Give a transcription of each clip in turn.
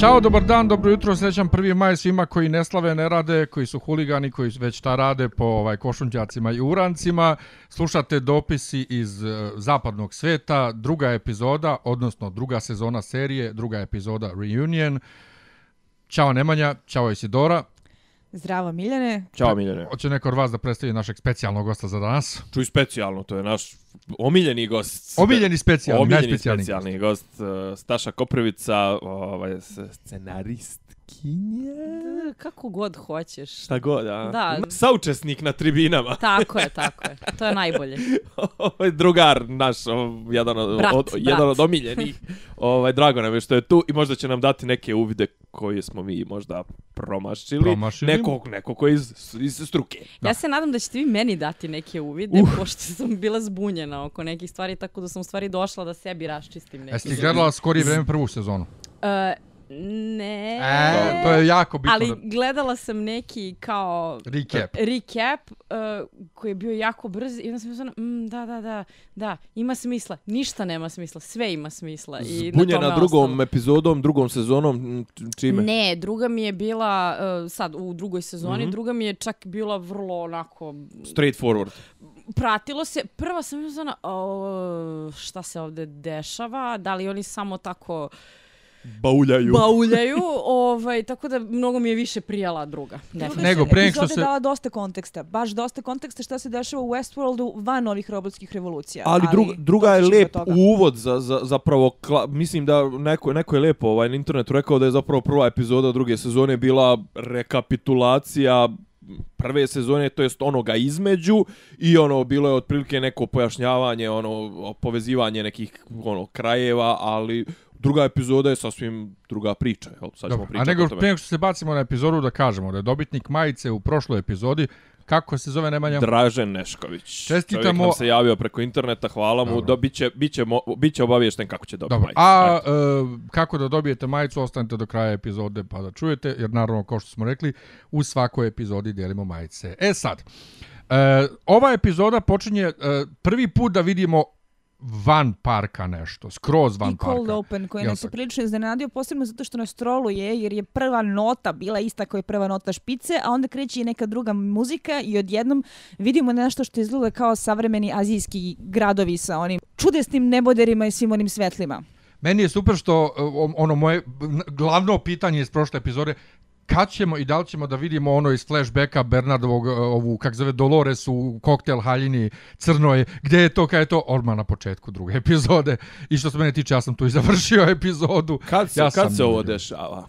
Ćao, dobar dan, dobro jutro, srećan 1. maj svima koji ne slave, ne rade, koji su huligani, koji već ta rade po ovaj, košunđacima i urancima. Slušate dopisi iz uh, zapadnog sveta, druga epizoda, odnosno druga sezona serije, druga epizoda Reunion. Ćao Nemanja, ćao Isidora. Zdravo Miljane. Ćao Miljane. Hoće neko od vas da predstavi našeg specijalnog gosta za danas? Čuj specijalno, to je naš omiljeni gost. Omiljeni specijalni, omiljeni najspecijalniji. specijalni gost. uh, Staša Koprivica, ovaj, scenaristkinja. Kako god hoćeš. Šta god, a? Da. Saučesnik na tribinama. Tako je, tako je. To je najbolje. ovaj drugar naš, jedan od, Brat, od, brat. jedan od omiljenih. ovaj, drago nam je što je tu i možda će nam dati neke uvide koje smo mi možda promašili. Promašili. Nekog, nekog koji iz, iz struke. Ja se nadam da ćete vi meni dati neke uvide, uh. pošto sam bila zbunjena oko nekih stvari, tako da sam u stvari došla da sebi raščistim neke. Jesi ti gledala skorije vreme prvu sezonu? Uh, ne. E, to je jako bitno. Ali da... gledala sam neki kao Recap. recap uh, koji je bio jako brz i onda sam mislila, mm, da, da, da, da, ima smisla. Ništa nema smisla, sve ima smisla. I na Zbunjena tome drugom ostalo. epizodom, drugom sezonom, čime? Ne, druga mi je bila, uh, sad u drugoj sezoni, mm. -hmm. druga mi je čak bila vrlo onako, Straight forward. pratilo se, prva sam mislila, o, šta se ovde dešava, da li oni samo tako Bauljaju. bauljaju, ovaj, tako da mnogo mi je više prijala druga. definitivno. Nego, pre nego što se- dala dosta konteksta, baš dosta konteksta šta se dešava u Westworldu van ovih robotskih revolucija. Ali, druga, druga je lep uvod za, za, zapravo, kla, mislim da neko, neko je lepo ovaj, na internetu rekao da je zapravo prva epizoda druge sezone bila rekapitulacija prve sezone, to jest onoga između i ono bilo je otprilike neko pojašnjavanje, ono povezivanje nekih ono krajeva, ali druga epizoda je sasvim druga priča, jel? Sad ćemo Dobro, a pričati nego nego što se bacimo na epizodu da kažemo da je dobitnik majice u prošloj epizodi, kako se zove Nemanja? Dražen Nešković. Čestitamo- Čovjek nam se javio preko interneta, hvala mu, Dobro. da biće, biće, mo- biće obaviješten kako će dobiti Dobro, majicu. a e, kako da dobijete majicu, ostanite do kraja epizode pa da čujete, jer naravno, kao što smo rekli, u svakoj epizodi dijelimo majice. E sad, e, ova epizoda počinje e, prvi put da vidimo van parka nešto, skroz van I Cold parka. Open koji nas je prilično iznenadio, posebno zato što nas troluje, jer je prva nota bila ista koja je prva nota špice, a onda kreće i neka druga muzika i odjednom vidimo nešto što izgleda kao savremeni azijski gradovi sa onim čudesnim neboderima i svim onim svetlima. Meni je super što e, ono moje glavno pitanje iz prošle epizode kad ćemo i da li ćemo da vidimo ono iz flashbacka Bernardovog, e, ovu, kak zove, Dolores u koktel haljini crnoj, gdje je to, kad je to, odmah na početku druge epizode. I što se mene tiče, ja sam tu i završio epizodu. Kad se, ja kad sam- se ovo dešava?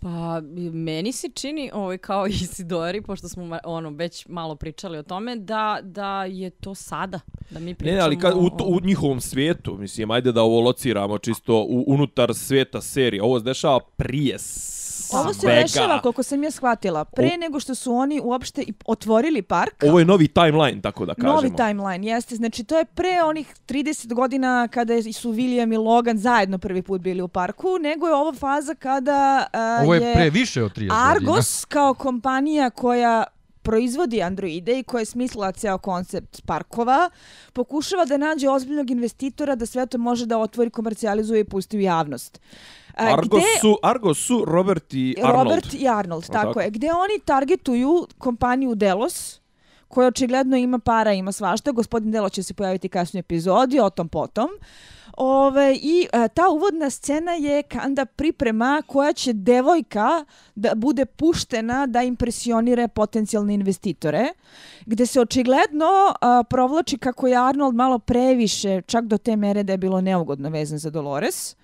Pa, meni se čini, ovaj, kao i Isidori, pošto smo ono, već malo pričali o tome, da, da je to sada. Da mi pričamo... Ne, ali kad, u, to, u njihovom svijetu, mislim, ajde da ovo lociramo čisto u, unutar svijeta serije. Ovo se dešava prije Ovo se rešava, koliko sam ja shvatila, pre nego što su oni uopšte otvorili park. Ovo je novi timeline, tako da kažemo. Novi timeline, jeste. Znači, to je pre onih 30 godina kada su William i Logan zajedno prvi put bili u parku, nego je ovo faza kada uh, Ovo je pre više od 30 godina. Argos kao kompanija koja proizvodi androide i koja je smislila ceo koncept parkova, pokušava da nađe ozbiljnog investitora da sve to može da otvori, komercijalizuje i pusti u javnost. Argos gde- su, Argos su Robert i Arnold. Robert i Arnold, tako, tako. je. Gde oni targetuju kompaniju Delos, koja očigledno ima para, ima svašta. Gospodin Delo će se pojaviti kasnije epizodi, o tom potom. Ove, I a, ta uvodna scena je kanda priprema koja će devojka da bude puštena da impresionire potencijalne investitore, gde se očigledno a, provlači kako je Arnold malo previše, čak do te mere da je bilo neugodno vezan za Dolores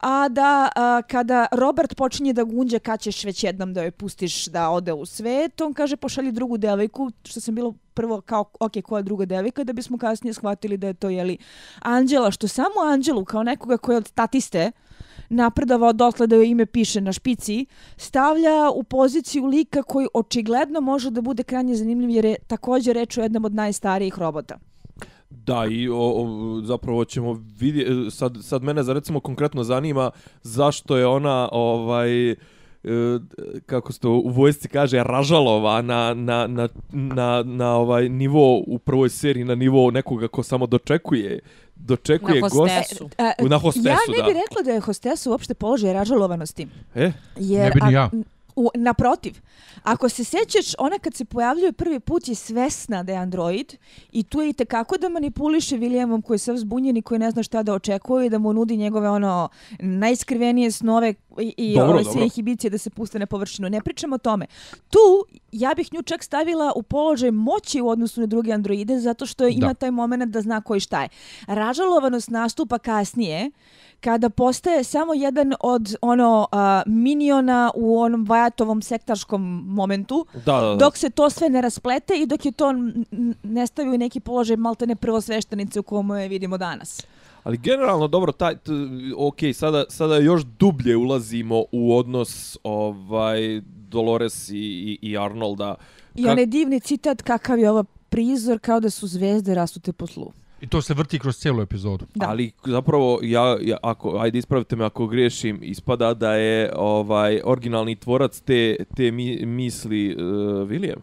a da a, kada Robert počinje da gunđa kad ćeš već jednom da joj pustiš da ode u svet, on kaže pošalji drugu devojku, što sam bilo prvo kao, ok, koja druga devojka, da bismo kasnije shvatili da je to, jeli, Anđela, što samo Anđelu, kao nekoga koja je od tatiste, napredovao dotle da joj ime piše na špici, stavlja u poziciju lika koji očigledno može da bude krajnje zanimljiv jer je također reč o jednom od najstarijih robota. Da, i o, o, zapravo ćemo vidjeti, sad, sad mene za recimo konkretno zanima zašto je ona ovaj e, kako se to u vojsci kaže, ražalova na, na, na, na, na ovaj nivo u prvoj seriji, na nivo nekoga ko samo dočekuje dočekuje Na gost. hostesu. A, Na hostesu, ja ne da. bih rekla da je hostesu uopšte položaj ražalovanosti. E, Jer, Ne bi ni a- ja. U, naprotiv, ako se sećaš, ona kad se pojavljuje prvi put je svesna da je android i tu je i tekako da manipuliše Williamom koji je sav zbunjen i koji ne zna šta da očekuje i da mu nudi njegove ono najskrivenije snove i, i Dobro, ove, dobro. sve inhibicije da se puste na površinu. Ne pričamo o tome. Tu ja bih nju čak stavila u položaj moći u odnosu na druge androide zato što ima Da. taj moment da zna koji šta je. Ražalovanost nastupa kasnije kada postaje samo jedan od ono a, miniona u onom Vajatovom sektaškom momentu, da, da, da. dok se to sve ne rasplete i dok je to ne stavi u neki položaj maltene prvosveštenice u komu je vidimo danas. Ali generalno dobro taj t, ok, sada sada još dublje ulazimo u odnos ovaj Dolores i, i, i Arnolda. I Kak- onaj divni citat kakav je ovo prizor kao da su zvezde rasute po tlu. I to se vrti kroz cijelu epizodu. Da. Ali zapravo ja, ja ako ajde ispravite me ako griješim, ispada da je ovaj originalni tvorac te te mi, misli uh, William.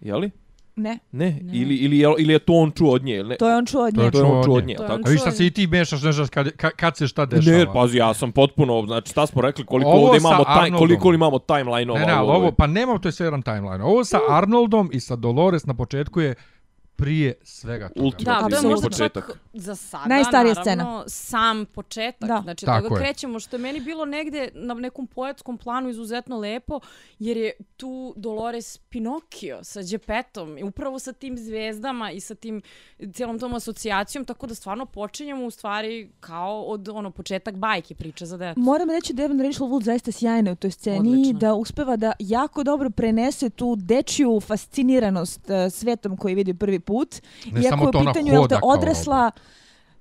Je li? Ne, Ne, Ili, ili, je, ili je to on čuo od nje, ili ne? to je on čuo od nje. to je on čuo od nje, To je tako? on A vi šta čuo- se i ti mešaš, ne znaš kad, kad, kad se šta dešava. Ne, pazi, ja sam potpuno, znači šta smo rekli, koliko Ovo ovdje imamo, taj, koliko imamo timeline-ova. Ne, ne, ali u ovoj- ovo, pa nema, to je sve jedan timeline. Ovo sa Arnoldom i sa Dolores na početku je prije svega toga. Ultima- Da, to je možda početak. čak za sada, Najstarija naravno, sam početak. Da. Znači, Tako toga je. krećemo, što je meni bilo negde na nekom poetskom planu izuzetno lepo, jer je tu Dolores Pinokio sa Džepetom, upravo sa tim zvezdama i sa tim cijelom tom asocijacijom, tako da stvarno počinjemo u stvari kao od ono početak bajke priče za decu. Moram reći da Evan Rachel Wood zaista sjajna u toj sceni Odlično. da uspeva da jako dobro prenese tu dečiju fasciniranost uh, svetom koji vidi prvi put. Ne Iako samo je to, ona pitanju jel te, hoda kao odrasla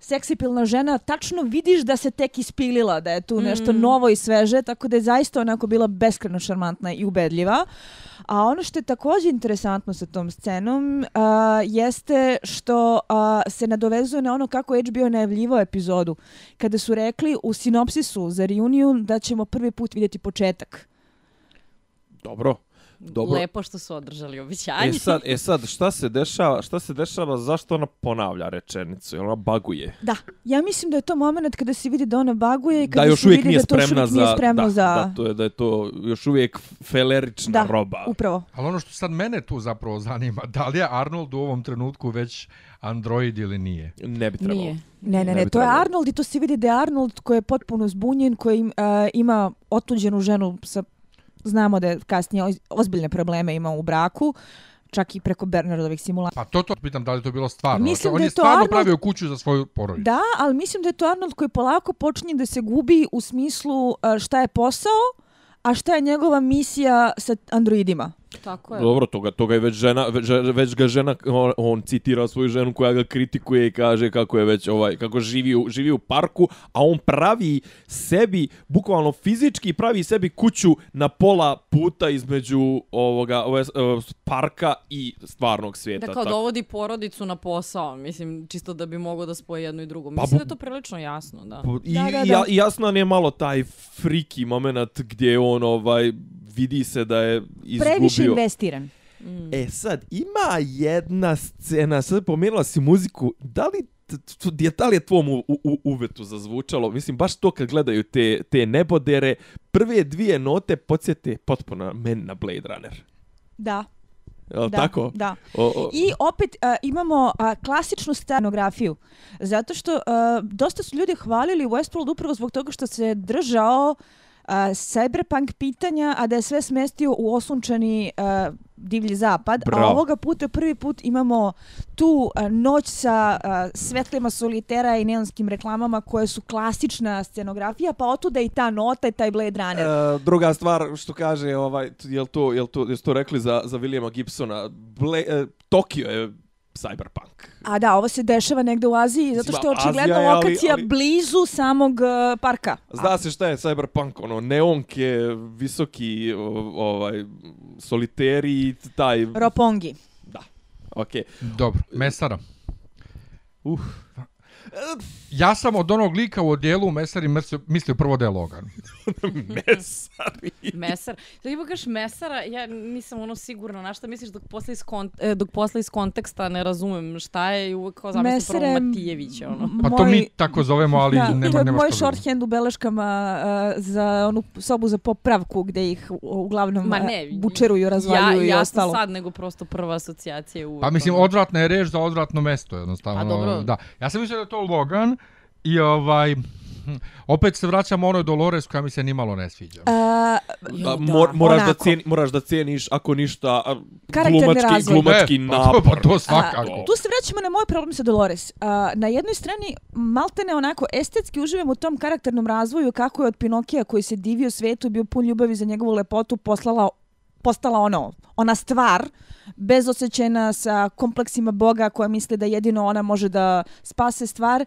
seksipilna žena, tačno vidiš da se tek ispilila, da je tu nešto Mm. novo i sveže, tako da je zaista onako bila beskreno šarmantna i ubedljiva. A ono što je također interesantno sa tom scenom a, jeste što a, se nadovezuje na ono kako je HBO najavljivao epizodu. Kada su rekli u sinopsisu za reunion da ćemo prvi put vidjeti početak. Dobro. Dobro. Lepo što su održali običanje. E sad, e sad, šta se dešava, šta se dešava, zašto ona ponavlja rečenicu, jel ona baguje? Da, ja mislim da je to moment kada se vidi da ona baguje i Da kada još se vidi nije da to još uvijek za, nije spremno da, za... da, to je, da je to još uvijek felerična Da, roba. upravo. Ali ono što sad mene tu zapravo zanima, da li je Arnold u ovom trenutku već android ili nije? Ne bi trebalo. Nije. Ne, ne, Ne ne, to je. Arnold i to se vidi da je Arnold koji je potpuno zbunjen, koji uh, ima otuđenu ženu sa, znamo da je kasnije oz- ozbiljne probleme imao u braku, čak i preko Bernardovih simulacija. Pa to to pitam da li je to bilo stvarno. Mislim on da je je to stvarno Arnold- pravio kuću za svoju porodicu. Da, ali mislim da je to Arnold koji polako počinje da se gubi u smislu uh, šta je posao, a šta je njegova misija sa androidima. Tako je. Dobro, toga, toga je već žena, već, već ga žena, on, on citira svoju ženu koja ga kritikuje i kaže kako je već ovaj, kako živi u, živi u parku, a on pravi sebi, bukvalno fizički pravi sebi kuću na pola puta između ovoga, ove, eh, parka i stvarnog svijeta. Da kao tako. dovodi porodicu na posao, mislim, čisto da bi mogao da spoje jedno i drugo. Pa Mislim bu- da je to prilično jasno, da. I, Da, da, da. ja, jasno nam je malo taj friki moment gdje on ovaj vidi se da je izgubio. Previše investiran. Mm. E sad, ima jedna scena, sad pomenula si muziku, da li, je, da li je tvom u, u, uvetu zazvučalo? Mislim, baš to kad gledaju te, te nebodere, prve dvije note podsjete potpuno meni na Blade Runner. Da, Jel da, tako? da. O, o, I opet a, imamo a, klasičnu scenografiju, zato što a, dosta su ljudi hvalili Westworld upravo zbog toga što se držao a, cyberpunk pitanja, a da je sve smestio u osunčani a, divlji zapad, Bravo. a ovoga puta prvi put imamo tu a, noć sa a, svetlima solitera i neonskim reklamama koje su klasična scenografija, pa otuda i ta nota i taj Blade Runner. E, druga stvar što kaže ovaj jel to jel to jesu to rekli za za Williama Gibsona Ble, e, Tokio je cyberpunk. A da, ovo se dešava negde u Aziji, zato što je očigledno Azija je, ali- lokacija ali- blizu samog a, parka. Zna se šta je cyberpunk, ono neonke, visoki ovaj soliteri i taj Ropongi. da. Okej. Dobro, mesara. Uh. Ja sam od onog lika u odjelu u Mesari mislio, mislio prvo da je Logan. Mesari. Mesar. Da ima kaš mesara, ja nisam ono sigurna na šta misliš dok posle iz, kont e, dok posle iz konteksta ne razumem šta je i uvek kao zamislim Mesar prvo je Matijevića. Ono. Pa to mi tako zovemo, ali da, nema, to je nema moj što shorthand u beleškama uh, za onu sobu za popravku gdje ih uglavnom Ma uh, ne, bučeruju, razvaljuju ja, i ja ostalo. sad nego prosto prva asocijacija uvek. Pa mislim, ono. odvratna je reč za odvratno mesto, jednostavno. A dobro. Da. Ja sam mislio da je to Logan i ovaj... Opet se vraćamo onoj Dolores koja mi se nimalo ne sviđa. Uh, Jo, Da, da. mor, moraš, da cijeni, moraš da cijeniš, ako ništa, Karakterni glumački, razvoj. glumački E, pa napor. to- pa to svakako. tu se vraćamo na moj problem sa Dolores. A, na jednoj strani maltene onako estetski uživam u tom karakternom razvoju kako je od Pinokija koji se divio svetu bio pun ljubavi za njegovu lepotu poslala postala ono, ona stvar bezosećena sa kompleksima Boga koja misli da jedino ona može da spase stvar.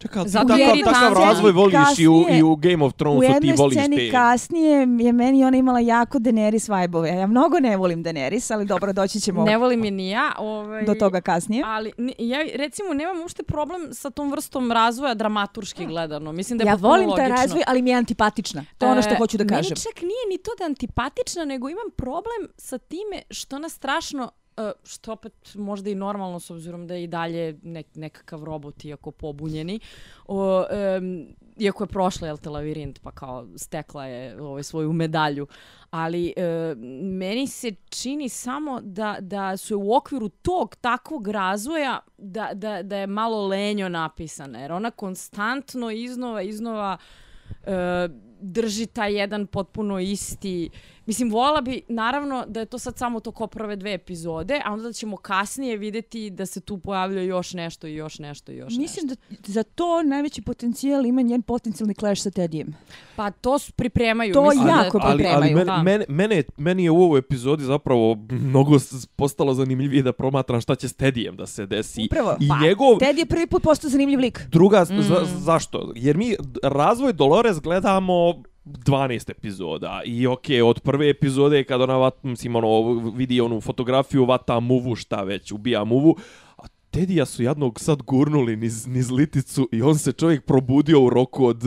Čekaj, ti Zato takav, jer takav razvoj voliš i u, kasnije- i u Game of U Thronesu, ti jednoj voliš sceni te... kasnije je meni ona imala jako Daenerys vibe-ove. Ja mnogo ne volim Daenerys, ali dobro, doći ćemo Ne volim je ni ja. Ovaj, do toga kasnije. Ali ja recimo nemam uopšte problem sa tom vrstom razvoja dramaturški gledano. Mislim da je Ja volim taj razvoj, ali mi je antipatična. To je ono što E, hoću da kažem. Meni čak nije ni to da je antipatična, nego imam problem sa time što ona strašno E, što opet možda i normalno s obzirom da je i dalje nek, nekakav robot iako pobunjeni. O, um, iako je prošla jel te lavirint pa kao stekla je ovaj svoju medalju. Ali e, meni se čini samo da, da su u okviru tog takvog razvoja da, da, da je malo lenjo napisana. Jer ona konstantno iznova iznova e, drži taj jedan potpuno isti Mislim, vola bi, naravno, da je to sad samo to ko prve dve epizode, a onda ćemo kasnije videti da se tu pojavlja još nešto i još nešto i još Mislim nešto. da za to najveći potencijal ima njen potencijalni clash sa Tedijem. Pa to pripremaju. To mislim da jako to- ali, ali pripremaju, mene, da. mene, mene, meni je u ovoj epizodi zapravo mnogo postalo zanimljivije da promatram šta će s Tedijem da se desi. Upravo. I Pa, njegov... Ted je prvi put postao zanimljiv lik. Druga, za, zašto? Jer mi razvoj Dolores gledamo 12 epizoda i okej, od prve epizode kad ona vat, mislim, ono, vidi onu fotografiju, vata muvu, šta već, ubija muvu, a Tedija su jednog sad gurnuli niz, niz liticu i on se čovjek probudio u roku od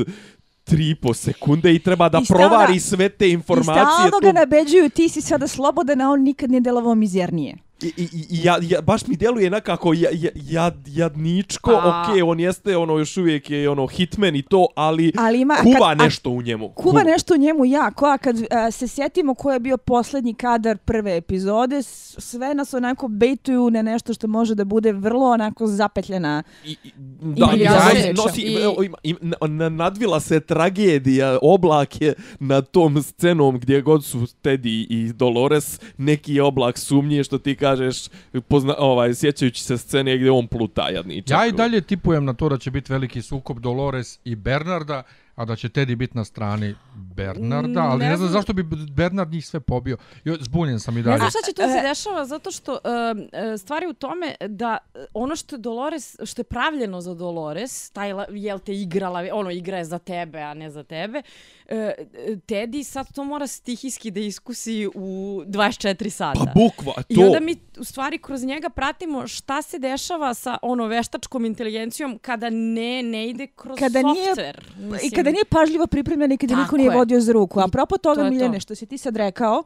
3,5 sekunde i treba da I stalno- provari sve te I informacije. stalno tu- ga nabeđuju, ti si sada slobodan, a on nikad nije delovao mizernije. I, i, i ja, ja, baš mi djeluje nekako ja, ja, jad, jadničko, Pa- okej, on jeste ono još uvijek je ono hitman i to, ali, Ali ima- a kuva kad- a- nešto u njemu. Kuva nešto u njemu jako, a kad a, se sjetimo ko je bio posljednji kadar prve epizode, sve nas onako bejtuju na nešto što može da bude vrlo onako zapetljena. I, i, da, i ja nosi, I- ima, im, na- na- nadvila se tragedija, oblak je nad tom scenom gdje god su Teddy i Dolores, neki je oblak sumnje što ti kažeš, pozna, ovaj, sjećajući se scene gdje on pluta jadničak. Ja i dalje tipujem na to da će biti veliki sukob Dolores i Bernarda, a da će Teddy biti na strani Bernarda, ali ne, Ne znam znam. zašto bi Bernard njih sve pobio. Jo, zbunjen sam i Ne dalje. znam šta će tu A, se e, dešava, zato što e, stvari u tome da e, ono što je Dolores, što je pravljeno za Dolores, taj, jel te igrala, ono igra je za tebe, a ne za tebe, e, Teddy sad to mora stihijski da iskusi u 24 sata. Pa bukva, to... I onda mi u stvari kroz njega pratimo šta se dešava sa ono veštačkom inteligencijom kada ne ne ide kroz Kada nije- softver. I kada nije pažljivo pripremljen i kada niko Tako nije je. vodio za ruku. A to toga, je to. Miljane, što si ti sad rekao,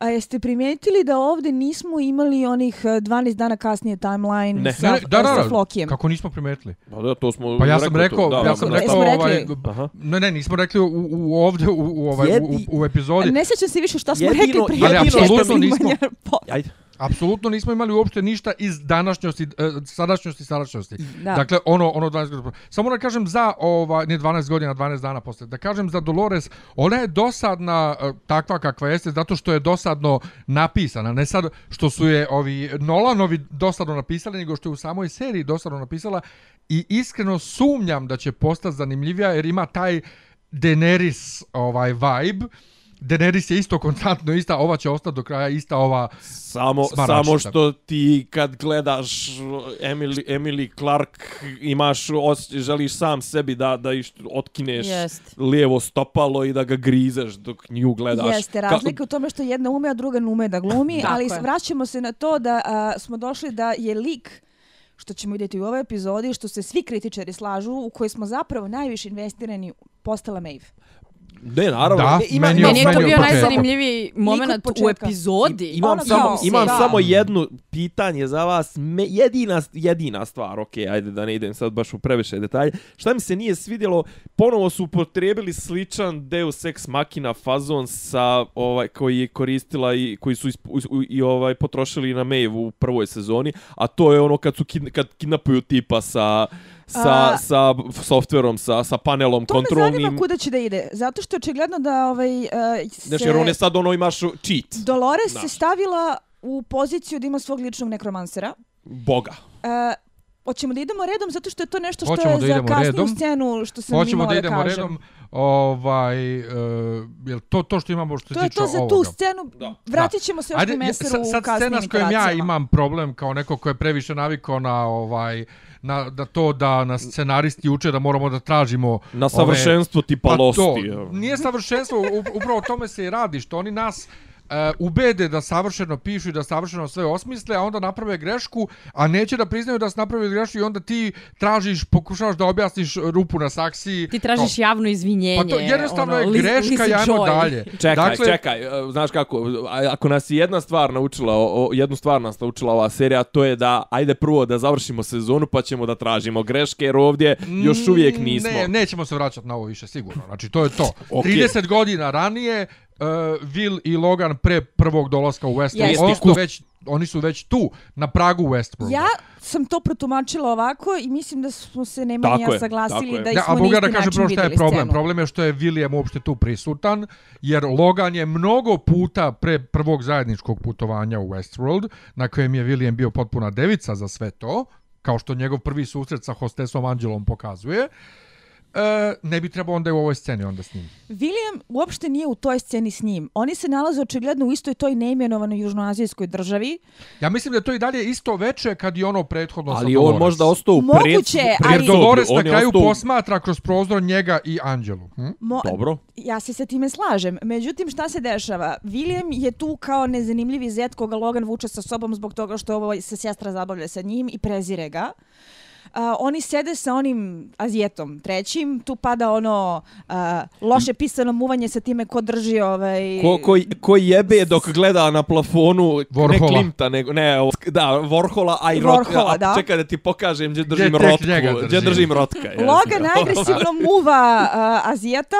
a jeste primijetili da ovdje nismo imali onih e, 12 dana kasnije timeline Ne. sa, Ne, ne, da, da, sa da, Flokijem? kako nismo primetili. Pa da, to smo Pa ja sam rekao, to, ja sam da, rekao Jesmo ovaj, rekli? Aha. ne, ne, nismo rekli u, u ovdje u, u, ovaj, u, u, u epizodi. Ne sjećam se više šta smo Jedino- rekli prije Ali početka apsolutno nismo. Ajde. Apsolutno nismo imali uopšte ništa iz današnjosti, e, sadašnjosti, sadašnjosti. Da. Dakle, ono, ono 12 godina. Samo da kažem za, ova, ne 12 godina, 12 dana posle, da kažem za Dolores, ona je dosadna e, takva kakva jeste, zato što je dosadno napisana. Ne sad što su je ovi Nolanovi dosadno napisali, nego što je u samoj seriji dosadno napisala. I iskreno sumnjam da će postati zanimljivija, jer ima taj Daenerys ovaj vibe. Daenerys je isto konstantno ista, ova će ostati do kraja ista ova Samo, Smaračica. samo što ti kad gledaš Emily, Emily Clark imaš os, želiš sam sebi da da iš, otkineš Jest. lijevo stopalo i da ga grizeš dok nju gledaš. Jeste, razlika u tome što jedna ume, a druga ne ume da glumi, Tako ali je. vraćamo se na to da a, smo došli da je lik što ćemo vidjeti u ovoj epizodi, što se svi kritičari slažu, u kojoj smo zapravo najviše investirani postala Maeve. Ne, naravno. Da, ne, ima, meni ima, Meni je to bio najzanimljiviji moment u epizodi. Imam Ono samo kao, imam da. samo jedno pitanje za vas, me, jedina jedina stvar, okej, ajde da ne idem sad baš u previše detalje. Šta mi se nije svidjelo, ponovo su upotrijebili sličan Deus Ex Machina fazon sa ovaj koji je koristila i koji su isp, u- i ovaj potrošili na Maeve u prvoj sezoni, a to je ono kad su kid, kad kidnapuju tipa sa sa, A- sa softverom, sa, sa panelom To me kontrolnim. zanima kuda će da ide, zato što je očigledno da ovaj, uh, se... Znaš, jer on je sad ono imaš cheat. Dolores se Znaš. stavila u poziciju da ima svog ličnog nekromansera. Boga. Uh, Hoćemo da idemo redom zato što je to nešto što Hoćemo je da za kasniju redom. scenu što sam Hoćemo imala da da, idemo kažem. redom. Ovaj, uh, jel to to što imamo što se To je tiče to za ovoga? tu scenu. Da. Vratit ćemo se još Ajde, meseru sad, u sad kasnijim scena s kojom ja imam problem kao neko ko je previše navikao na ovaj na da to da nas scenaristi uče da moramo da tražimo Na savršenstvo tipa Pa Losti. to, nije savršenstvo, upravo tome se i radi, što oni nas uh, ubede da savršeno pišu i da savršeno sve osmisle, a onda naprave grešku, a neće da priznaju da su napravili grešku i onda ti tražiš, pokušavaš da objasniš rupu na saksiji. Ti tražiš javno izvinjenje. Pa to jednostavno ono, je greška Liz i ajmo Joy. dalje. Čekaj, dakle, čekaj, e, znaš kako, ako nas je jedna stvar naučila, o, o- jednu stvar nas naučila ova serija, to je da, ajde prvo da završimo sezonu pa ćemo da tražimo greške, jer ovdje još uvijek Mm, nismo. Ne, nećemo se vraćati na ovo više, sigurno. Znači, to je to. Okej. 30 godina ranije, Will i Logan pre prvog dolaska u Westworld, Jeste. oni, su već, oni su već tu, na pragu Westworlda. Ja sam to protumačila ovako i mislim da smo se Nemanja Tako je, saglasili da Da, smo a na isti da kažem način prvo šta je vidjeli problem. scenu. Problem je što je William uopšte tu prisutan, jer Logan je mnogo puta pre prvog zajedničkog putovanja u Westworld, na kojem je William bio potpuna devica za sve to, kao što njegov prvi susret sa hostesom Angelom pokazuje, e, ne bi trebao onda u ovoj sceni onda s njim. William uopšte nije u toj sceni s njim. Oni se nalaze očigledno u istoj toj neimenovanoj južnoazijskoj državi. Ja mislim da to i dalje isto veče kad i ono prethodno Ali sa on Dolores. možda ostao u pred, Moguće, pred Jer ali- Dolores na on kraju ostao u- posmatra kroz prozor njega i Anđelu. Hm? Mo Dobro. Ja se sa time slažem. Međutim, šta se dešava? William je tu kao nezanimljivi zet koga Logan vuče sa sobom zbog toga što ovo se sestra zabavlja sa njim i prezire ga. Uh, oni sede sa onim Azijetom trećim, tu pada ono uh, loše pisano muvanje sa time ko drži ovaj... Ko, ko, ko jebe dok gleda na plafonu ne Warhola. Klimta, nego, ne, ovo- da, Warhola, a i Rotka. Warhola, a da. Čekaj da ti pokažem gdje držim tek rotku. njega Gdje držim. držim rotka. jesi. Logan agresivno muva uh, Azijeta,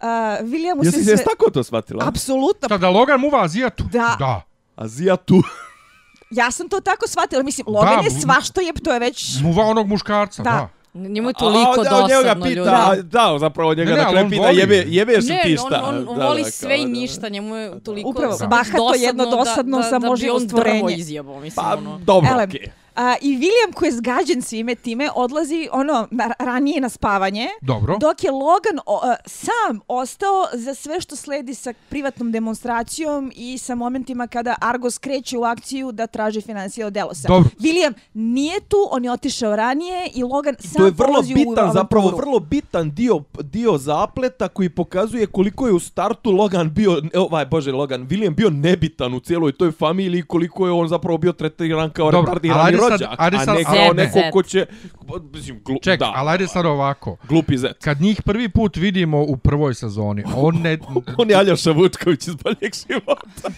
uh, Williamu Jesi se se sve... tako to shvatila? Apsolutno. Šta, da Logan muva Azijatu? Da. Da. Azijatu. Ja sam to tako shvatila. Mislim, Logan Da, je svašto jeb, to je već... Muva onog muškarca, Da. da. Njemu je toliko a, on njega dosadno pita, ljudi. Da. da, zapravo njega Ne, ne, na kraju on pita, voli. jebe, jebeš Ne, ti on, šta? on, on Da, voli da, sve kao, i da. ništa, njemu je toliko Upravo, bahato, jedno dosadno, da, samo da, da bi on drvo izjebao, mislim, Pa, ono. dobro, Ele, okej. A, I William koji je zgađen svime time odlazi ono na, ranije na spavanje. Dobro. Dok je Logan o, a, sam ostao za sve što sledi sa privatnom demonstracijom i sa momentima kada Argos kreće u akciju da traži financije od Delosa. Dobro. William nije tu, on je otišao ranije i Logan sam To je vrlo bitan, zapravo vrlo bitan dio, dio zapleta koji pokazuje koliko je u startu Logan bio, ovaj, bože, Logan, William bio nebitan u cijeloj toj familiji, koliko je on zapravo bio tretiran kao Dobro, retardirani rođak, a sad- ne kao Zet, neko zet. ko će, mislim, glu, Ček, da, ali ajde sad ovako. glupi zet. Kad njih prvi put vidimo u prvoj sezoni, on ne... On je Aljoša Vučković iz boljeg života.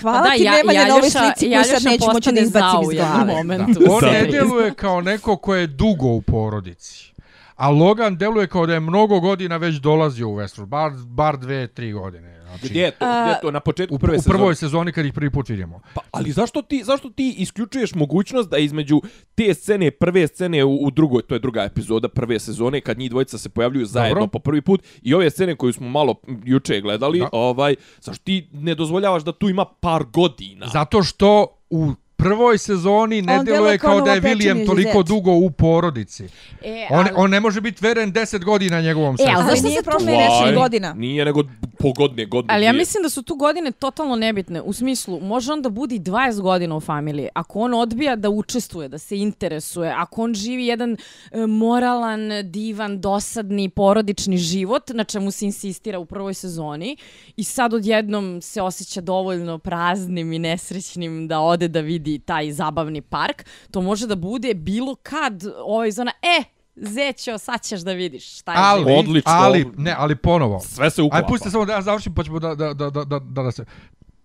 Hvala da, ti ja, Nemanja na ovoj slici koju sad neću moći da izbacim iz glave. momentu. On Sad. ne djeluje kao neko ko je dugo u porodici. A Logan djeluje kao da je mnogo godina već dolazio u Westworld. Bar, bar dve, tri godine. Znači, Gdje je to? Gdje je to? Na početku u, prve u prvoj sezoni kad ih prvi put vidimo. Pa, ali zašto ti, zašto ti isključuješ mogućnost da između te scene, prve scene u, u drugoj, to je druga epizoda prve sezone, kad njih dvojica se pojavljuju zajedno Dobro. po prvi put, i ove scene koju smo malo juče gledali, Da. ovaj, zašto ti ne dozvoljavaš da tu ima par godina? Zato što u prvoj sezoni ne On djeluje kao kao da je William toliko zet. dugo u porodici. E, On, ali- on ne može biti veren 10 godina njegovom E, sestrom. ali zašto se deset Why? godina. Nije nego po godine, godinu Ali ja dvije. mislim da su tu godine totalno nebitne. U smislu, može on da budi 20 godina u familiji. Ako on odbija da učestvuje, da se interesuje, ako on živi jedan e, moralan, divan, dosadni, porodični život, na čemu se insistira u prvoj sezoni, i sad odjednom se osjeća dovoljno praznim i nesrećnim da ode da vidi taj zabavni park, to može da bude bilo kad ovaj zona, e, Zećo, sad ćeš da vidiš šta je Ali. Odlično. ali, ne, ali ponovo. Sve se uklapa. Aj, pustite samo da ja završim, pa ćemo da, da, da, da, da, da, se...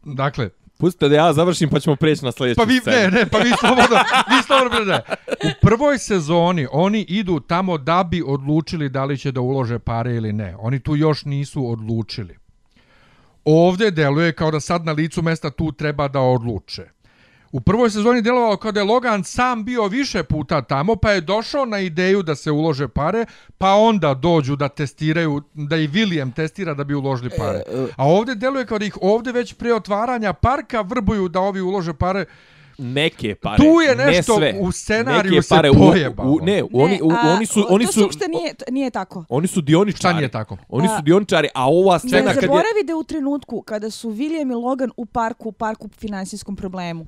Dakle, Pustite da ja završim pa ćemo preći na sljedeću Pa vi, scenu. ne, ne, pa vi slobodno, vi slobodno. U prvoj sezoni oni idu tamo da bi odlučili da li će da ulože pare ili ne. Oni tu još nisu odlučili. Ovde deluje kao da sad na licu mesta tu treba da odluče. U prvoj sezoni djelovalo kao da je Logan sam bio više puta tamo, pa je došao na ideju da se ulože pare, pa onda dođu da testiraju, da i William testira da bi uložili pare. A ovde deluje kao da ih ovde već pre otvaranja parka vrbuju da ovi ulože pare. Neke pare. Tu je nešto ne sve. u scenariju Neke se pare u- pojebalo. U, ne, oni, u, a, oni su, oni to su, uopšte nije, nije tako. oni su dioničari. Šta nije tako? Oni su dioničari, a ova scena Ne kad je... zaboravi da je u trenutku kada su William i Logan u parku, u parku u finansijskom problemu.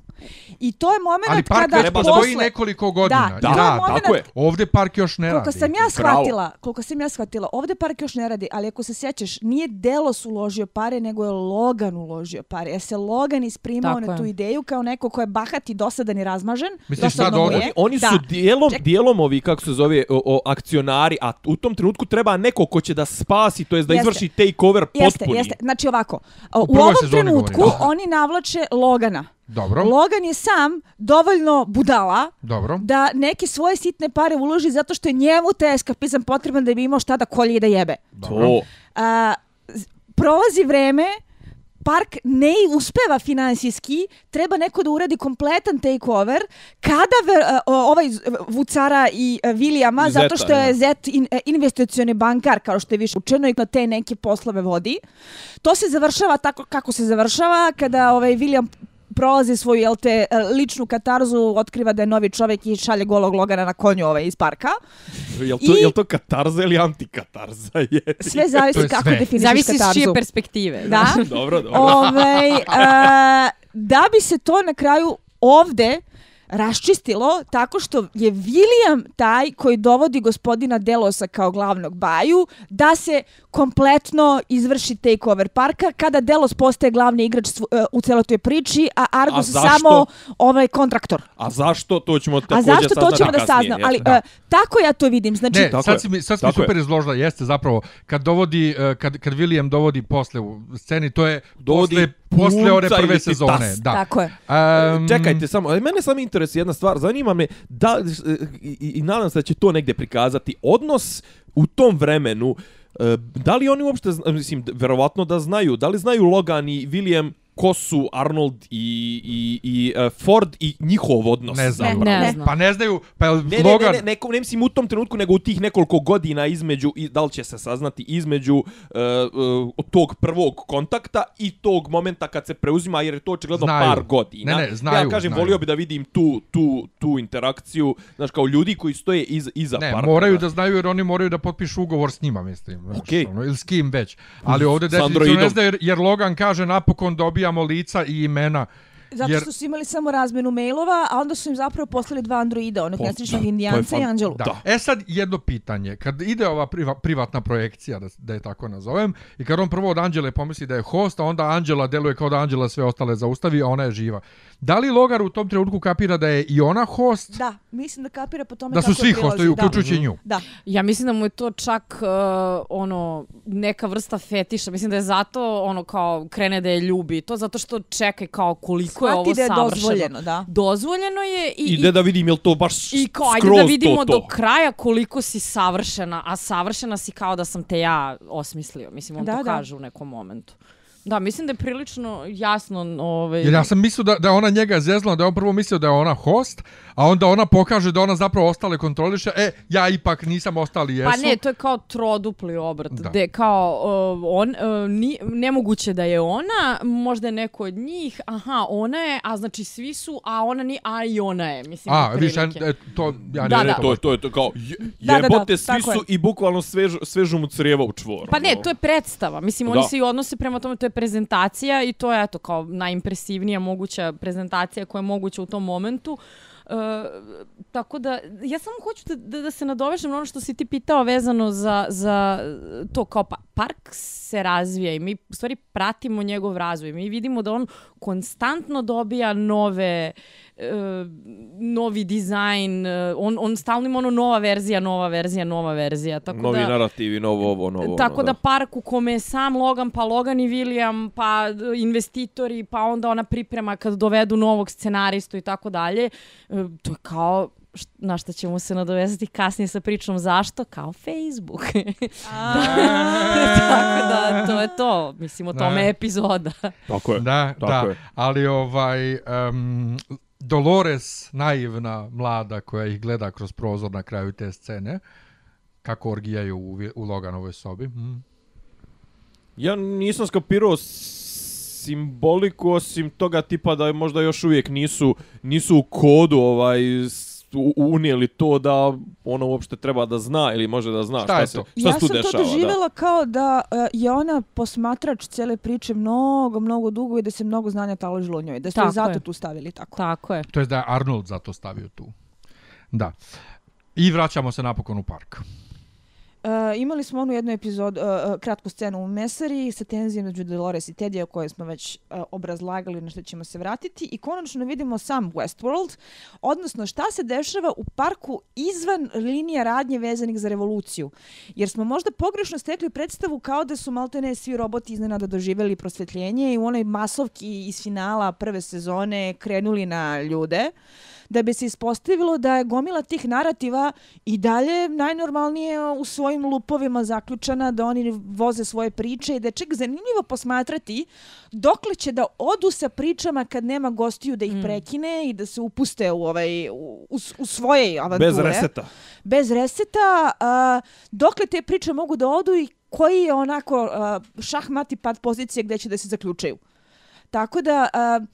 I to je moment Ali park kada već treba postoji posle... nekoliko godina. Da, Da, je moment tako je. Ovde park još ne Koliko radi. sam ja Bravo. shvatila, koliko sam ja shvatila, ovde park još ne radi, ali ako se sjećaš, nije Delos uložio pare, nego je Logan uložio pare. Jer se Logan isprimao Tako na je. tu ideju kao neko ko je bahat i dosadan i razmažen. Misliš sad ovdje? je. Oni, oni Da. su dijelom, Ček- dijelom ovi, kako se zove, o, o, akcionari, a u tom trenutku treba neko ko će da spasi, to jest da Jeste. izvrši takeover Jeste, potpuni. jeste. Znači ovako, u, prvoj ovom trenutku govorim. oni navlače Logana. Dobro, Logan je sam dovoljno budala dobro. da neke svoje sitne pare uloži zato što je njemu taj eskapizam potreban da bi imao šta da kolje i da jebe. To. A, prolazi vreme, park ne uspeva finansijski, treba neko da uradi kompletan takeover, kada ver, o- ovaj Vucara i a, Williama, I zato što je. Zet in, e, investicioni bankar, kao što je više učeno i na te neke poslove vodi. To se završava tako kako se završava, kada ovaj William prolazi svoju jel te, e, ličnu katarzu, otkriva da je novi čovjek i šalje golog Logana na konju ovaj, iz parka. Jel to, I- jel to katarza ili antikatarza? Je. Sve zavisi je kako sve. definišeš Zavisi katarzu. iz čije perspektive. Da. dobro, dobro. Ovaj, e, da bi se to na kraju ovde raščistilo tako što je William taj koji dovodi gospodina Delosa kao glavnog baju da se kompletno izvrši takeover parka kada Delos postaje glavni igrač e, u celoj toj priči, a Argus zašto? samo ovaj kontraktor. A zašto? To ćemo A također zašto to saznati ćemo da kasnije, saznamo? Ali Da. e, tako ja to vidim. Znači, Ne, Tako sad si mi, sad si mi Tako je. super izložila, jeste zapravo, kad dovodi, eh, kad, kad William dovodi posle u sceni, to je Dovodi posle, posle one prve sezone. tas. Da. tako je. Um, Čekajte samo, ali mene samo interesuje jedna stvar, zanima me da i, i, i nadam se da će to negdje prikazati odnos u tom vremenu e, da li oni uopšte, mislim, verovatno da znaju, da li znaju Logan i William ko su Arnold i, i, i e, Ford i njihov odnos Ne znam. Ne, Ne. znam. Pa ne znaju, pa je Ne, ne, Logan... ne, ne, ne, ne mislim u tom trenutku, nego u tih nekoliko godina između, i da li će se saznati, između uh, uh, tog prvog kontakta i tog momenta kad se preuzima, jer je to očigledno Znaju. par godina. Ne, ne, znaju, Ja kažem, znaju. volio bi da vidim tu, tu, tu interakciju, znaš, kao ljudi koji stoje iz, iza Ne, parka. moraju da znaju jer oni moraju da potpišu ugovor s njima, mislim. znaš, Okej. ono, ili s kim već. Ali ovde S definitivno ne znaju jer, jer Logan kaže napokon dobijamo lica i imena. Zato Jer- što su imali samo razmenu mailova, a onda su im zapravo poslali dva androida, onog Po- nesrećnog indijanca i Anđelu. Da. Da. E sad jedno pitanje. Kad ide ova priva, privatna projekcija, da, da je tako nazovem, i kad on prvo od Anđele pomisli da je host, a onda Anđela deluje kao da Anđela sve ostale zaustavi, a ona je živa. Da li Logar u tom trenutku kapira da je i ona host? Da, mislim da kapira po tome Da kako su svi hostovi, uključujući nju. Da. Ja mislim da mu je to čak uh, ono neka vrsta fetiša. Mislim da je zato ono kao krene da je ljubi. To zato što čekaj kao koliko je ovo Shvati da je savršeno. dozvoljeno, da. Dozvoljeno je i, Ide da vidim jel to baš i kao ajde skroz da vidimo to, to. do kraja koliko si savršena, a savršena si kao da sam te ja osmislio. Mislim, on Da, to da. kaže u nekom momentu. Da, mislim da je prilično jasno ovaj Jer ja sam mislio da, da ona njega zeznula, da je on prvo mislio da je ona host, a onda ona pokaže da ona zapravo ostale kontroliše, e, ja ipak nisam ostali jesu. Pa ne, to je kao trodupli obrt, Da. gde kao uh, on, uh, ni, nemoguće da je ona, možda je neko od njih, aha, ona je, a znači svi su, a ona ni, a i ona je, mislim, A, viš, ja, otprilike. e, to, ja Da, ne, Ne, da. to je to je to kao je, Da, da, da, jebote svi tako je. su i bukvalno svežu, svežu mu crijeva u čvor. Pa ne, ono. to je predstava. Mislim, oni Da. se i odnose prema tome, to je prezentacija i to je, eto, kao najimpresivnija moguća prezentacija koja je moguća u tom momentu. E, tako da, ja samo hoću da, da, da se nadovežem na ono što si ti pitao vezano za, za to kao pa, park se razvija i mi u stvari pratimo njegov razvoj. Mi vidimo da on konstantno dobija nove e, novi dizajn, e, on, on stalno ima ono nova verzija, nova verzija, nova verzija. Tako Novi da, narativi, novo ovo, novo Tako ono, da park u kome je sam Logan, pa Logan i William, pa d- investitori, pa onda ona priprema kad dovedu novog scenaristu i tako dalje. E, To je kao na šta ćemo se nadovezati kasnije sa pričom zašto, kao Facebook. tako da, to je to. Mislim, o tome Da. je epizoda. Tako je. Da, Tako da, je. ali ovaj um, Dolores, naivna mlada koja ih gleda kroz prozor na kraju te scene, kako orgijaju u, u Loganovoj sobi. Mm. Ja nisam skapirao simboliku osim toga tipa da možda još uvijek nisu nisu u kodu ovaj unijeli to da ono uopšte treba da zna ili može da zna Šta šta, se to? šta ja se tu sam dešava. to doživjela kao da uh, je ona posmatrač cele priče mnogo, mnogo dugo i da se mnogo znanja taložilo u njoj. Da Tako zato je. tu stavili tako. Tako je. To je da je Arnold zato stavio tu. Da. I vraćamo se napokon u park. Uh, imali smo onu jednu epizodu, uh, kratku scenu u Mesari sa tenzijom među Dolores i Tedija koje smo već uh, obrazlagali na što ćemo se vratiti i konačno vidimo sam Westworld, odnosno šta se dešava u parku izvan linija radnje vezanih za revoluciju. Jer smo možda pogrešno stekli predstavu kao da su maltene svi roboti iznenada doživjeli prosvetljenje i u onoj masovki iz finala prve sezone krenuli na ljude da bi se ispostavilo da je gomila tih narativa i dalje najnormalnije u svojim lupovima zaključana, da oni voze svoje priče i da je čak zanimljivo posmatrati dokle će da odu sa pričama kad nema gostiju da ih prekine i da se upuste u, ovaj, u, u, u svoje avanture. Bez reseta. Bez reseta, a, dokle te priče mogu da odu i koji je onako a, šahmati pad pozicije gde će da se zaključaju. Tako da, uh,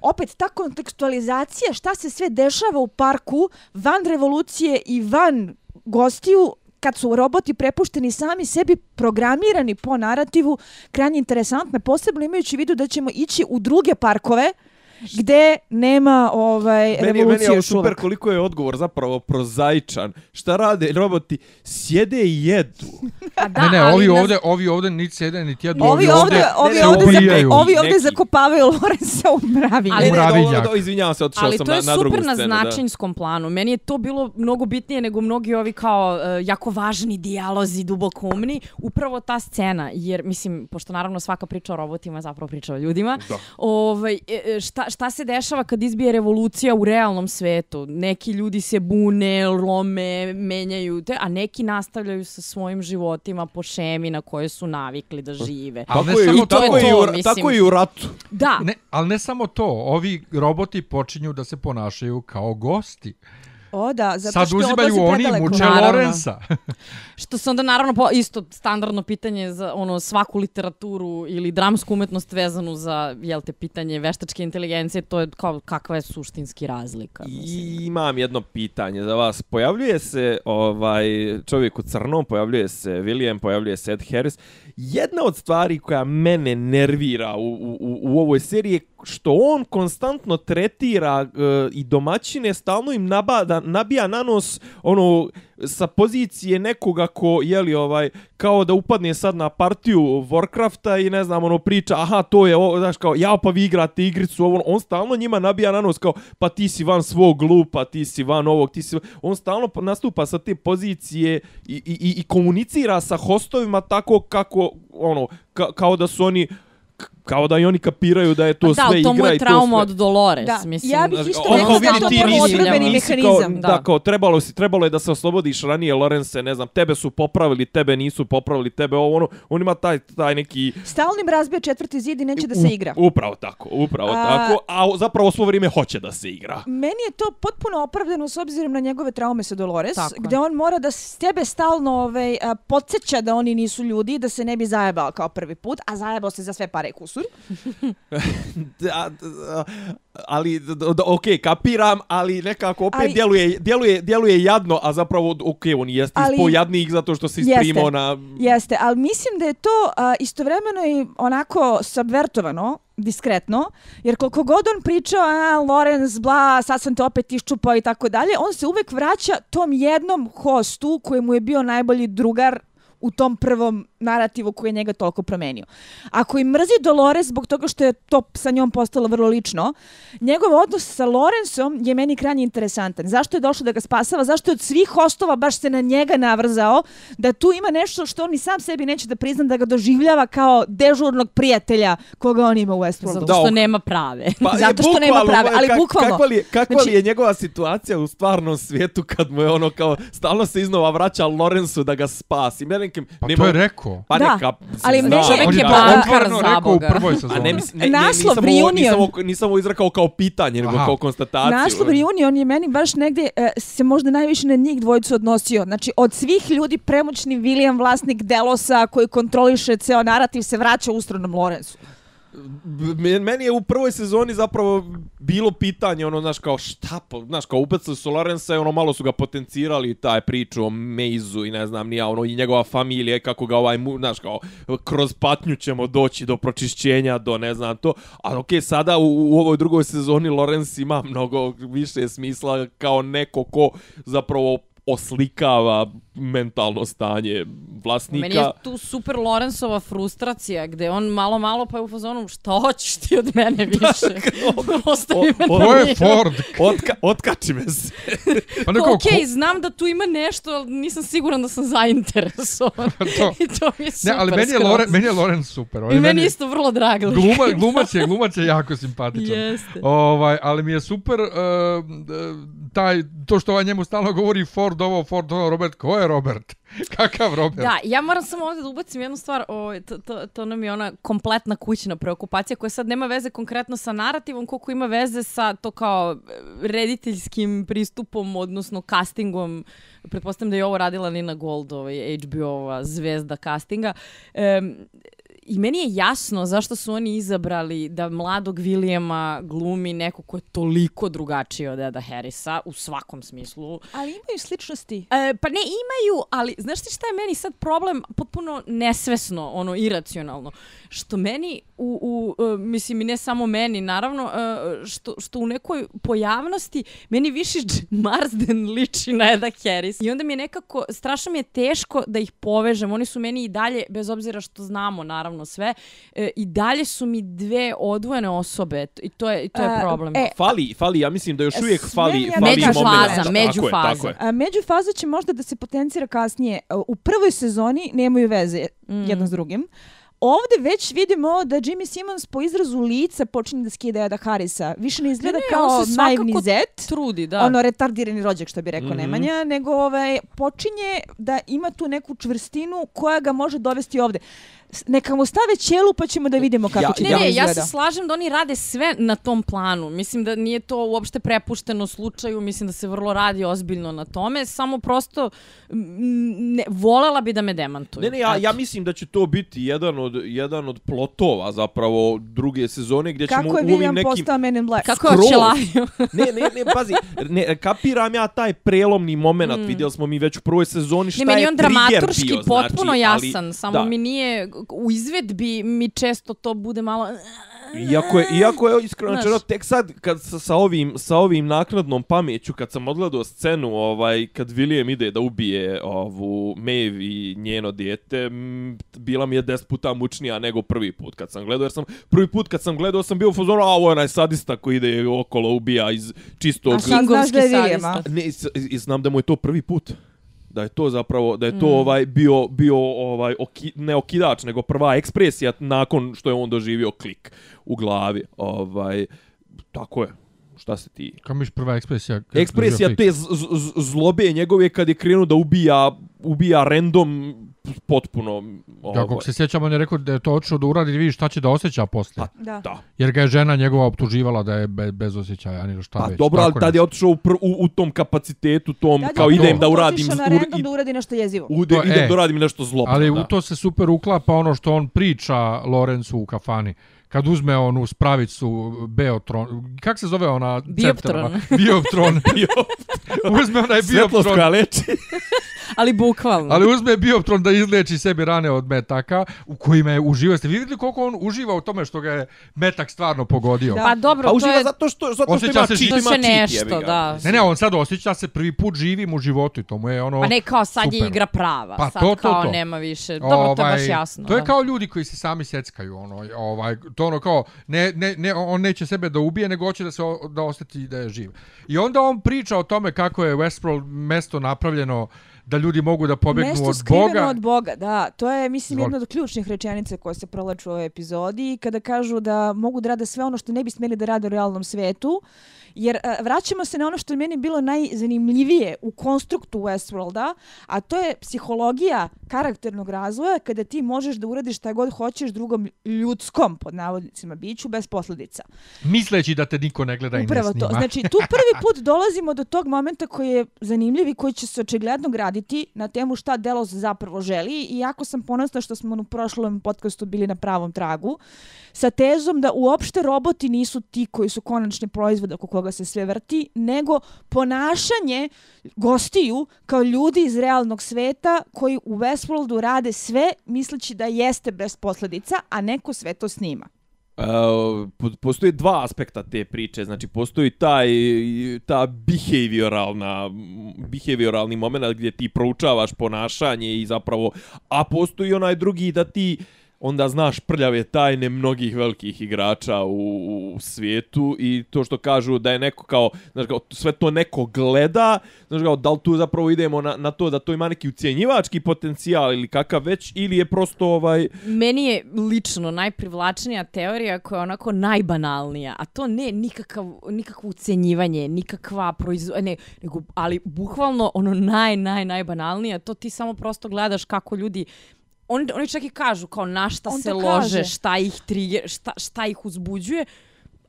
opet, ta kontekstualizacija šta se sve dešava u parku van revolucije i van gostiju, kad su roboti prepušteni sami sebi, programirani po narativu, krajnje interesantne, posebno imajući u vidu da ćemo ići u druge parkove, gde nema ovaj Meni, je- meni revolucije je ovo super uvek. koliko je odgovor zapravo prozaičan. Šta rade roboti? Sjede i jedu. A da, ne, ne, ali ovi na- ovdje, ovi ovdje niti sjede, niti jedu. Ovi ovdje, ovi ovdje, ubijaju. zako, ovi ovdje Neki. zakopavaju Lorenza u mravinje. Ali- Ne, ne, Mravinjak. do, do, izvinjavam se, otišao Ali sam to je na, na drugu super na scenu. da. planu. Meni je to bilo mnogo bitnije nego mnogi ovi kao uh, jako važni dijalozi, duboko umni. Upravo ta scena, jer mislim, pošto naravno svaka priča o robotima je zapravo priča o ljudima, Da. ovaj, e, e, šta, šta se dešava kad izbije revolucija u realnom svetu? Neki ljudi se bune, lome, menjaju, te, a neki nastavljaju sa svojim životima po šemi na koje su navikli da žive. Ali ne Tako je, samo i, tako, to, je, i u, mislim. tako je i u ratu. Da, Ne, ali ne samo to, ovi roboti počinju da se ponašaju kao gosti. O da, zato Sad što uzimaju oni predaleko. muče Naravno. Lorenza. Što se onda naravno po, isto standardno pitanje za ono svaku literaturu ili dramsku umetnost vezanu za jel te pitanje veštačke inteligencije, to je kao kakva je suštinski razlika. mislim. I imam jedno pitanje za vas. Pojavljuje se ovaj čovjek u crnom, pojavljuje se William, pojavljuje se Ed Harris. Jedna od stvari koja mene nervira u, u, u- ovoj seriji je što on konstantno tretira e, i domaćine, stalno im nabada, nabija na nos ono sa pozicije nekoga ko jeli ovaj kao da upadne sad na partiju Warcrafta i ne znam ono priča aha to je ovo znaš kao ja pa vi igrate igricu ovo on stalno njima nabija na nos kao pa ti si van svog glupa ti si van ovog ti si on stalno nastupa sa te pozicije i, i, i- i komunicira sa hostovima tako kako ono ka, kao da su oni kao da i oni kapiraju da je to Pa sve da, igra to mu i je to trauma sve. od Dolores, Da, mislim. ja bih isto kao, rekla kao, da je to prvo odbrambeni nisi kao- mehanizam. Da, kao trebalo si, trebalo je da se oslobodiš ranije, Lorenze, ne znam, tebe su popravili, tebe nisu popravili, tebe ovo ono, on ima taj taj neki Stalnim razbija četvrti zid i neće da se igra. U, upravo tako, upravo A- tako, a zapravo svo vrijeme hoće da se igra. Meni je to potpuno opravdano s obzirom na njegove traume sa Dolores, Tako je. gde on mora da s tebe stalno ovaj, podsjeća da oni nisu ljudi, da se ne bi zajebao kao prvi put, a zajebao se za sve pare i kusur. Da, da, ali, da, ok, kapiram, ali nekako opet Ali- djeluje, djeluje, djeluje jadno, a zapravo, ok, on jeste Ali- ispo jadnik zato što se Jeste. isprimao na... Jeste, ali mislim da je to a, istovremeno i onako subvertovano, diskretno, jer koliko god on pričao, a, Lorenz, bla, sad sam te opet iščupao i tako dalje, on se uvek vraća tom jednom hostu koji mu je bio najbolji drugar u tom prvom narativu koji je njega toliko promenio. Ako i mrzi Dolores zbog toga što je to sa njom postalo vrlo lično, njegov odnos sa Lorencom je meni krajnje interesantan. Zašto je došao da ga spasava? Zašto je od svih hostova baš se na njega navrzao? Da tu ima nešto što on ni sam sebi neće da prizna da ga doživljava kao dežurnog prijatelja koga on ima u Westworldu. Zato što nema prave. Pa, je Zato što nema bukvalno, prave, ali kak- bukvalno. Kakva li, je- kakva Znači- li je njegova situacija u stvarnom svijetu kad mu je ono kao, stalno se iznova vraća Lorenzu da ga spasi. Ja nekim, Pa nema- to je rekao. Pa Da, neka, ali meni- Čovjek On je bankar, za rekao u Boga. prvoj A sezoni. ne, mislim, ne, ne, Naslov nisam, ovo, Reunion. nisam, ovo, nisam ovo izrekao kao pitanje, nego Aha. kao konstataciju. Naslov Reunion je meni baš negdje e, se možda najviše na njih dvojicu odnosio. Znači, od svih ljudi premoćni William, vlasnik Delosa, koji kontroliše ceo narativ, se vraća ustronom Lorenzu. Meni je u prvoj sezoni zapravo bilo pitanje, ono, znaš, kao šta, po, znaš, kao upecali su Lorenza i ono, malo su ga potencirali, taj priču o Meizu i ne znam, nija, ono, i njegova familija, kako ga ovaj, mu, znaš, kao, kroz patnju ćemo doći do pročišćenja, do ne znam to, a okej, sada u, u ovoj drugoj sezoni Lorenz ima mnogo više smisla kao neko ko zapravo oslikava mentalno stanje vlasnika. Meni je tu super Lorenzova frustracija, gde on malo, malo pa je u fazonu, šta hoćeš ti od mene više? Ostavi me na je. Ford. Otka, otkači me se. Pa neko, Okej, znam da tu ima nešto, ali nisam siguran da sam zainteresovan. To. I to mi je Ne, super ali meni je. Loren, meni je Lorenz super. On I je meni isto vrlo drag lik. Gluma, glumac je, glumac je jako simpatičan. Jeste. Ovaj, ali mi je super uh, taj, to što ovaj njemu stalno govori Ford ovo, Ford ovo, Robert, ko je Robert? Kakav Robert? Da, ja moram samo ovdje da ubacim jednu stvar, o, to, to, to nam je ona kompletna kućna preokupacija koja sad nema veze konkretno sa narativom, koliko ima veze sa to kao e, rediteljskim pristupom, odnosno castingom. Pretpostavljam da je ovo radila Nina Gold, ovaj HBO-ova zvezda castinga. Um, I meni je jasno zašto su oni izabrali da mladog Williama glumi neko ko je toliko drugačiji od Eda Harrisa u svakom smislu. Ali imaju sličnosti. E, pa ne imaju, ali znaš ti šta je meni sad problem potpuno nesvesno, ono iracionalno, što meni u, u e, mislim i ne samo meni naravno, e, što, što u nekoj pojavnosti meni više Marsden liči na Eda Harris i onda mi je nekako, strašno mi je teško da ih povežem, oni su meni i dalje, bez obzira što znamo naravno sve, e, i dalje su mi dve odvojene osobe i to je, i to je problem. e, Fali, fali, ja mislim da još uvijek fali, fali Međufaza, momenat. Tako je, međufaza. tako je. A međufaza će možda da se potencira kasnije. U prvoj sezoni nemaju veze Mm. jedno s drugim. Ovde već vidimo da Jimmy Simmons po izrazu lica počinje da skida Eda Harrisa. Više ne izgleda Ne, ne, kao naivni zet. Trudi, da. ono retardirani rođak što bi rekao Mhm. Nemanja, nego ovaj, počinje da ima tu neku čvrstinu koja ga može dovesti ovde. Neka mu stave ćelu pa ćemo da vidimo kako Ja- će Ne, to ne, ja izgleda. se slažem da oni rade sve na tom planu. Mislim da nije to uopšte prepušteno slučaju, mislim da se vrlo radi ozbiljno na tome, samo prosto ne, volela bi da me demantuju. Ne, ne, ja, ja mislim da će to biti jedan od, jedan od plotova zapravo druge sezone gdje ćemo Kako je u ovim William nekim... postao Men in Black? Kako je očelaju? Ne, ne, ne, pazi, ne, kapiram ja taj prelomni moment, mm. vidjeli smo mi već u prvoj sezoni šta Ne, meni je on dramaturški bio, potpuno znači, ali- jasan, samo da. mi nije, u izvedbi mi često to bude malo... Iako je, iako je iskreno rečeno, tek sad kad sa, sa ovim sa ovim naknadnom pameću kad sam odgledao scenu ovaj kad William ide da ubije ovu Maeve i njeno dijete, m, bila mi je 10 puta mučnija nego prvi put kad sam gledao jer sam prvi put kad sam gledao sam bio u fazonu a ovo je onaj sadista koji ide okolo ubija iz čistog A sad znaš da je William, ne, i, s- i znam da mu je to prvi put. Da je to zapravo da je to Mm. ovaj bio bio ovaj oki, ne okidač nego prva ekspresija nakon što je on doživio klik u glavi ovaj tako je šta se ti Kao miš prva ekspresija? ekspresija te zlobe njegove kad je krenuo da ubija ubija random potpuno ovaj. Kako se sjećam, on je rekao da je to otišao da uradi da vidi šta će da osjeća poslije. Pa, Da. da. Jer ga je žena njegova optuživala da je be, bez osjećaja, ni šta Pa već. dobro, ali tad je otišao u, pr, u, u tom kapacitetu, tom, Tad je kao to. idem da Otišao uradim, na ur- random da uradi nešto jezivo. ude, To, idem e. da uradim nešto zlobno. Ali da. u to se super uklapa ono što on priča Lorenzu u kafani. Kad uzme onu spravicu Beotron, kak se zove ona? Bioptron. Bioptron. uzme onaj Svetlost Bioptron. koja leči. Ali bukvalno. Ali uzme Bioptron da izleči sebi rane od metaka u kojima je uživao. Ste vidjeli koliko on uživa u tome što ga je metak stvarno pogodio? Da. Pa dobro, Pa to uživa je... zato što, zato što Osjeća ima se što ima će cheat, nešto, da. Ne, ne, on sad osjeća se prvi put živim u životu i to mu je ono... Pa ne, kao sad je super. igra prava. Pa sad to, to, kao to. nema više. Dobro, to je baš jasno. To je da. kao ljudi koji se sami seckaju, ono, ovaj, to ono kao, ne, ne, ne, on neće sebe da ubije, nego hoće da se o- da ostati da je živ. I onda on priča o tome kako je Westworld mesto napravljeno da ljudi mogu da pobegnu Mesto od skriveno Boga. od Boga, da. To je, mislim, jedna od ključnih rečenica koje se provlaču u ovoj epizodi. Kada kažu da mogu da rade sve ono što ne bi smjeli da rade u realnom svetu. Jer e, vraćamo se na ono što je meni bilo najzanimljivije u konstruktu Westworlda, a to je psihologija karakternog razvoja kada ti možeš da uradiš šta god hoćeš drugom ljudskom, pod navodnicima, biću bez posljedica. Misleći da te niko ne gleda Upravo i ne snima. to. Znači, tu prvi put dolazimo do tog momenta koji je zanimljiv i koji će se očigledno graditi na temu šta Delos zapravo želi. I jako sam ponosna što smo u prošlom podcastu bili na pravom tragu sa tezom da uopšte roboti nisu ti koji su konačni proizvod oko koga se sve vrti, nego ponašanje gostiju kao ljudi iz realnog sveta koji u Westworldu rade sve misleći da jeste bez posledica, a neko sve to snima. E, uh, postoje postoji dva aspekta te priče, znači postoji taj ta behavioralna behavioralni moment gdje ti proučavaš ponašanje i zapravo a postoji onaj drugi da ti onda znaš prljave tajne mnogih velikih igrača u, u svijetu i to što kažu da je neko kao, znaš kao, sve to neko gleda, znaš kao, da li tu zapravo idemo na, na to da to ima neki ucijenjivački potencijal ili kakav već, ili je prosto ovaj, Meni je lično najprivlačnija teorija koja je onako najbanalnija, a to ne nikakav, nikakvo ucenjivanje, nikakva proizvo... ne, nego, ali bukvalno ono naj, naj, najbanalnija, to ti samo prosto gledaš kako ljudi Oni, oni čak i kažu kao na šta On se lože, šta ih trigger, šta, šta ih uzbuđuje,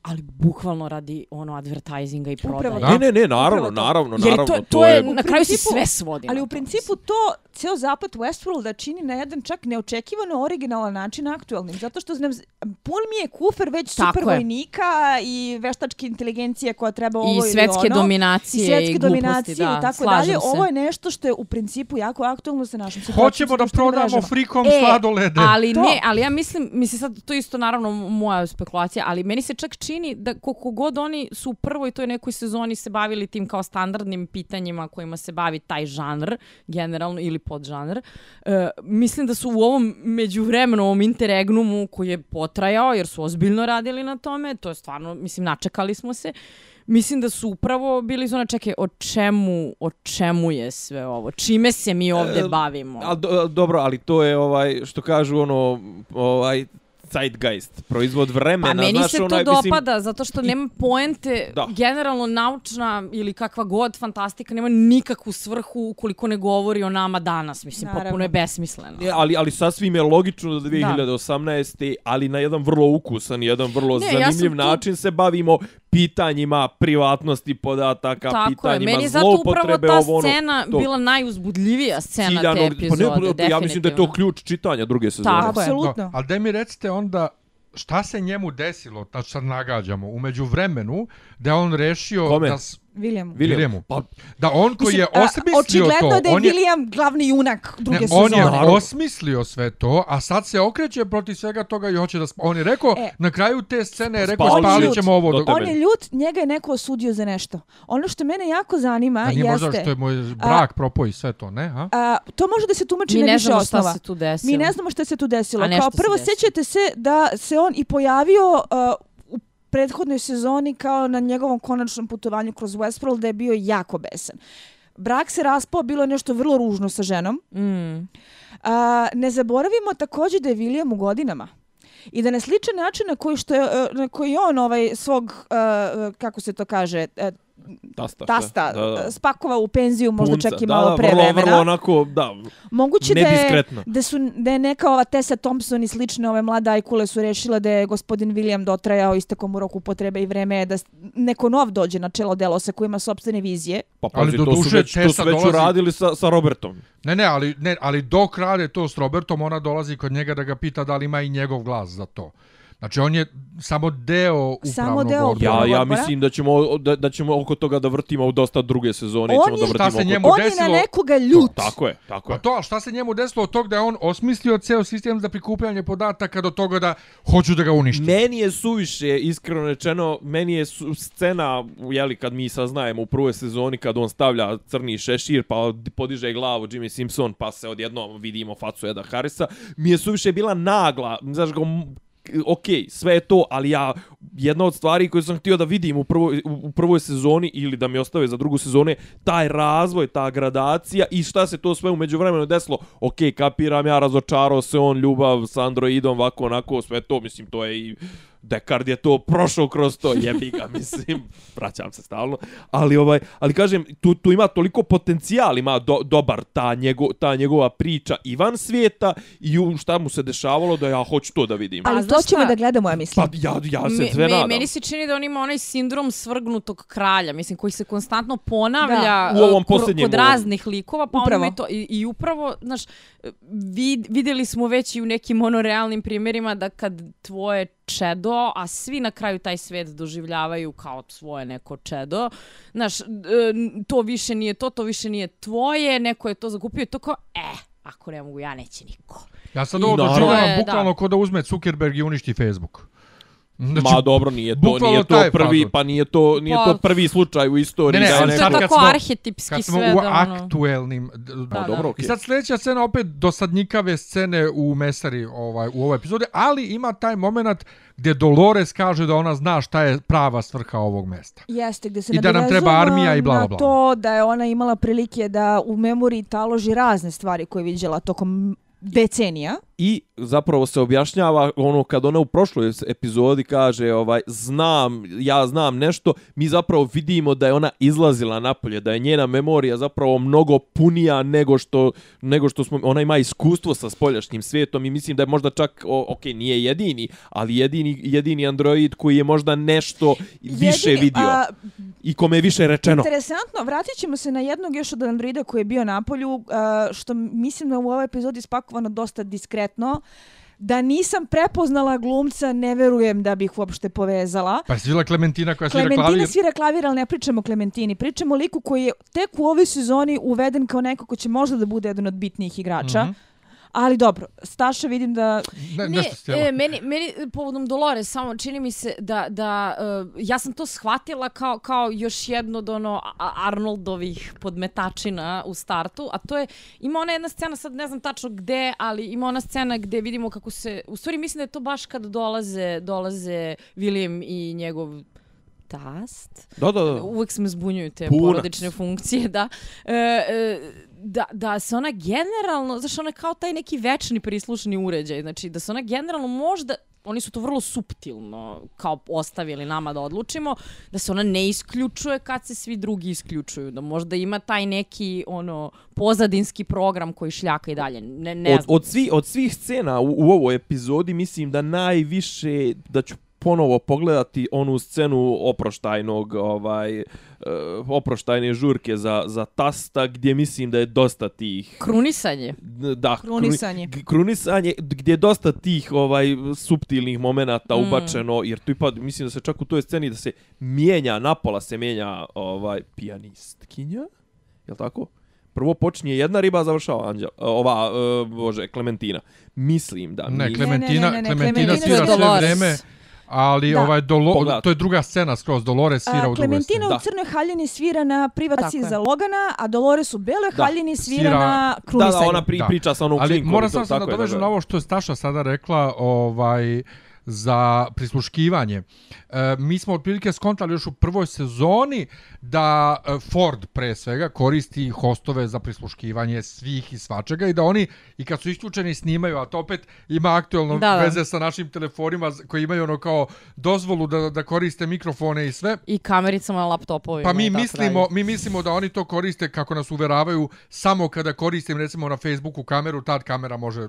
ali bukvalno radi ono advertisinga i prodaje. Upravo Da. Ne, ne, ne, naravno, to. naravno, Jer naravno. to, to je, U na kraju se principu- sve svodi Ali u to, principu to ceo zapad Westworlda čini na jedan čak neočekivano originalan način aktualnim. Zato što znam, pun mi je kufer već Tako super je. vojnika i veštačke inteligencije koja treba ovo I ili svetske ono. dominacije i i, svetske gluposti, dominacije da, i tako dalje. se. Ovo je nešto što je u principu jako aktualno sa našim situacijom. Hoćemo da prodamo mrežama. frikom E, sladolede. Ali To. ne, ali ja mislim, mislim sad to je isto naravno moja spekulacija, ali meni se čak čini da koliko god oni su u prvoj toj nekoj sezoni se bavili tim kao standardnim pitanjima kojima se bavi taj žanr, generalno ili podžanr, e, mislim da su u ovom međuvremenu, ovom interregnumu koji je potrajao, jer su ozbiljno radili na tome, to je stvarno, mislim, načekali smo se, Mislim da su upravo bili zona čeke o čemu, o čemu je sve ovo? Čime se mi ovde E, bavimo? Al, do, dobro, ali to je ovaj što kažu ono ovaj zeitgeist, proizvod vremena, Pa meni znaš, se to onaj, dopada, zato što nema poente, Da. generalno naučna ili kakva god fantastika, nema nikakvu svrhu ukoliko ne govori o nama danas. Mislim, Naravno. potpuno je besmisleno. Ne, ali, ali sasvim je logično da 2018. ali na jedan vrlo ukusan, jedan vrlo Ne, ja zanimljiv tu- način se bavimo pitanjima privatnosti podataka, Tako je, pitanjima meni je zato upravo zloupotrebe, ta ovo, scena to. bila najuzbudljivija scena te ciljanog- epizode, pa ne, ja mislim da je to ključ čitanja druge sezone. Tako je. Apsolutno. No, ali da mi recite onda šta se njemu desilo, znači sad nagađamo, umeđu vremenu da on rešio Kome? da, s- William. William. Williamu. Pa, da on koji je a, osmislio Očigledno to, je da je on je, William glavni junak druge ne, sezone. on je osmislio sve to, a sad se okreće protiv svega toga i hoće da... sp- On je rekao, E. na kraju te scene je rekao, Spalit ćemo ovo. Do. On je ljut, njega je neko osudio za nešto. Ono što mene jako zanima a nije možda jeste... što je moj brak propao i sve to, ne? A? A, to može da se tumači Mi na ne više znamo šta osnova. se tu desilo. Mi ne znamo šta se tu desilo. A Kao se prvo, desilo. sjećate se da se on i pojavio uh, prethodnoj sezoni kao na njegovom konačnom putovanju kroz Westworld da je bio jako besan. brak se raspao, bilo je nešto vrlo ružno sa ženom. Mm. A, ne zaboravimo također da je William u godinama. I da na sličan način na koji, što je, na koji on ovaj svog, uh, kako se to kaže, uh, Tasta. tasta Da, da. spakovao u penziju, možda Punca. čak i Da, malo da, pre vrlo, vremena. Vrlo onako, da, Moguće da je, da, su, da je neka ova Tessa Thompson i slične ove mlade ajkule su rešile da je gospodin William dotrajao istekom u roku potrebe i vreme je da neko nov dođe na čelo Delosa koji ima sobstvene vizije. Pa Ali pazi, do to su duše već, to Tessa su već dolazi- uradili sa, sa Robertom. Ne, ne, ali, ne, ali dok rade to s Robertom, ona dolazi kod njega da ga pita da li ima i njegov glas za to. Znači, on je samo deo upravnog Samo deo odbora. Ja, ja mislim da ćemo, da, da ćemo oko toga da vrtimo u dosta druge sezone. On ćemo da je- vrtimo Šta se njemu On je na desilo- nekoga ljut. Tako je, tako Pa je. to, ali šta se njemu desilo od tog da je on osmislio ceo sistem za prikupljanje podataka do toga da hoću da ga uništim? Meni je suviše, iskreno rečeno, meni je su, scena, jeli, kad mi saznajemo u prvoj sezoni, kad on stavlja crni šešir, pa podiže glavu Jimmy Simpson, pa se odjednom vidimo facu Eda Harrisa, mi je suviše bila nagla, znaš ga, ok, sve je to, ali ja, jedna od stvari koju sam htio da vidim u prvoj, u prvoj sezoni ili da mi ostave za drugu sezonu taj razvoj, ta gradacija i šta se to sve umeđu vremenu desilo. Ok, kapiram ja, razočarao se on, ljubav s androidom, ovako, onako, sve to, mislim, to je i Dekard je to prošao kroz to, jebi ga, mislim, vraćam se stalno, ali ovaj, ali kažem, tu, tu ima toliko potencijal, ima do, dobar ta, njego, ta njegova priča i van svijeta i u šta mu se dešavalo da ja hoću to da vidim. A Ali to ćemo da gledamo, ja mislim. Pa ja, ja se Me- sve me- nadam. Meni se čini da on ima onaj sindrom svrgnutog kralja, mislim, koji se konstantno ponavlja Da. U ovom uh, kod- kod ovom. raznih likova, pa Upravo. to. I, I upravo, znaš, vid, vidjeli smo već i u nekim monorealnim primjerima da kad tvoje čedo, a svi na kraju taj svet doživljavaju kao svoje neko čedo, znaš, e, to više nije to, to više nije tvoje, neko je to zakupio i to kao, e, ako ne mogu ja, neće niko. Ja sad ovo doživljavam bukvalno ko da uzme Zuckerberg i uništi Facebook. Znači, Ma dobro, nije to, nije to prvi, fazon. pa nije to, nije Pa- to prvi slučaj u istoriji. Ne, ne, da ali je sad tako smo- arhetipski kad smo sve u da ono... aktuelnim... d- Pa Da, dobro, da. okej. I sad sljedeća scena opet dosadnikave scene u Mesari ovaj, u ovoj epizodi, ali ima taj moment gdje Dolores kaže da ona zna šta je prava svrha ovog mesta. Jeste, gdje se I da nam treba armija i bla, bla, na bla. to da je ona imala prilike da u memoriji taloži razne stvari koje je viđela tokom decenija. I zapravo se objašnjava ono kad ona u prošloj epizodi kaže ovaj znam, ja znam nešto, mi zapravo vidimo da je ona izlazila napolje, da je njena memorija zapravo mnogo punija nego što, nego što smo, ona ima iskustvo sa spoljašnjim svijetom i mislim da je možda čak, o, ok, nije jedini, ali jedini, jedini android koji je možda nešto više vidio a, i kome je više rečeno. Interesantno, vratit ćemo se na jednog još od androida koji je bio na polju, a, što mislim da u ovoj epizodi spakovano dosta diskretno. Da nisam prepoznala glumca, ne verujem da bih uopšte povezala. Pa je svila Klementina koja svira Klementina klavir. svira klavir, ali ne pričamo o Klementini. Pričamo o liku koji je tek u ovoj sezoni uveden kao neko ko će možda da bude jedan od bitnijih igrača. Mhm. Ali dobro, Staša vidim da... Ne, Ne, nešto stjela. e, meni, meni povodom Dolores samo čini mi se da, da uh, ja sam to shvatila kao, kao još jedno od ono Arnoldovih podmetačina u startu, a to je, ima ona jedna scena, sad ne znam tačno gde, ali ima ona scena gde vidimo kako se, u stvari mislim da je to baš kad dolaze, dolaze William i njegov tast. Da, da, da. Uvijek se me zbunjuju te Punac. porodične funkcije, da. E, e, da, da se ona generalno, znaš, ona kao taj neki večni prislušni uređaj, znači da se ona generalno možda, oni su to vrlo suptilno kao ostavili nama da odlučimo, da se ona ne isključuje kad se svi drugi isključuju, da možda ima taj neki ono pozadinski program koji šljaka i dalje, ne, ne od, znam. od, svi, od svih scena u, u ovoj epizodi mislim da najviše da ću ponovo pogledati onu scenu oproštajnog ovaj uh, oproštajne žurke za za tasta gdje mislim da je dosta tih Krunisanje. da Krunisanje. kruni- krunisanje gdje je dosta tih ovaj suptilnih momenata Mm. ubačeno jer tu ipak mislim da se čak u toj sceni da se mijenja napola se mijenja ovaj pijanistkinja je tako Prvo počinje jedna riba, završava Anđel, ova, uh, bože, Klementina. Mislim da... Ne, mi- Klementina, ne, ne, ne, Klementina Klementina svira je sve Dolores. Ali Da. ovaj Dolo, Pogledajte. to je druga scena skroz, Dolores svira A, u drugoj sceni. u Da. crnoj haljini svira na privaciji je. za Logana, a Dolores u beloj Da. haljini svira, Svira- na Da, krunisanju. da, ona pri, Da. priča sa onom Ali klinkom. moram i to, samo se nadovežem tako na ovo što je Staša sada rekla, ovaj, za prisluškivanje. E, mi smo otprilike skontali još u prvoj sezoni da e, Ford pre svega koristi hostove za prisluškivanje svih i svačega i da oni i kad su isključeni snimaju, a to opet ima aktualno Da, da. veze sa našim telefonima koji imaju ono kao dozvolu da, da koriste mikrofone i sve. I kamericama na laptopovima. Pa mi mislimo, dalje. mi mislimo da oni to koriste kako nas uveravaju samo kada koristim recimo na Facebooku kameru, tad kamera može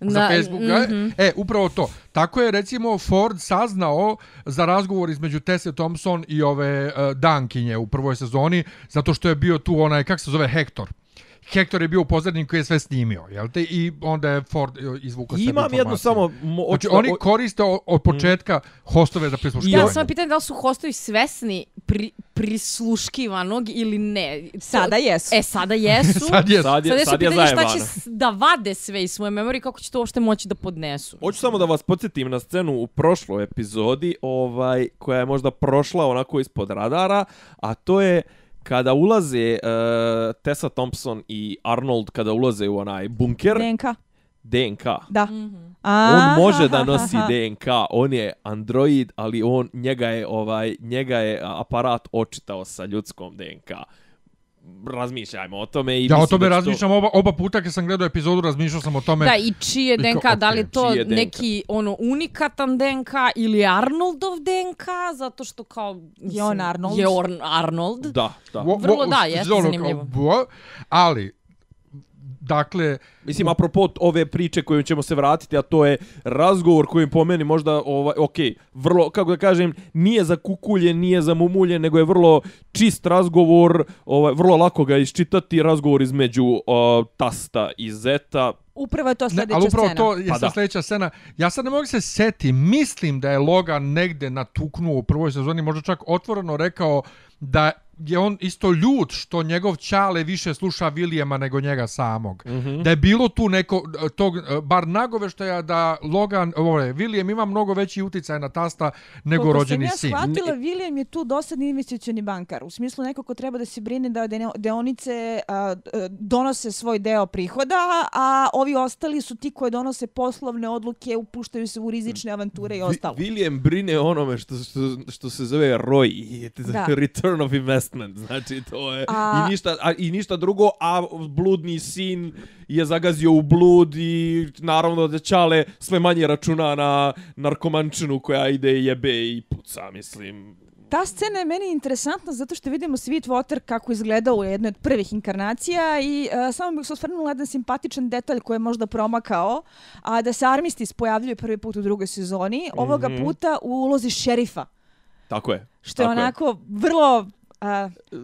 za Da, Facebook. mhm. E, upravo to. Tako je recimo Ford saznao za razgovor između Tessa Thompson i ove uh, Dankinje u prvoj sezoni, zato što je bio tu onaj, kak se zove, Hector. Hector je bio u pozadini koji je sve snimio, jel te? I onda je Ford e, izvukao sebi Imam jednu samo... Mo, Znači, oni koriste o- od početka hostove za prisluškivanje. Ja sam pitanje da li su hostovi svesni pri, prisluškivanog ili ne. Sada jesu. E, sada jesu. Sad je, Sad je, Sada je sad je pitanje šta će da vade sve iz svoje memorije, kako će to uopšte moći da podnesu. Hoću samo da vas podsjetim na scenu u prošloj epizodi, ovaj koja je možda prošla onako ispod radara, a to je kada ulaze uh, Tessa Thompson i Arnold kada ulaze u onaj bunker DNK. DNK. Da. Mhm. A, On može da nosi. DNK, on je android, ali on njega je ovaj njega je aparat očitao sa ljudskom DNK. Razmišljajmo o tome i Ja o tome da će to- razmišljam oba, oba puta kad sam gledao epizodu, razmišljao sam o tome. Da, i čiji je I kao, DNK, da li to DNK? neki ono unikatan DNK ili Arnoldov DNK, zato što kao... Je on Arnold? Je on Arnold. Da, da. Vrlo da, jeste ono kao, zanimljivo. Ali, dakle, Mislim, apropo ove priče koju ćemo se vratiti, a to je razgovor koji po meni možda, ovaj, ok, vrlo, kako da kažem, nije za kukulje, nije za mumulje, nego je vrlo čist razgovor, ovaj, vrlo lako ga iščitati, razgovor između o, tasta i zeta. Upravo je to ne, sljedeća ali upravo scena. to je Pa pa da. sljedeća scena. Ja sad ne mogu se seti, mislim da je Logan negde natuknuo u prvoj sezoni, možda čak otvoreno rekao da je on isto ljut što njegov ćale više sluša Williama nego njega samog. Mm -hmm. Da je bilo tu neko, tog, bar nagoveštaja da Logan, ovaj, William ima mnogo veći uticaj na tasta nego Koliko rođeni sam sin. ja shvatila, William je tu dosadni investicioni bankar. U smislu neko ko treba da se brine da deonice a, a, donose svoj deo prihoda, a ovi ostali su ti koji donose poslovne odluke, upuštaju se u rizične avanture i ostalo. Vi, William brine onome što, što, što se zove ROI, Da. Return of Investment, znači to je, A- i, ništa, a, i ništa drugo, a bludni sin je zagazio u blud i naravno da Čale sve manje računa na narkomančinu koja ide jebe i puca, mislim. Ta scena je meni interesantna zato što vidimo Sweetwater kako izgleda u jednoj od prvih inkarnacija i uh, samo bih se osvrnula jedan simpatičan detalj koji je možda promakao, a da se Armistice pojavljuje prvi put u drugoj sezoni, ovoga puta u ulozi šerifa. Tako je. Što je onako vrlo... Uh,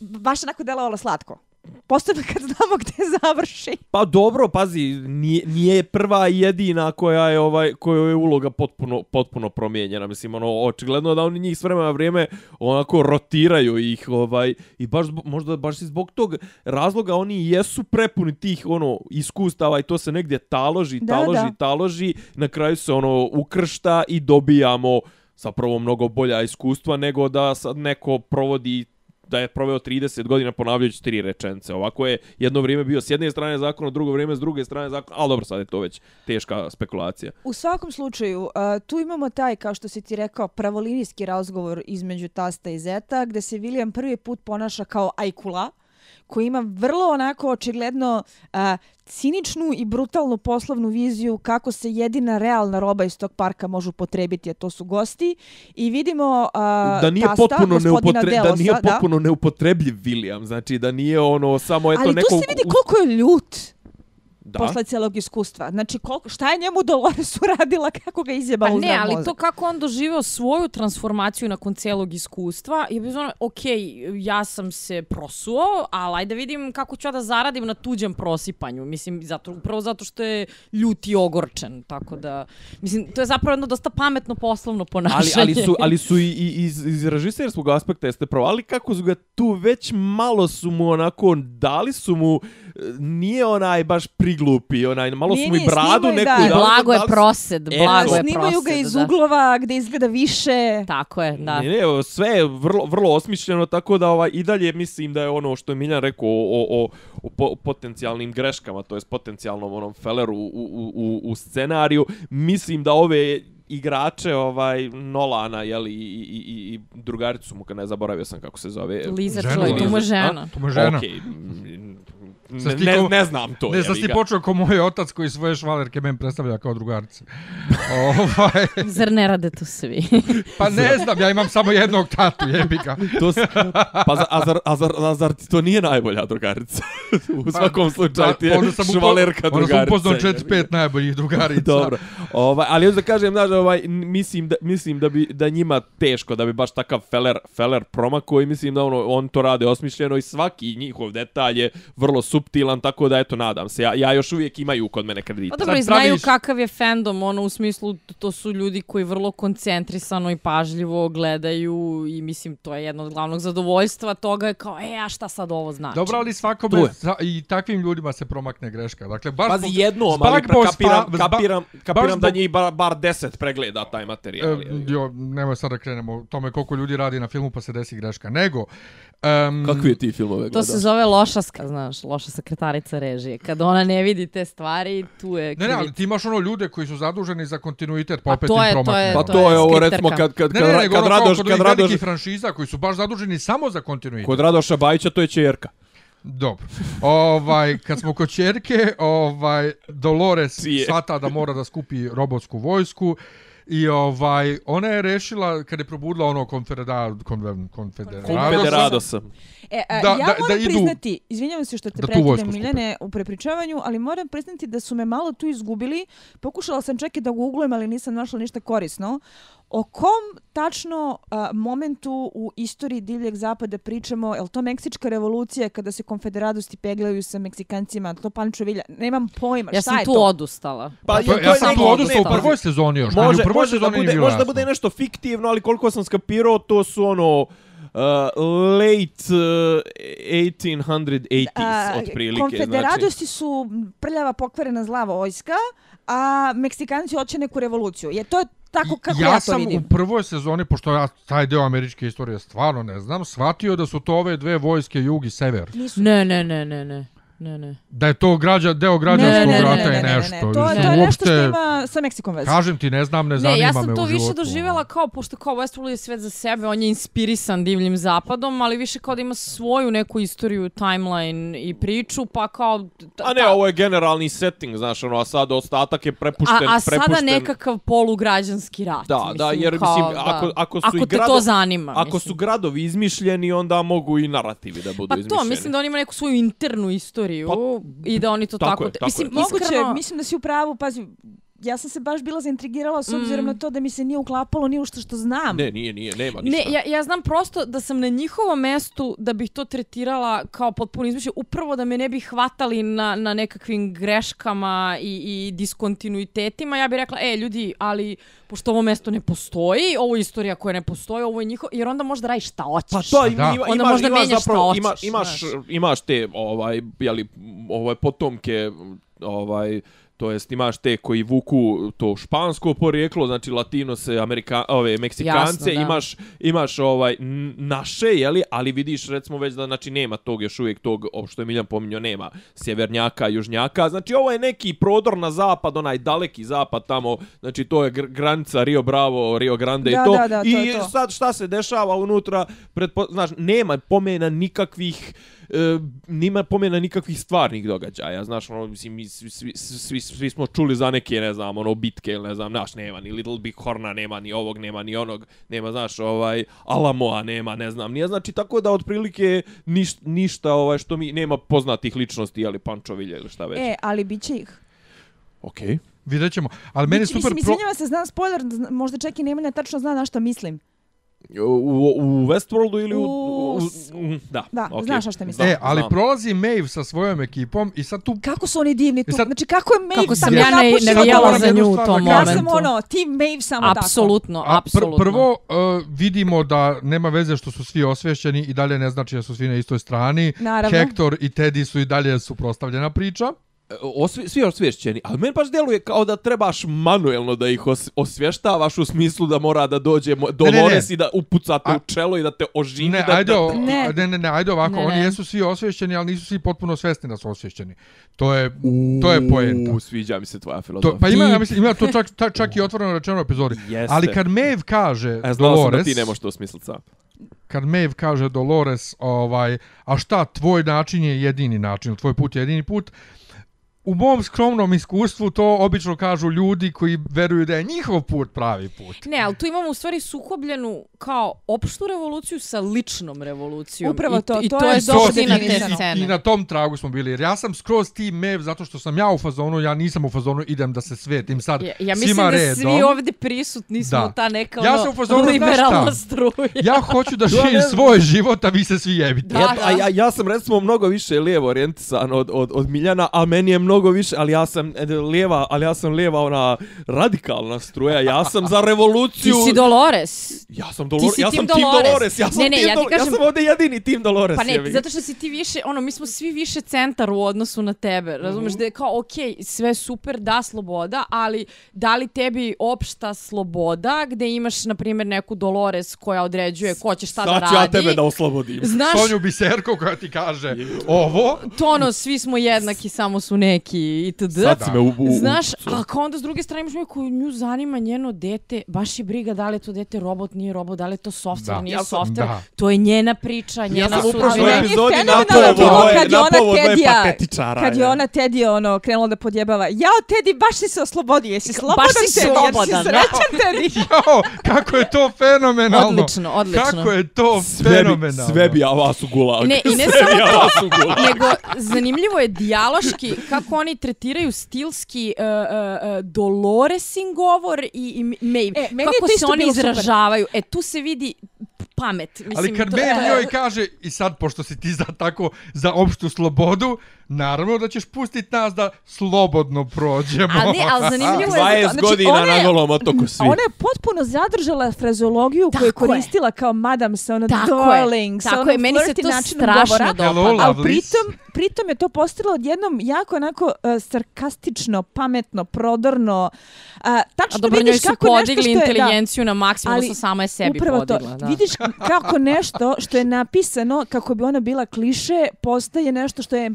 baš onako delovalo slatko. Posebno kad znamo gde završi. Pa dobro, pazi, nije, nije prva i jedina koja je ovaj kojoj je uloga potpuno potpuno promijenjena. Mislim ono očigledno da oni njih s vremena na vrijeme onako rotiraju ih ovaj i baš možda baš i zbog tog razloga oni jesu prepuni tih ono iskustava i to se negdje taloži, Da, taloži, da. taloži, na kraju se ono ukršta i dobijamo zapravo mnogo bolja iskustva nego da sad neko provodi da je proveo 30 godina ponavljajući tri rečence. Ovako je jedno vrijeme bio s jedne strane zakon, drugo vrijeme s druge strane zakon, ali dobro, sad je to već teška spekulacija. U svakom slučaju, uh, tu imamo taj, kao što si ti rekao, pravolinijski razgovor između tasta i zeta, gde se William prvi put ponaša kao ajkula, koji ima vrlo onako očigledno uh, ciničnu i brutalnu poslovnu viziju kako se jedina realna roba iz tog parka može upotrebiti, a to su gosti. I vidimo uh, da nije tasta, potpuno neupotre, Delosa, da nije potpuno neupotrebljiv William, znači da nije ono samo eto Ali neko tu se vidi koliko je ljut da. posle celog iskustva. Znači, koliko, šta je njemu Dolores uradila, kako ga izjebala Pa u ne, zdrav ali mozak? to kako on doživao svoju transformaciju nakon cijelog iskustva, je bilo ono, ok, ja sam se prosuo, ali ajde vidim kako ću ja da zaradim na tuđem prosipanju. Mislim, zato, upravo zato što je ljut i ogorčen. Tako da, mislim, to je zapravo jedno dosta pametno poslovno ali, ponašanje. ali su ali su i, i iz, iz režiserskog aspekta jeste pravo, ali kako su ga tu već malo su mu onako dali su mu nije onaj baš priglupi, onaj malo Nije, su mu i bradu snimaju, neku da. I blago je prosed, E, blago je Snimaju ga prosed, iz da. uglova gde izgleda više. Tako je, da. Ne, ne, sve je vrlo, vrlo osmišljeno, tako da ovaj, i dalje mislim da je ono što je Miljan rekao o, o, o po, potencijalnim greškama, to jest potencijalnom onom feleru u, u, u, u scenariju, mislim da ove igrače ovaj Nolana je li i, i, i, i drugaricu mu kad ne zaboravio sam kako se zove. Liza Chloe, tu mu je žena. To mu je žena. Okej. mm, Ti Ne, ko- ne znam to. Ne, sad jebi si počeo kao moj otac koji svoje švalerke men predstavlja kao drugarice. ovaj, Zar ne rade to svi? pa ne znam, ja imam samo jednog tatu, jebi ga. To s... pa za, a, zar, a, zar, a zar ti to nije najbolja drugarica? U svakom slučaju ti je sam upo- švalerka Onda sam drugarica. upoznao ga. 4-5 najboljih drugarica. Dobro. Ovaj, ali još da kažem, znaš, ovaj, mislim, da, mislim da bi da njima teško da bi baš takav feller, feller promakao i mislim da ono, on to rade osmišljeno i svaki njihov detalj je vrlo suptilan, tako da eto, nadam se. Ja, ja još uvijek imaju kod mene kredite. Pa dobro, Sad znaju praviš- kakav je fandom, ono, u smislu, to su ljudi koji vrlo koncentrisano i pažljivo gledaju i mislim, to je jedno od glavnog zadovoljstva toga je kao, e, a šta sad ovo znači? Dobro, ali Tu je. svakome za- i takvim ljudima se promakne greška. Dakle, baš Pazi jednom, zbog ali po- kapiram, kapiram, baš kapiram da njih bar, bar deset pregleda taj materijal. E, jo, nemoj sad da krenemo o tome koliko ljudi radi na filmu pa se desi greška. Nego, um, Kakvi je ti filmove To gledao? se zove loša, sk- znaš, loša sekretarica režije. Kad ona ne vidi te stvari, tu je Ne, ne, ali ti imaš ono ljude koji su zaduženi za kontinuitet, pa A opet to im je- to promakne. je- Pa to to je ovo skripterka. recimo kad, kad, Ne, kad, ne, kad, nego kad ono kao Radoš, kod kad ovih Radoš, velikih franšiza koji su baš zaduženi samo za kontinuitet. kod Radoša Bajića to je čerka. Dobro. Ovaj, kad smo kod čerke, ovaj, Dolores Sije. shvata da mora da skupi robotsku vojsku i ovaj ona je rešila kad je probudila ono konfederal kon, konfederadosa Konfederadosa. E, a, Da- ja da- moram da idu- priznati, izvinjavam se što te prekidam. Miljane u prepričavanju, ali moram priznati da su me malo tu izgubili. Pokušala sam čak i da googlujem, ali nisam našla ništa korisno. O kom tačno a, momentu u istoriji divljeg zapada pričamo? Je li to Meksička revolucija kada se konfederadosti peglaju sa Meksikancima? Je To Pancho Villa? Nemam pojma. Ja Šta sam je tu to? odustala. Pa Pa, ja sam tu odustao u prvoj sezoni još. Može, u prvoj može, da sezoni bude, nije bilo može da bude nešto fiktivno, ali koliko sam skapirao, to su ono uh, late uh, 1880s A, otprilike. Konfederadosti su prljava pokvarena zla vojska, a Meksikanci hoće neku revoluciju. Je to tako kako ja, ja to sam vidim? u prvoj sezoni, pošto ja taj deo američke istorije stvarno ne znam, shvatio da su to ove dve vojske, jug i sever. Nisu Ne, ne, ne, ne, ne. Ne, ne. Da je to građa, deo građanskog ne, ne, rata ne, i ne, ne, nešto. To, Mislim, to je nešto što ima sa Meksikom veze. Kažem ti, ne znam, ne zanima Ne, ja me sam u to više životu, doživjela ono. kao, pošto kao Westworld je svet za sebe, on je inspirisan divljim zapadom, ali više kao da ima svoju neku istoriju, timeline i priču, pa kao... ta- A ne, ta- ovo je generalni setting, znaš, ono, a sad ostatak je prepušten. a, a sada prepušten, nekakav polugrađanski rat. Da, mislim, da, jer kao, mislim, da. ako, ako su ako i te grado, to zanima. Ako mislim. su gradovi izmišljeni, onda mogu i narativi da budu Pa izmišljeni. to, mislim da on ima neku svoju internu istoriju Pa, i da oni to tako tako... je, tako mislim, je. Moguće, iskreno, mislim da si u pravu, pazi, ja sam se baš bila zaintrigirala s obzirom Mm. na to da mi se nije uklapalo ni u što što znam. Ne, nije, nije, nema Ne, ništa. ja, ja znam prosto da sam na njihovom mestu da bih to tretirala kao potpuno izmišlje, upravo da me ne bi hvatali na, na nekakvim greškama i, i diskontinuitetima, ja bih rekla, e, ljudi, ali pošto ovo mesto ne postoji, ovo je istorija koja ne postoji, ovo je njihovo, jer onda možda radiš šta hoćeš. Pa to ima, Da. ima, Onda imaš, možda imaš menjaš šta zapravo, hoćeš, ima, imaš, znaš. imaš te, ovaj, jeli, ovaj, potomke, ovaj, to jest imaš te koji vuku to špansko porijeklo, znači latinose, amerika, ove meksikance, Jasno, da. imaš imaš ovaj naše, je li, ali vidiš recimo već da znači nema tog još uvijek tog što je Miljan pominjao, nema sjevernjaka, južnjaka. Znači ovo je neki prodor na zapad, onaj daleki zapad tamo, znači to je gr granica Rio Bravo, Rio Grande Da, i to. da, da, to I to. sad šta se dešava unutra, pretpo, znaš, nema pomena nikakvih e, nima pomena nikakvih stvarnih događaja, znaš, ono, mislim, mi svi, svi, svi, svi smo čuli za neke, ne znam, ono, bitke, ili ne znam, naš, nema ni Little Big Horna, nema ni ovog, nema ni onog, nema, znaš, ovaj, Alamoa nema, ne znam, nije, znači, tako da, otprilike, niš, ništa, ovaj, što mi, nema poznatih ličnosti, ali Pančovilja ili šta već. E, ali bit će ih. Okej. Vidjet ćemo. Ali meni je Mislim, super... Mislim, izvinjavam se, znam spoiler, možda čak i Nemanja tačno zna na što mislim. U, u Westworldu ili u... U- u, u da, Da, okej. znaš na šta mislim. E, ali znam. prolazi Maeve sa svojom ekipom i sad tu... Kako su oni divni tu? sad- Znači, kako je Maeve Kako sam Ja ne, navijala moram za nju u tom da Ja momentu. sam ono, team Maeve samo tako. Apsolutno, A pr apsolutno. prvo uh, vidimo da nema veze što su svi osvješćeni i dalje ne znači da su svi na istoj strani. Naravno. Hector i Teddy su i dalje suprostavljena priča. Osvi, svi osvješćeni, ali meni baš djeluje kao da trebaš manuelno da ih os, osvještavaš u smislu da mora da dođe. Dolores i da upucate A- u čelo i da te oživi. Ne, da, ajde, da, Ne. ne, ne, ne, ajde ovako, Ne, oni ne. jesu svi osvješćeni, ali nisu svi potpuno svjesni da su osvješćeni. To je, to je poenta. U, sviđa mi se tvoja To, filozofija. pa ima, ja mislim, ima to čak, ta, čak i otvoreno rečeno u epizodi. Jeste. Ali kad Maeve kaže E, znao sam da Dolores, ti ne možeš to smisliti sam. kad Maeve kaže Dolores, ovaj, a šta, tvoj način je jedini način, tvoj put je jedini put, u mom skromnom iskustvu to obično kažu ljudi koji veruju da je njihov put pravi put. Ne, ali tu imamo u stvari sukobljenu kao opštu revoluciju sa ličnom revolucijom. Upravo I, to, i to to je je dobro suština te scene. I na tom tragu smo bili. Jer ja sam skroz team Maeve zato što sam ja u fazonu, ja nisam u fazonu, idem da se svetim sad Ja, ja mislim da redom. svi ovdje prisutni smo Da. ta neka Ja ono, sam u fazonu, liberalna struja. Ja hoću da živim svoj život, a vi se svi jebite. Da, ja, da. Ja, ja sam recimo mnogo više lijevo orijentisan od, od, od Miljana, a meni je mnogo više, ali ja sam e, lijeva, ali ja sam lijeva ona radikalna struja. Ja sam za Ti revoluciju. si Dolores. Ja sam Ti Dolores, ja tim sam Team Dolores. Dolores, ja sam, Ne, ne, ja ti Dol- ja kažem- sam ovdje jedini Team Dolores. Pa ne, jebi ga. zato što si ti više, ono, mi smo svi više centar u odnosu na tebe, razumeš, Mhm. da je kao, okej, sve super, da, sloboda, ali da li tebi opšta sloboda, gde imaš, na primjer, neku Dolores koja određuje ko će šta da Sad radi. ću ja tebe da oslobodim. Znaš, Sonju Biserko koja ti kaže ovo, to ono, svi smo jednaki, samo su neki itd. Sad si me u, u, u, Znaš, a kao onda s druge strane imaš neko koju nju zanima njeno dete, baš je briga da li je to dete robot, nije robot, da li je to software, Da. nije Ja sam- software. da. To je njena priča, njena sam u sudbina. prošloj je epizodi fenomenalno napovo bilo dvoje- kad je ona Tedija, kad je ona Teddy ono krenula da podjebava. Jao, Teddy, baš si se oslobodio. Jesi slobodan, si Teddy? slobodan, Jesi srećan, Teddy? jao, kako je to fenomenalno. Odlično, odlično. Kako je to Sve bi, fenomenalno. sve bi ja vas u gulag. Ne, i ne samo ja to, nego zanimljivo je dijaloški kako oni tretiraju stilski uh, uh, Doloresin govor i, i Maeve. E, kako se oni bilo super. izražavaju. E, tu se vidi pamet. Mislim, Ali kad to- Maeve njoj kaže, i sad, pošto si ti za tako, za opštu slobodu, naravno da ćeš pustiti nas da slobodno prođemo. A ne, ali zanimljivo je... 20 Znači, godina je- na golom otoku svi. Ona je potpuno zadržala frazologiju koju je koristila kao madam sa ono Tako je, darling, sa tako onom je, meni se to strašno govora. dopada. Ali pritom, pritom je to postalo odjednom jako onako uh, sarkastično, pametno, prodorno. Uh, tačno A dobro, njoj vidiš su kako nešto podigli što je... Da, inteligenciju na maksimum, Ali odnosno sama je sebi Upravo podigla. to. Da. Vidiš kako nešto što je napisano, kako bi ona bila kliše, postaje nešto što je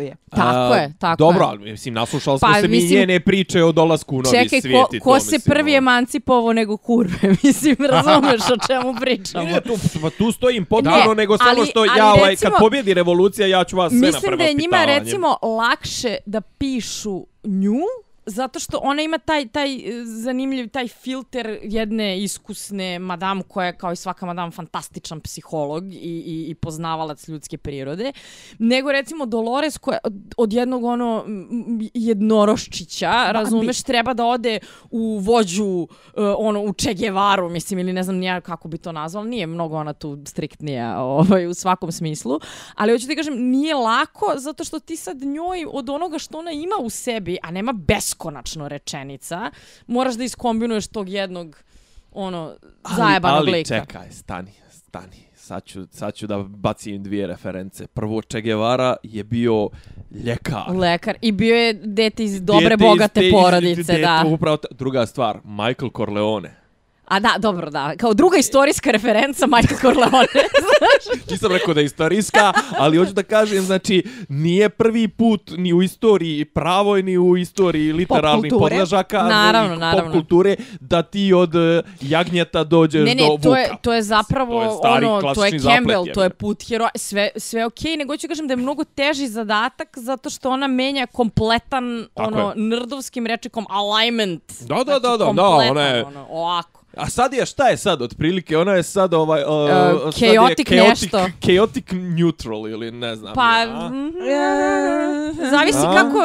empoweruje. Tako je, tako Dobro, je. ali mislim, naslušali smo Pa, se mi njene priče o dolasku u novi Čekaj, svijet ko, i to, ko se mislim, prvi ono. emancipovao nego kurve? Mislim, razumeš o čemu pričamo? Ne, tu, pa tu stojim potpuno, Ne, nego samo što ali ja, ovaj, recimo- kad pobjedi revolucija, ja ću vas sve na Mislim da je njima recimo lakše da pišu nju zato što ona ima taj taj e, zanimljiv taj filter jedne iskusne madam koja je kao i svaka madam fantastičan psiholog i, i, i poznavalac ljudske prirode nego recimo Dolores koja od, jednog ono jednoroščića razumeš treba da ode u vođu e, ono u Che Guevaru mislim ili ne znam nija kako bi to nazvala nije mnogo ona tu striktnija ovaj u svakom smislu ali hoću ti kažem nije lako zato što ti sad njoj od onoga što ona ima u sebi a nema beskonačno rečenica moraš da iskombinuješ tog jednog ono zajebanog ali, lika Ali čekaj, stani, stani. Sad ću, sad ću da bacim dvije reference. Prvo, Che Guevara je bio ljekar. lekar i bio je dete iz dobre Dete iz bogate te- iz- porodice dete, da Upravo ta- druga stvar, Michael Corleone. A da dobro da kao druga istorijska referenca Michael Corleone Nisam rekao da je istorijska, ali hoću da kažem, znači, nije prvi put ni u istoriji pravoj, ni u istoriji literalnih kulture. podležaka, Naravno, naravno. pop kulture, da ti od eh, jagnjeta dođeš Ne, ne, do vuka. to je, to je zapravo To je stari ono, to je Campbell, zaplet, to je put heroja, sve, sve okej, nego ću kažem da je mnogo teži zadatak zato što ona menja kompletan, Tako ono, je. nerdovskim rečekom alignment. Da, da, Znači, da, da, da, ona je- Ono, ovako. A sad je, šta je sad otprilike? Ona je sad ovaj... Uh, Uh, sad je chaotic nešto. Chaotic neutral ili ne znam. Pa, ja. mhm, zavisi A? kako,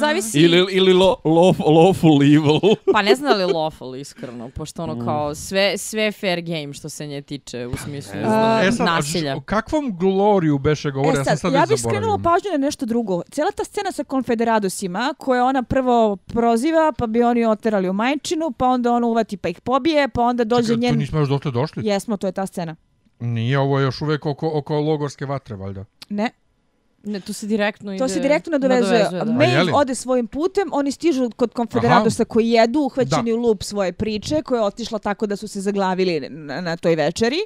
zavisi... Ili, ili lo, law, lawful evil. Pa ne znam li lawful, iskreno, pošto ono kao sve, sve fair game što se nje tiče u smislu Ne znam. E sad, nasilja. o kakvom gloriju beše govori? E ja sam sad, sad ja bih skrenula pažnju na nešto drugo. Cijela ta scena sa konfederadosima, koje ona prvo proziva, pa bi oni oterali u majčinu, pa onda on uvati pa ih pobije, pa onda dođe Čekaj, njen... tu nismo još dotle došli? Jesmo, to je ta scena. Nije, ovo je još uvek oko, oko logorske vatre, valjda. Ne. Ne, tu se direktno ide. To se direktno nadovezuje. nadovezuje? Maeve ode svojim putem, oni stižu kod konfederadosa koji jedu, uhvaćeni Da. u lup svoje priče, koja je otišla tako da su se zaglavili na, na toj večeri.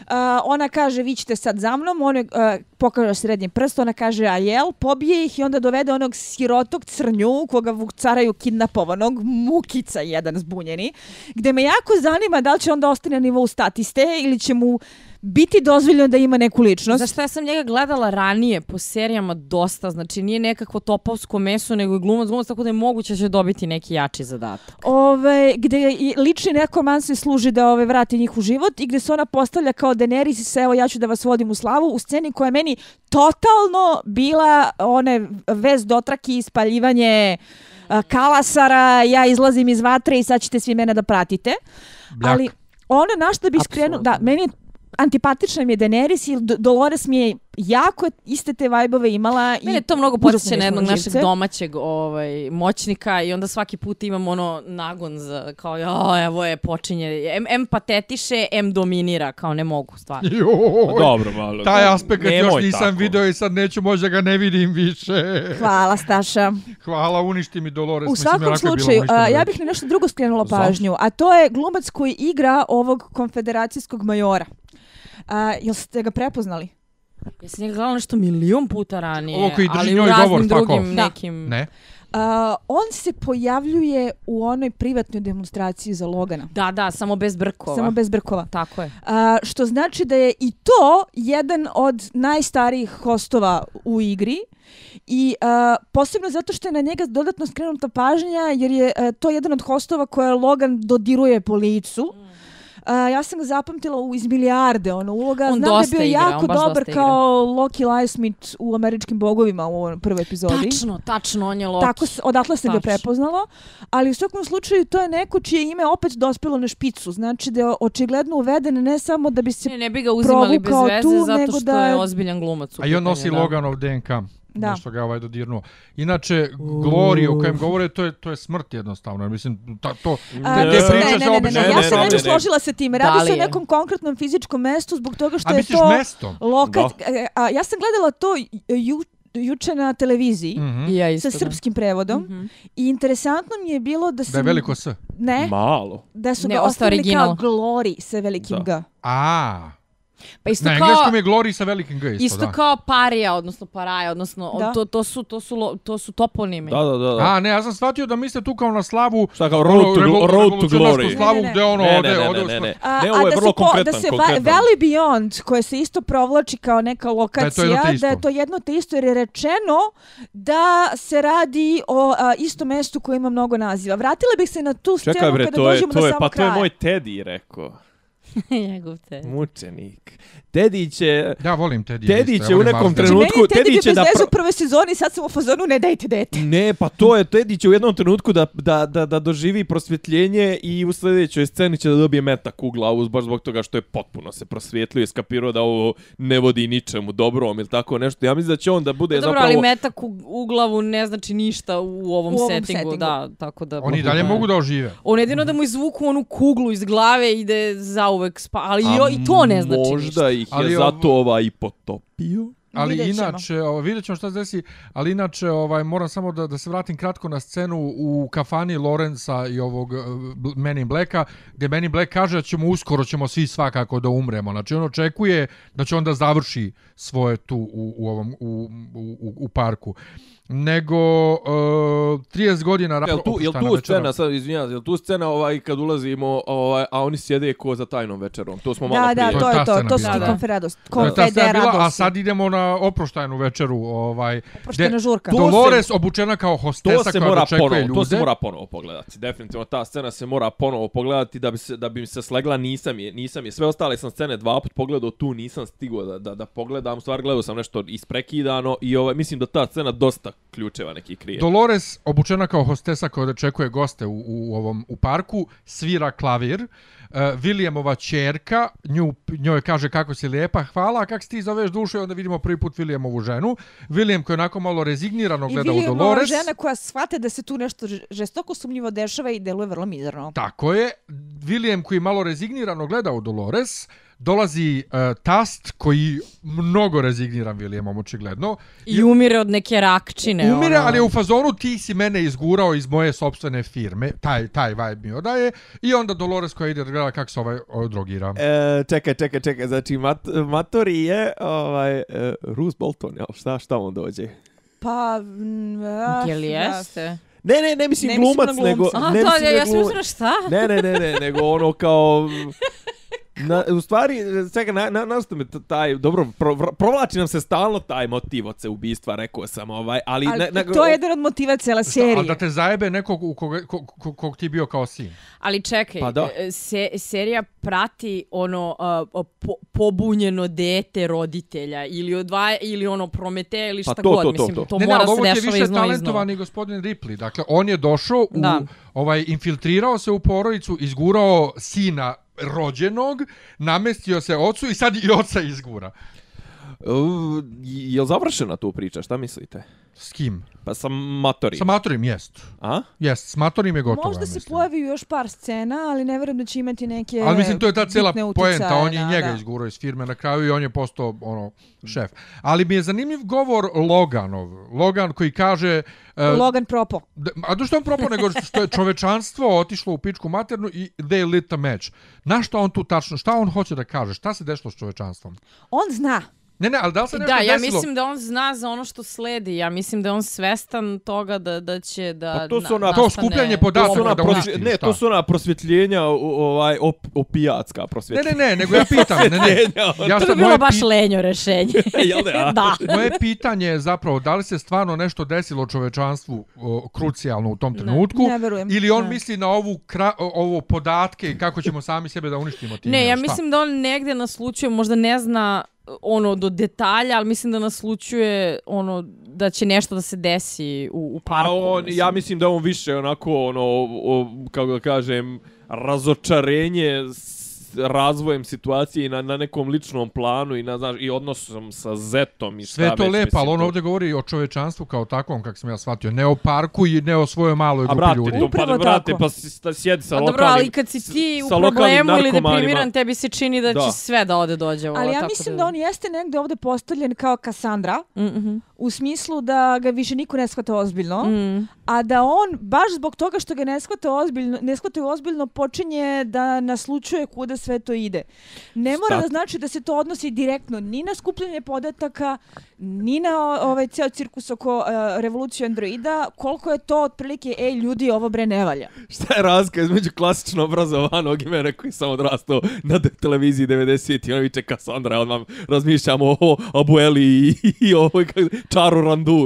Uh, ona kaže, vi ćete sad za mnom, on je, uh, pokaže srednji prst, ona kaže, a jel, pobije ih i onda dovede onog sirotog crnju, koga vukcaraju kidnapovanog, mukica jedan zbunjeni, gde me jako zanima da li će onda ostane na nivou statiste ili će mu biti dozvoljeno da ima neku ličnost. Zašto ja sam njega gledala ranije po serijama dosta, znači nije nekakvo topovsko meso, nego je glumac, glumac, tako da je moguće da će dobiti neki jači zadatak. ove, gde i lični nekoman se služi da ove vrati njih u život i gde se ona postavlja kao Daenerys i se evo ja ću da vas vodim u slavu u sceni koja je meni totalno bila one vez dotraki, ispaljivanje a, kalasara, ja izlazim iz vatre i sad ćete svi mene da pratite. Bljak. Ali ono na što bi skrenuo, da, meni je antipatična mi je Daenerys i Dolores mi je jako iste te vajbove imala. Mene i to mnogo podsjeća mi na je jednog našeg živce. domaćeg ovaj, moćnika i onda svaki put imam ono nagon za, kao, jo, evo je, počinje, em, em patetiše, em dominira, kao ne mogu, stvarno. Joj, Pa Dobro, malo. Taj aspekt još nisam tako. video i sad neću možda ga ne vidim više. Hvala, Staša. Hvala, uništi mi Dolores. U svakom slučaju, a, ja bih na nešto drugo skrenula pažnju, a to je glumac koji igra ovog konfederacijskog majora. A, jel ste ga prepoznali? Ja sam njega gledala nešto milion puta ranije, Ovo koji drži ali u njoj raznim govor, tako? drugim Da. nekim... Ne? A, on se pojavljuje u onoj privatnoj demonstraciji za Logana. Da, da, samo bez brkova. Samo bez brkova. Tako je. A, što znači da je i to jedan od najstarijih hostova u igri i a, posebno zato što je na njega dodatno skrenuta pažnja jer je a, to jedan od hostova koje Logan dodiruje po licu. A, ja sam ga zapamtila u iz milijarde ono uloga. On Znam da je bio igra, jako dobar kao Loki Lysmith u Američkim bogovima u ovoj prvoj epizodi. Tačno, tačno, on je Loki. Tako se, odatle se ga prepoznalo, ali u svakom slučaju to je neko čije ime opet dospelo na špicu. Znači da je očigledno uveden ne samo da bi se... Ne, ne bi ga uzimali bez veze tu, zato nego što da je ozbiljan glumac. u A i on nosi da. Loganov DNK. Da. Nešto ga ovaj dodirnuo. Inače, Glory o kojem govore, to je, to je smrt jednostavno. Mislim, ta, to, A, te, ne, priče ne, se obično... ne, ja se ne, ne bi ne. složila sa tim. Radi se o nekom konkretnom fizičkom mestu zbog toga što A je misliš to mesto? lokat... A, ja sam gledala to ju, juče na televiziji Mhm. I ja sa isto, da. srpskim prevodom Mhm. i interesantno mi je bilo da sam... Da je veliko S. Ne, Malo. da su Ne, ga ostavili kao Glory sa velikim Da. G. A, Pa isto na kao... engleskom je Glory sa velikim G isto, Isto da. kao parija, odnosno paraja, odnosno Da. to, to, su, to, su, to su toponimi. Da, da, da. da. A, ne, ja sam shvatio da mislite tu kao na slavu... Šta kao road to, ono, glo- revol- road to glory. slavu Ne, ne, ne. gde ono Ne, ode, ne, ne, ode ne, ne, smrt. ne. A, Ne, ovo je da vrlo konkretan, da se konkretan. Valley Beyond, koje se isto provlači kao neka lokacija, jedno te isto. da je to jedno te isto, jer je rečeno da se radi o a, istom mestu koje ima mnogo naziva. Vratila bih se na tu scenu Čekaj bre, kada to je, dođemo to do je, samog pa to kraja. je moj Teddy rekao. Njegov te. Mučenik. Teddy će... Ja volim Teddy. Teddy isto, će ja u nekom Marsden. Znači, meni trenutku- će bez da pro- u prvoj sezoni, sad sam u fazonu ne dajte dete. Ne, pa to je, Teddy će u jednom trenutku da, da, da, da, da doživi prosvjetljenje i u sljedećoj sceni će da dobije metak u glavu baš zbog toga što je potpuno se prosvjetlio i skapirao da ovo ne vodi ničemu dobrom ili tako nešto. Ja mislim da će on da bude Pa Dobro, zapravo... ali metak u, u glavu ne znači ništa u ovom, U ovom settingu, settingu. da, tako da... Oni dalje mogu da ožive. On jedino da mu izvuku onu kuglu iz glave i ide zauvek spa, ali jo, i to ne znači možda ništa. ih je Ali ovo- zato ovaj i potopio. Ali Vidjet ćemo. inače, o, vidjet ćemo šta se desi, ali inače ovaj, moram samo da, da se vratim kratko na scenu u kafani Lorenza i ovog uh, Men in Blacka, gdje Men in Black kaže da ćemo uskoro ćemo svi svakako da umremo. Znači on očekuje da će onda završi svoje tu u, u, ovom, u, u, u parku. Nego uh, 30 godina... Jel tu, jel tu scena, sad izvinjam, jel tu scena ovaj kad ulazimo, ovaj, a oni sjede ko za tajnom večerom. To smo malo Da, da, prije. to ta je to. To su ti da. konferados. To bila, a sad idemo na oproštajnu večeru. Ovaj, gde žurka. To Dolores obučena kao hostesa To se koja mora dočekuje ponovo, ljude. to se mora ponovo pogledati. Definitivno ta scena se mora ponovo pogledati da bi se da bi mi se slegla, nisam je, nisam je. Sve ostale sam scene dva put pogledao, tu nisam stigao da da da pogledam. Stvar gledao sam nešto isprekidano i ovaj mislim da ta scena dosta ključeva neki krije. Dolores, obučena kao hostesa koja dočekuje goste u, u ovom u parku, svira klavir. Uh, Williamova čerka, nju, njoj kaže kako si lijepa, hvala, a kak si ti zoveš dušo i onda vidimo prvi put Williamovu ženu. William koji je onako malo rezignirano I gleda u vidimo Dolores. žena koja shvate da se tu nešto žestoko sumnjivo dešava i deluje vrlo mizerno. Tako je. William koji malo rezignirano gleda u Dolores, dolazi uh, tast koji mnogo rezigniran Williamom očigledno. I umire od neke rakčine. Umire, ono. ali u fazonu ti si mene izgurao iz moje sobstvene firme, taj, taj vibe mi odaje, i onda Dolores koja ide da gleda kako se ovaj, ovaj drogira. E, čekaj, čekaj, čekaj, znači mat, Matori je ovaj, e, Bruce Bolton, jel, šta, šta on dođe? Pa... Jel da. jeste? Ne, ne, ne mislim Ne mislim glumac, na nego... glumca. A, ne to, mislim ja, ja sam mislila šta? Ne, ne, ne, ne, nego ono kao... Na, u stvari, čekaj, na, na, našto me t- taj, dobro, pro, pro- provlači nam se stalno taj motiv od se ubistva, rekao sam, ovaj, ali... Ali ne, ne, to je jedan od motiva cijele serije. Ali da te zajebe nekog u koga, ko, ko, kog ti bio kao sin. Ali čekaj, Pa da. e, se, serija prati ono uh, po, pobunjeno dete roditelja ili odvaja ili ono Prometeja ili Pa šta to, god, to, to, mislim to. to ne, ne, mora ovo se ti je dešava više iznova iznova. talentovani gospodin Ripley. Dakle, on je došao, u, Da. ovaj, infiltrirao se u porodicu, izgurao sina rođenog, namestio se ocu i sad i oca izgura. Uh, je li završena tu priča, šta mislite? S kim? Pa sa Matori. Sa Matorim, jest. A? Jest, s Matorim je gotovo, Možda ja se pojavi još par scena, ali ne verujem da će imati neke Ali mislim, to je ta cijela poenta, on je na- njega da. izgurao iz firme na kraju i on je postao ono, šef. Ali mi je zanimljiv govor Loganov. Logan koji kaže... Uh, Logan Propo. Da, a to što on propao nego što je čovečanstvo otišlo u pičku maternu i they lit a match. Na šta on tu tačno, šta on hoće da kaže, šta se desilo s čovečanstvom? On zna. Ne, ne, ali da li se nešto Da, ja desilo? mislim da on zna za ono što sledi. Ja mislim da je on svestan toga da, da će da Pa to su na- ona- to nastane skupljanje To podataka su ona da prosvje- ne, šta? to su ona prosvjetljenja, ovaj, op, opijatska Ne, prosvjetljenja. ne, ne, nego ja pitam, ne, ne. Ja To sad, bi bilo moje, baš lenjo rešenje. Jel ne, da. moje pitanje je zapravo da li se stvarno nešto desilo čovečanstvu o, krucijalno u tom trenutku Ne verujem. ili on Ne. misli na ovu kra, ovo podatke kako ćemo sami sebe da uništimo tim. Ne, ja šta? mislim da on negdje naslučuje, možda ne zna ono do detalja, ali mislim da naslučuje ono da će nešto da se desi u, u parku. A on, mislim. ja mislim da on više onako, ono, o, kako da kažem, razočarenje s razvojem situacije i na, na nekom ličnom planu i, na, znaš, i odnosom sa Zetom i šta Sve to već, lepo, ali on to- ovdje govori o čovečanstvu kao takvom, kako sam ja shvatio. Ne o parku i ne o svojoj maloj A grupi brate, ljudi. to, pa, brate, tako. pa si- sta- sjedi sa A lokalnim... dobro, ali kad si ti u problemu ili deprimiran, tebi se čini da, Da. će sve da ode dođe. Ali ja mislim da on jeste negde ovde postavljen kao Kassandra, Mm -hmm. u smislu da ga više niko ne shvata ozbiljno, mm. a da on, baš zbog toga što ga ne shvata ozbiljno, ne shvata ozbiljno, počinje da naslučuje kuda sve to ide. Ne mora Šta? da znači da se to odnosi direktno ni na skupljanje podataka, ni na ovaj ceo cirkus oko uh, revoluciju androida, koliko je to otprilike, ej ljudi, ovo bre ne valja. Šta je razlika između klasično obrazovanog i mene koji sam odrastao na televiziji 90 i ono viče Cassandra, odmah razmišljamo o Abueli i, i o Čaru Randu.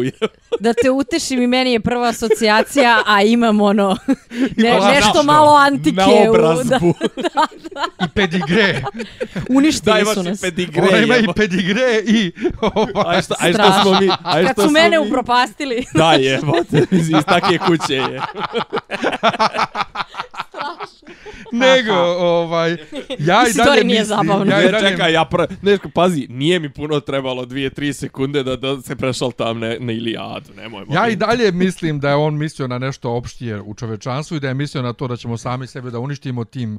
Da te utešim i meni je prva asocijacija, a imam ono ne, nešto malo antike. Na u- Da, obrazbu. I pedigre. uništili Daj su nas. pedigre. Ona ima i pedigre i... ovaj, Aj šta, aj šta smo mi? Aj Kad šta su smo mene mi? upropastili. Da je, bote, iz iz takve kuće je. nego, ovaj... Ja i dalje nije mislim... zabavno. Ja i Ne, dalje, čekaj, ja pra... Ne, pazi, nije mi puno trebalo 2-3 sekunde da, da se prešal tam ne, na Ilijadu, nemoj. Ja i dalje mislim da je on mislio na nešto opštije u čovečanstvu i da je mislio na to da ćemo sami sebe da uništimo tim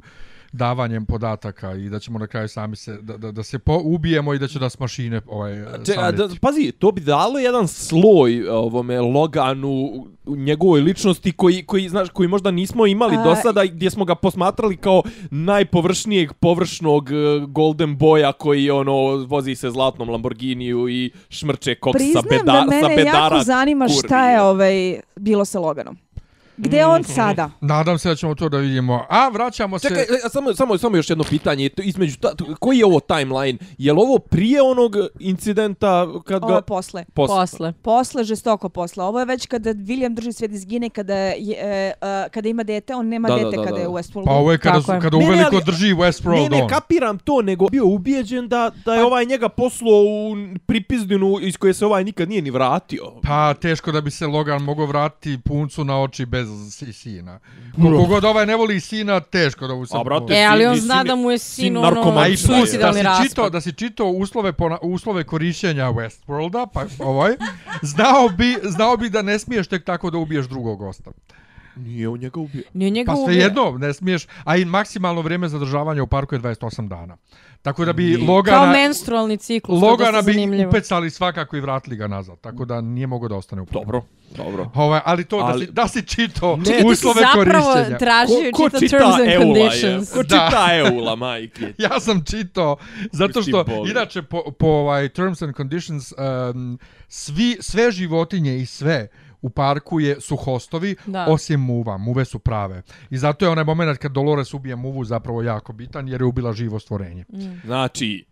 davanjem podataka i da ćemo na kraju sami se da, da, da se po, ubijemo i da će da s mašine ovaj Če, a, da, pazi, to bi dalo jedan sloj ovome Loganu u njegovoj ličnosti koji, koji, znaš, koji možda nismo imali A, do sada gdje smo ga posmatrali kao najpovršnijeg površnog eh, Golden Boya koji ono vozi se zlatnom Lamborghiniju i šmrče koks sa, beda, da sa mene bedara. jako zanima šta kurvi. je ovaj, bilo sa Loganom. Gde je on sada? Nadam se da ćemo to da vidimo. A vraćamo se Čekaj, e, samo, samo, samo još jedno pitanje. To Između ta, to- koji je ovo timeline? Je li ovo prije onog incidenta kad ga... Ovo posle. Posle. Posle. Posle, žestoko posle. Ovo je već kada William drži svijet izgine, kada, je, e, e, kada ima dete, on nema Da, da, dete da, kada da. je u Westworldu. Pa ovo je kada, Tako su, je. kada Ne, ne, uveliko ali- drži Ne, Westworld ne, on. kapiram to, nego bio ubijeđen da, da je ovaj njega poslao u pripizdinu iz koje se ovaj nikad nije ni vratio. Pa teško da bi se Logan mogao vratiti puncu na oči bez si- sina. Koliko god ovaj ne voli sina, teško da mu se... A, brate, E, ali on zna sin- da mu je sin sin ono A i plus, da si, čitao, da si čitao uslove, pona, uslove korišćenja Westworlda, pa ovaj, znao bi, znao bi da ne smiješ tek tako da ubiješ drugog gosta. Nije on njega ubio. Nije njega Pa ubio. sve jedno, ne smiješ, a i maksimalno vrijeme zadržavanja u parku je 28 dana. Tako da bi Nije. Kao Logana, menstrualni ciklus, je Logana bi zanimljivo. upecali svakako i vratili ga nazad. Tako da nije mogao da ostane u planu. Dobro, dobro. Ovaj, ali to Ali- da si, da si čito Ne. Čekaj, ti si uslove zapravo tražio Ko, ko čita čita terms and Eula je? conditions. Ko Da. čita Eula, majke? Ja sam čitao, zato što, inače, po, po ovaj, terms and conditions, um, svi, sve životinje i sve u parku je, su hostovi, Da. osim muva. Muve su prave. I zato je onaj moment kad Dolores ubije muvu zapravo jako bitan, jer je ubila živo stvorenje. Znači,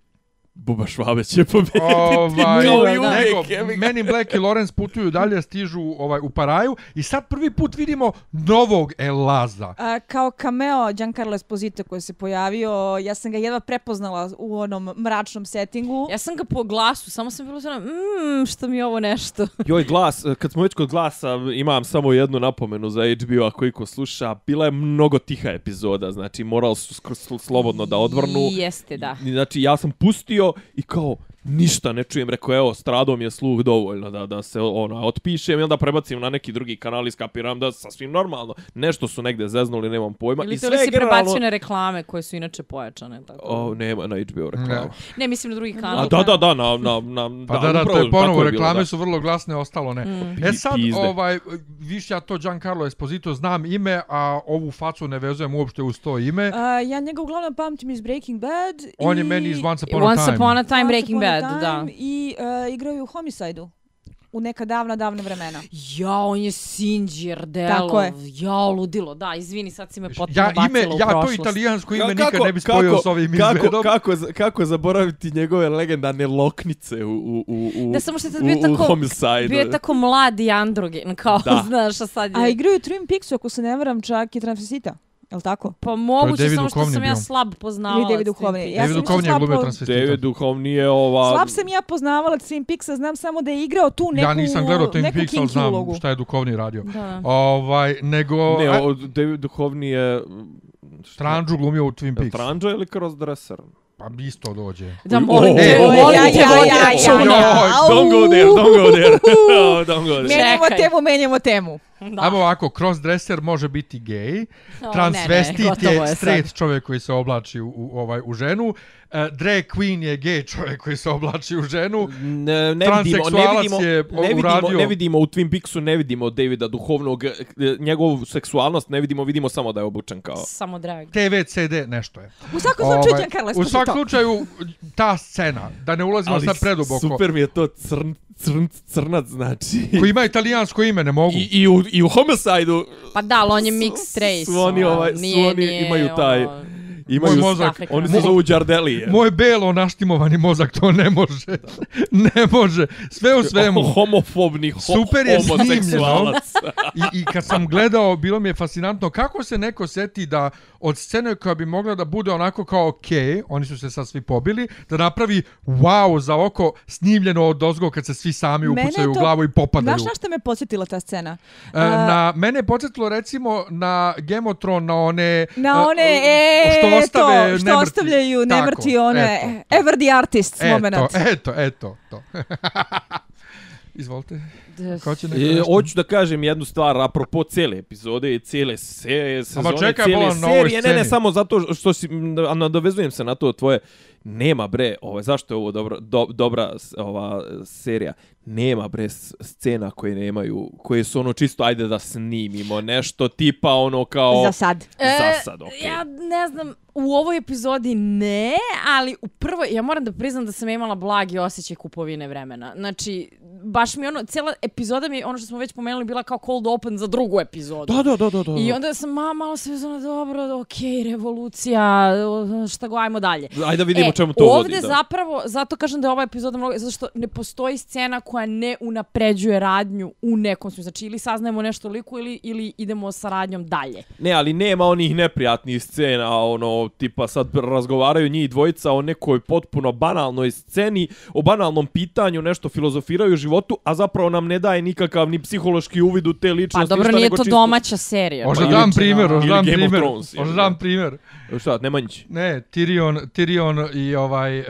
Buba Švabe će pobediti. ovaj, Kao i da. uvijek. Men in Black i Lawrence putuju dalje, stižu ovaj, u Paraju i sad prvi put vidimo novog Elaza. A, kao cameo Giancarlo Esposito koji se pojavio, ja sam ga jedva prepoznala u onom mračnom settingu. Ja sam ga po glasu, samo sam bilo svona, mmm, što mi je ovo nešto. Joj, glas, kad smo već kod glasa, imam samo jednu napomenu za HBO, ako iko sluša. Bila je mnogo tiha epizoda, znači morali su slobodno da odvrnu. Jeste, da. Znači, ja sam pustio i kao, ništa ne čujem. Rekao, evo, stradom je sluh dovoljno da, da se ono, otpišem i onda prebacim na neki drugi kanal i skapiram da sasvim normalno. Nešto su negde zeznuli, nemam pojma. Ili I to li sve si generalno... prebacio na reklame koje su inače pojačane. Tako. O, nema na HBO reklama. Ne. Ne, mislim na drugi kanal. A da, da, da, na, na, na, Pa da, da, to upravo je ponovo, je bilo, reklame da. su vrlo glasne, ostalo ne. Mm. E sad, Pizde. ovaj, više ja to Giancarlo Esposito znam ime, a ovu facu ne vezujem uopšte uz to ime. A, ja njega uglavnom pamtim iz Breaking Bad. On i... je meni iz Once Upon a Once Time. upon a time Once Breaking Bad, Time da. I uh, igraju u Homicide-u. U neka davna, davna vremena. Ja, on je Sinđir, Delov. Tako je. Ja, ludilo, da, izvini, sad si me potpuno Ja, ime, bacila u ja to prošlost. italijansko ime Ka- nikad ne bi spojio s ovim kako, izgledom. kako, kako zaboraviti njegove legendarne loknice u, u, u, u, Da, samo što u- bio u tako- Homicide. Bio je tako mladi androgen, kao, Da. znaš, a sad je... A igraju Twin Peaksu, ako se ne varam, čak i transvestita. Je li tako? Pa moguće, David samo što sam ja slab poznavala. Ili David Duchovny. Ja David Duchovny je slab glumio po- transvestita. David Duhovni je ova... Slab sam ja poznavala Twin Peaksa, znam samo da je igrao tu neku, Ja nisam gledao Twin Peaks, ali znam ulogu. šta je Dukovni radio. Da. Ovaj, nego... Ne, o, David Duhovni je... Stranđu glumio u Twin Je Peaks. Tranđo ili crossdresser? Pa isto dođe. Da, molim te, O, molim ja, te, ja, ja, ja, ja. Don't go there, don't go there. Oh, don't go there. Menjamo Čekaj. temu, menjamo temu. Da. Ajmo ovako, crossdresser može biti gej, O, ne, transvestit ne, gotovo je je sad. straight čovjek koji se oblači u, u, ovaj, u ženu, uh, drag queen je gej čovjek koji se oblači u ženu, Ne, ne vidimo, ne Transseksualac vidimo, je ne vidimo, uradio- ne vidimo u Twin Peaksu, ne vidimo Davida duhovnog, eh, njegovu seksualnost ne vidimo, vidimo samo da je obučen kao... Samo drag. TV, CD, nešto je. U svakom slučaju, Ovaj, Giancarlo u svakom slučaju, ta scena, da ne ulazimo sad preduboko, super mi je to crn, crn, crnac, znači... koji ima italijansko ime, ne mogu. I, i, u, I u Homicide-u Pa da, ali on je mixed race. Su oni, ono, ovaj, su nije- oni nije, imaju taj- ono, imaju... Moj mozak, Afrika. Oni se zovu Đardelije. Moj belo naštimovani mozak to ne može. ne može. Sve u svemu. Homofobni ho Super je homoseksualac. I, I kad sam gledao, bilo mi je fascinantno kako se neko seti da od scene koja bi mogla da bude onako kao ok, oni su se sad svi pobili, da napravi wow za oko snimljeno od ozgo kad se svi sami upucaju u to- glavu i popadaju. Znaš na šta me podsjetila ta scena? E, na mene je podsjetilo recimo na Gemotron, na one... Na e, one, e, što ostave to, što nemrtvi. ostavljaju Tako, nemrti one, eto, ever the artist Eto, moment. eto, eto, to. Izvolite. da, Ko će neko E, hoću da kažem jednu stvar apropo cijele epizode i cijele se, sezone, čekaj, na ovoj serije. Ne, ne, samo zato što si, nadovezujem se na to tvoje, nema bre, ovaj, zašto je ovo dobro, do, dobra ova serija? Nema bre scena koje nemaju, koje su ono čisto ajde da snimimo nešto tipa ono kao... Za sad. Za sad, okej. E, Ja ne znam, u ovoj epizodi ne, ali u prvoj, ja moram da priznam da sam imala blagi osjećaj kupovine vremena. Znači, baš mi ono, cijela epizoda mi je, ono što smo već pomenuli, bila kao cold open za drugu epizodu. Da, da, da, da, da. I onda sam ma, malo sve zona, dobro, okej, revolucija, o, šta go, ajmo dalje. Ajde da vidimo e, čemu to ovde vodi. Da. zapravo, zato kažem da je ova epizoda mnogo, zato što ne postoji scena koja ne unapređuje radnju u nekom smislu. Znači, ili saznajemo nešto liku ili, ili idemo sa radnjom dalje. Ne, ali nema onih neprijatnih scena, ono, tipa sad razgovaraju njih dvojica o nekoj potpuno banalnoj sceni, o banalnom pitanju, nešto filozofiraju o životu, a zapravo nam ne daje nikakav ni psihološki uvid u te Pa ličnosti. dobro, ništa, nije to čisto... domaća serija. Možda dam primjer, možda dam primjer. Možda dam primjer. Šta, Nemanjić? Ne, Tyrion, Tyrion i ovaj uh,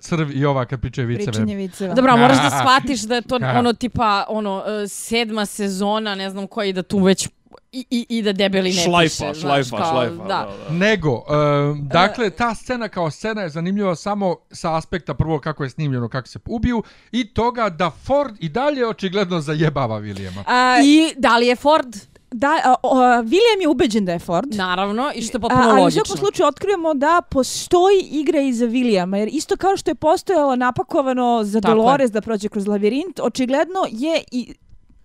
crv i ova kad pričaju viceve. Pričanje viceva. Dobro, a moraš da shvatiš da je to Ha. ono tipa ono e, sedma sezona, ne znam koji, da tu već I, i, i da debeli ne Šlajfa, piše. znaš, šlajfa, kao, šlajfa. Da. Nego, uh, dakle, ta scena kao scena je zanimljiva samo sa aspekta prvo kako je snimljeno, kako se ubiju i toga da Ford i dalje očigledno zajebava Williama. A, I da li je Ford? Da, a, o, William je ubeđen da je Ford. Naravno, i što je A, potpuno ali u logično. svakom slučaju otkrivamo da postoji igra iza Williama, jer isto kao što je postojalo napakovano za Tako je. Dolores da prođe kroz lavirint, očigledno je i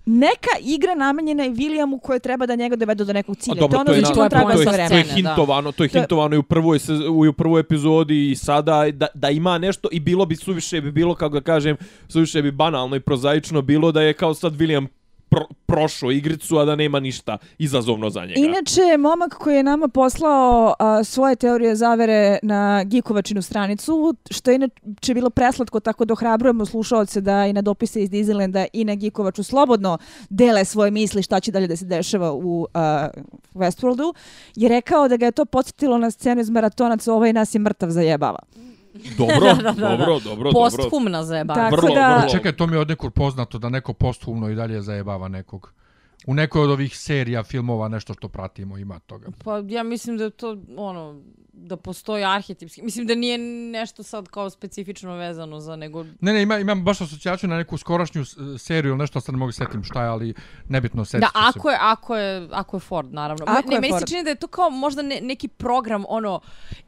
neka igra namenjena i Williamu koja treba da njega dovede do nekog cilja. A dobro, to je to ono je, za na, čim on to je traga to je, to je hintovano, to je To je- hintovano i u prvoj se, u, u prvoj epizodi i sada da, da ima nešto i bilo bi suviše bi bilo kako da kažem suviše bi banalno i prozaično bilo da je kao sad William pro, prošao igricu a da nema ništa izazovno za njega. Inače, momak koji je nama poslao a, svoje teorije zavere na Gikovačinu stranicu, što je inače bilo preslatko, tako da ohrabrujemo slušalce da i na dopise iz Disneylanda i na Gikovaču slobodno dele svoje misli šta će dalje da se dešava u a, Westworldu, je rekao da ga je to podsjetilo na scenu iz maratonaca ovaj nas je mrtav zajebava. Dobro, Da, da, da, da. dobro, dobro, dobro. Posthumna zajebana. Tako Vrlo, da... vrlo. Čekaj, to mi je od nekud poznato da neko posthumno i dalje zajebava nekog. U nekoj od ovih serija, filmova, nešto što pratimo ima toga. Pa ja mislim da to ono da postoji arhetipski. Mislim da nije nešto sad kao specifično vezano za nego Ne, ne, ima, imam baš asocijaciju na neku skorašnju seriju ili nešto, sad ne mogu setim šta je, ali nebitno setim Da, se. ako je, ako je, ako je Ford, naravno. Ako ne, je meni se Ford. čini da je to kao možda ne, neki program, ono,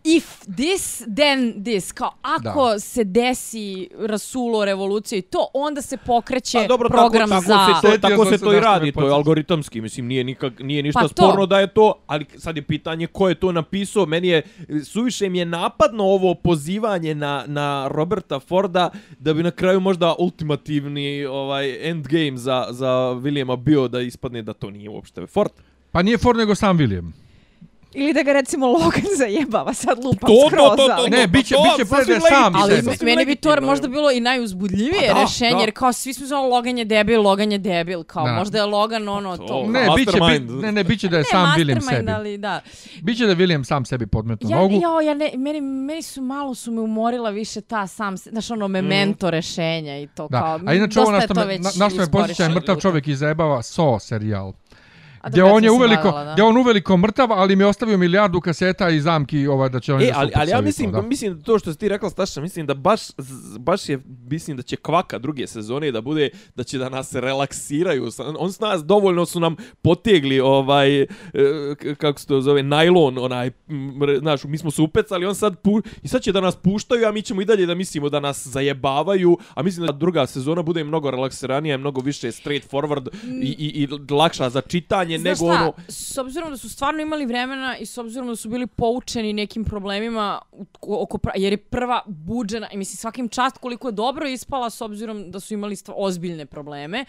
if this, then this. Kao, ako Da. se desi rasulo, revolucija i to, onda se pokreće Pa dobro, program tako, za... tako se to, tako se se to i radi, to je. Algoritamski, mislim, nije, nikak, nije ništa Pa to. sporno da je to, ali sad je pitanje ko je to napisao, meni je, suviše mi je napadno ovo pozivanje na, na Roberta Forda, da bi na kraju možda ultimativni ovaj endgame za, za Williama bio da ispadne da to nije uopšte Ford. Pa nije Ford nego sam William. Ili da ga recimo Logan zajebava, sad lupam To, to, skroz, to, to, ali- Ne, bit će- to, bit će da je sam Ali sasvim meni bi to možda bilo i najuzbudljivije Pa da, rešenje, da. jer kao svi smo zvali Logan je debil, Logan je debil, kao Da. možda je Logan ono to. To. Ne, bit će, bi, ne, ne, bit će da je Ne, sam William mastermind, sebi. ali da. Biće da je William sam sebi podmetno Ja, nogu. ja, ja ne, meni, meni su malo su me umorila više ta sam, se- znaš ono memento rešenja i to Da. kao. A inače ovo na što to me, na, na što me posjeća je mrtav čovjek iz zajebava So serijal. Gdje on je uveliko, bavila, da. gdje on uveliko mrtav, ali mi je ostavio milijardu kaseta i zamki ovaj, da će on E, ali, ali ja mislim, to, da. mislim da to što si ti rekla, Staša, mislim da baš, baš je, mislim da će kvaka druge sezone da bude, da će da nas relaksiraju. On s nas dovoljno su nam potegli ovaj, e, kako se to zove, najlon, onaj, znaš, mi smo se upecali, on sad, pu, i sad će da nas puštaju, a mi ćemo i dalje da mislimo da nas zajebavaju, a mislim da druga sezona bude mnogo relaksiranija, mnogo više straight forward i, i, i lakša za čitanje, Znaš nego šta, ono, s obzirom da su stvarno imali vremena i s obzirom da su bili poučeni nekim problemima oko, pra- jer je prva buđena, i mislim svakim čast koliko je dobro ispala s obzirom da su imali ozbiljne probleme,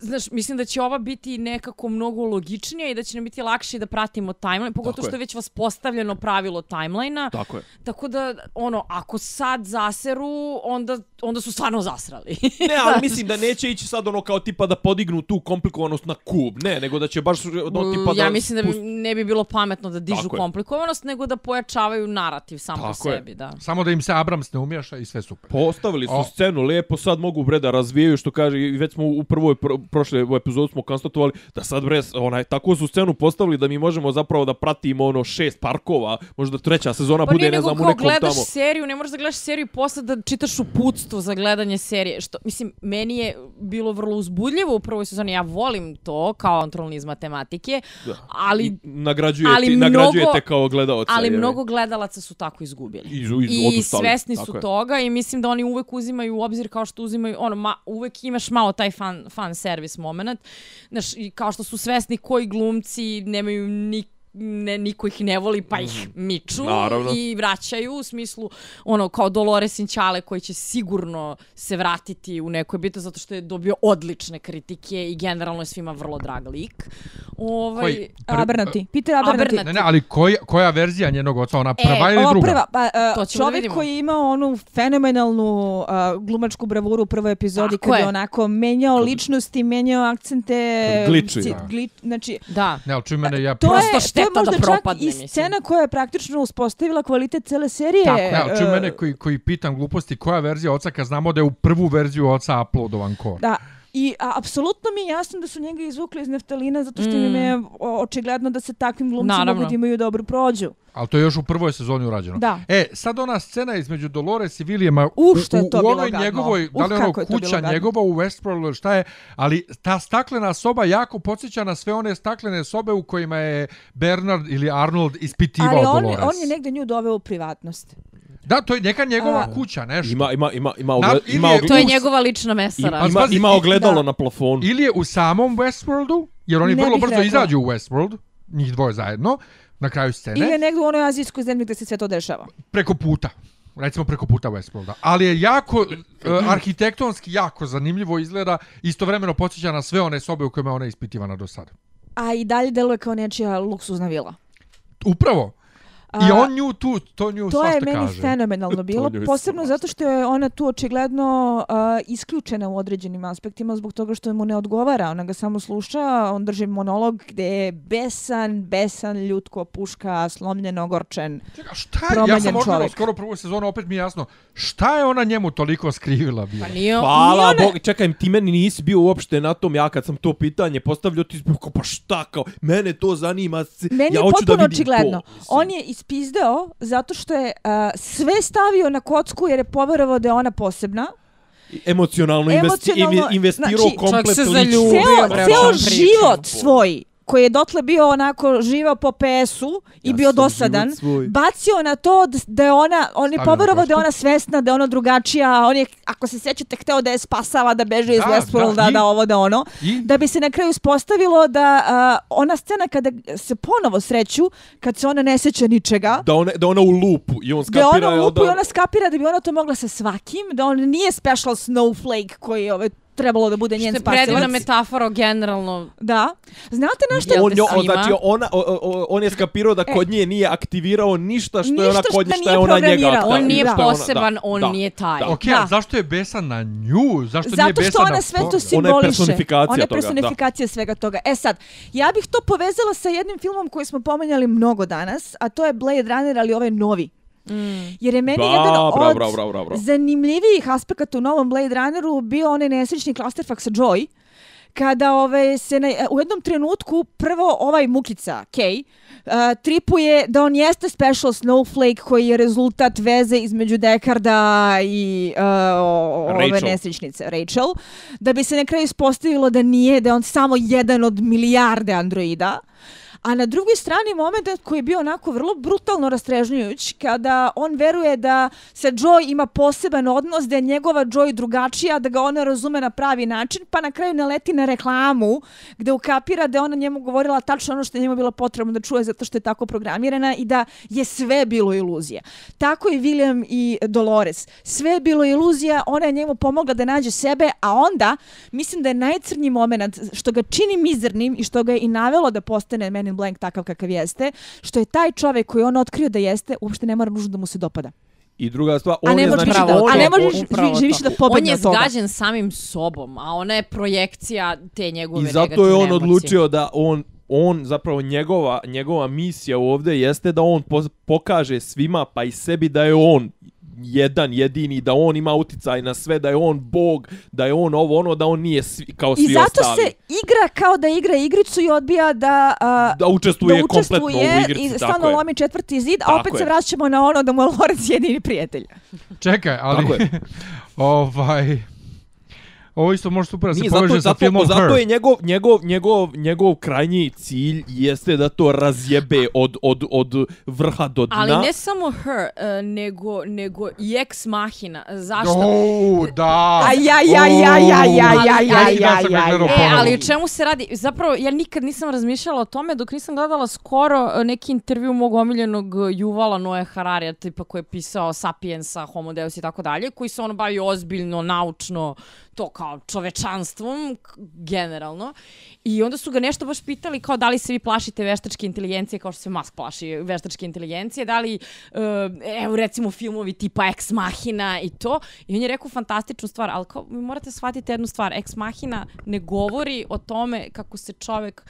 Znaš, mislim da će ova biti nekako mnogo logičnija i da će nam biti lakše da pratimo timeline, pogotovo Tako što je već vas postavljeno pravilo timelina. tako je. Tako da, ono, ako sad zaseru, onda, onda su stvarno zasrali. Ne, ali mislim da neće ići sad ono kao tipa da podignu tu komplikovanost na kub. Ne, nego da će baš ono tipa da... ja mislim da bi, ne bi bilo pametno da dižu Tako je. komplikovanost, nego da pojačavaju narativ sam po Tako je. sebi, da. Samo da im se Abrams ne umješa i sve super. Postavili su O. scenu lepo, sad mogu bre da razvijaju što kaže i već smo u prvoj pro, prošle epizodu smo konstatovali da sad bre onaj tako su scenu postavili da mi možemo zapravo da pratimo ono šest parkova, možda treća sezona Pa bude nije ne nego znam u kao nekom gledaš tamo. seriju, ne možeš da gledaš seriju i posle da čitaš uputstvo za gledanje serije. Što, mislim, meni je bilo vrlo uzbudljivo u prvoj sezoni. Ja volim to kao kontrolni iz matematike, ali, I nagrađujete, ali nagrađujete mnogo- kao gledaoca. ali je. mnogo gledalaca su tako izgubili. I, i, I odustali. svesni su je. toga i mislim da oni uvek uzimaju u obzir kao što uzimaju, ono, ma, uvek imaš malo taj fan, fan service moment. Znaš, i kao što su svesni koji glumci nemaju ni ne, niko ih ne voli, pa ih miču Mhm. Naravno. i vraćaju u smislu, ono, kao Dolores Inćale koji će sigurno se vratiti u nekoj biti zato što je dobio odlične kritike i generalno je svima vrlo drag lik. Ovaj, Koji? Abernati. Peter Abernati. Abernathy. Ne, ne, ali koja, koja verzija njenog oca? Ona prva E, ili druga? prva, pa, To uh, ćemo da čovjek vidimo. koji je imao onu fenomenalnu uh, glumačku bravuru u prvoj epizodi Tako kada je je. onako menjao ličnosti, menjao akcente. Gliči, ci- da. gli, znači, da. Ne, ali čuj mene, ja... to Prosto je, šteta to je da možda čak propadne, i mislim. scena koja je praktično uspostavila kvalitet cele serije. Tako čuj Uh, mene koji, koji pitam gluposti, koja verzija oca kad znamo da je u prvu verziju oca uploadovan kor? Da, I a, apsolutno mi je jasno da su njega izvukli iz neftalina zato što im je o, očigledno da se takvim glumcima Naravno. mogu da imaju dobru prođu. Ali to je još u prvoj sezoni urađeno. Da. E, sad ona scena između Dolores i Williama U, što je u, to u bilo ovoj gadno. njegovoj, da li ono kuća njegova u Westworldu ili šta je, ali ta staklena soba jako podsjeća na sve one staklene sobe u kojima je Bernard ili Arnold ispitivao Ali on, Dolores. je- on je negde nju doveo u privatnost. Da, to je neka njegova A. kuća, nešto. Ima, ima, ima, ima, Na- ogle, ili ima, je- ogle- To je njegova lična mesara. ima, ima, ima ogledalo da. na plafonu. Ili je u samom Westworldu, jer oni Ne vrlo brzo rekla. izađu u Westworld, njih dvoje zajedno, na kraju scene, Ili je negde u onoj azijskoj zemlji gde se sve to dešava. preko puta. Recimo preko puta Westworlda. Ali je jako, uh, arhitektonski jako zanimljivo izgleda, istovremeno podsjeća na sve one sobe u kojima je ona ispitivana do sada. A i dalje deluje kao nečija luksuzna vila. Upravo. I A, on nju tu, to nju To je svašta meni kaže. fenomenalno bilo, posebno svašta. zato što je ona tu očigledno uh, isključena u određenim aspektima zbog toga što mu ne odgovara. Ona ga samo sluša, on drži monolog gde je besan, besan, ljutko, puška, slomljen, ogorčen. Čekaj, šta je? Ja promenjen sam odgledao čovjek. skoro prvu sezonu, opet mi je jasno. Šta je ona njemu toliko skrivila bila? Pa nije... Hvala Nije ona- Bog, čekaj, ti meni nisi bio uopšte na tom, ja kad sam to pitanje postavljao, ti si bio kao, pa šta kao, mene to zanima, Meni ja je hoću da potpuno vidim očigledno. to. mislim. On je ispizdeo zato što je uh, sve stavio na kocku jer je poverovao da je ona posebna. Emocionalno, investi, Emocionalno, inve- investirao znači, komplet čovjek se lično. zaljubio, Ceo, ceo život svoj koji je dotle bio onako živao po PS-u i Ja bio dosadan, bacio na to da je ona, on je poverovao da je ona svesna, da je ona drugačija, on je, ako se sjećate, hteo da je spasava, da beže iz Da, Westworlda, da, da, da ovo, da ono. I? Da bi se na kraju ispostavilo da a, ona scena kada se ponovo sreću, kad se ona ne sjeća ničega, Da ona, da ona u lupu i on da skapira... ona u lupu da, i ona skapira da bi ona to mogla sa svakim, da on nije special snowflake koji je ovaj, trebalo da bude njen Što je predivna spasilac. metafora generalno. Da. Znate na što on, jo, on, svima? znači, ona, o, o, on je skapirao da kod nje nije aktivirao ništa što je ona E. Ništa kod što nje, nije je ona njega aktivirao. On nije Da. Je poseban, da, on da. nije taj. Da. Ok, Da. zašto je besan na nju? Zašto nije Zato besan što na ona sve to simboliše. Ona je personifikacija Ona je toga, personifikacija svega toga. E sad, ja bih to povezala sa jednim filmom koji smo pomenjali mnogo danas, a to je Blade Runner, ali ovaj novi. Mm. Jer je meni Da, jedan bravo, od bravo, bravo, bravo. zanimljivijih aspekata u novom Blade Runneru bio onaj nesrećni clusterfuck sa Joy, kada ove, se na, u jednom trenutku prvo ovaj Mukica, Kay, uh, tripuje da on jeste special snowflake koji je rezultat veze između Dekarda i uh, ove Rachel. nesrećnice, Rachel, da bi se na kraju ispostavilo da nije, da je on samo jedan od milijarde androida. A na drugoj strani moment koji je bio onako vrlo brutalno rastrežnjujuć, kada on veruje da se Joy ima poseban odnos, da je njegova Joy drugačija, da ga ona razume na pravi način, pa na kraju naleti na reklamu gde ukapira da je ona njemu govorila tačno ono što je njemu bilo potrebno da čuje zato što je tako programirana i da je sve bilo iluzija. Tako i William i Dolores. Sve je bilo iluzija, ona je njemu pomogla da nađe sebe, a onda mislim da je najcrnji moment što ga čini mizernim i što ga je i navelo da postane meni in Black takav kakav jeste, što je taj čovjek koji on otkrio da jeste, uopšte ne mora nužno da mu se dopada. I druga stvar, A on je, znači, da, on a ne možeš upravo ži- živiš da pobegne On je toga. zgađen samim sobom, a ona je projekcija te njegove I zato je on negativne emocije. odlučio da on on zapravo njegova njegova misija ovdje jeste da on po, pokaže svima pa i sebi da je on jedan jedini da on ima uticaj na sve da je on bog da je on ovo ono da on nije svi, kao svi I zato ostali se igra kao da igra igricu i odbija da... a, da učestvuje, da kompletno u igrici i tako stalno lomi četvrti zid, a opet je. se vraćamo na ono da mu je Lorenz jedini prijatelj. Čekaj, ali... Tako je. ovaj... Ovo isto može super da se poveže zato, sa zato, filmom zato Her. je njegov, njegov, njegov, njegov krajnji cilj jeste da to razjebe od, od, od vrha do dna. Ali ne samo her, uh, nego, nego i ex machina. Zašto? O, da. Aj, aj, aj, aj, aj, aj, aj, aj, Neki dan sam ga aj, aj, gledao aj. E, ali o čemu se radi? Zapravo, ja nikad nisam razmišljala o tome dok nisam gledala skoro e, neki intervju mog omiljenog Juvala Noe Hararija, tipa koji je pisao Sapiensa, Homo Deus i tako dalje, koji se ono bavi ozbiljno, naučno, to kao čovečanstvom, generalno. I onda su ga nešto baš pitali kao da li se vi plašite veštačke inteligencije kao što se Musk plaši veštačke inteligencije, da li, eh, evo recimo filmovi tipa Ex Machina i to. I on je rekao fantastičnu stvar, ali kao, vi morate shvatiti jednu stvar, Ex Machina ne govori o tome kako se čovek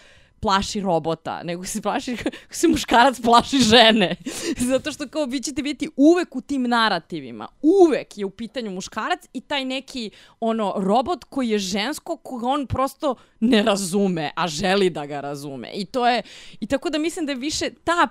plaši robota, nego se plaši kako se muškarac plaši žene. Zato što kao vi ćete vidjeti uvek u tim narativima, uvek je u pitanju muškarac i taj neki ono robot koji je žensko, koga on prosto ne razume, a želi da ga razume. I to je, i tako da mislim da je više ta,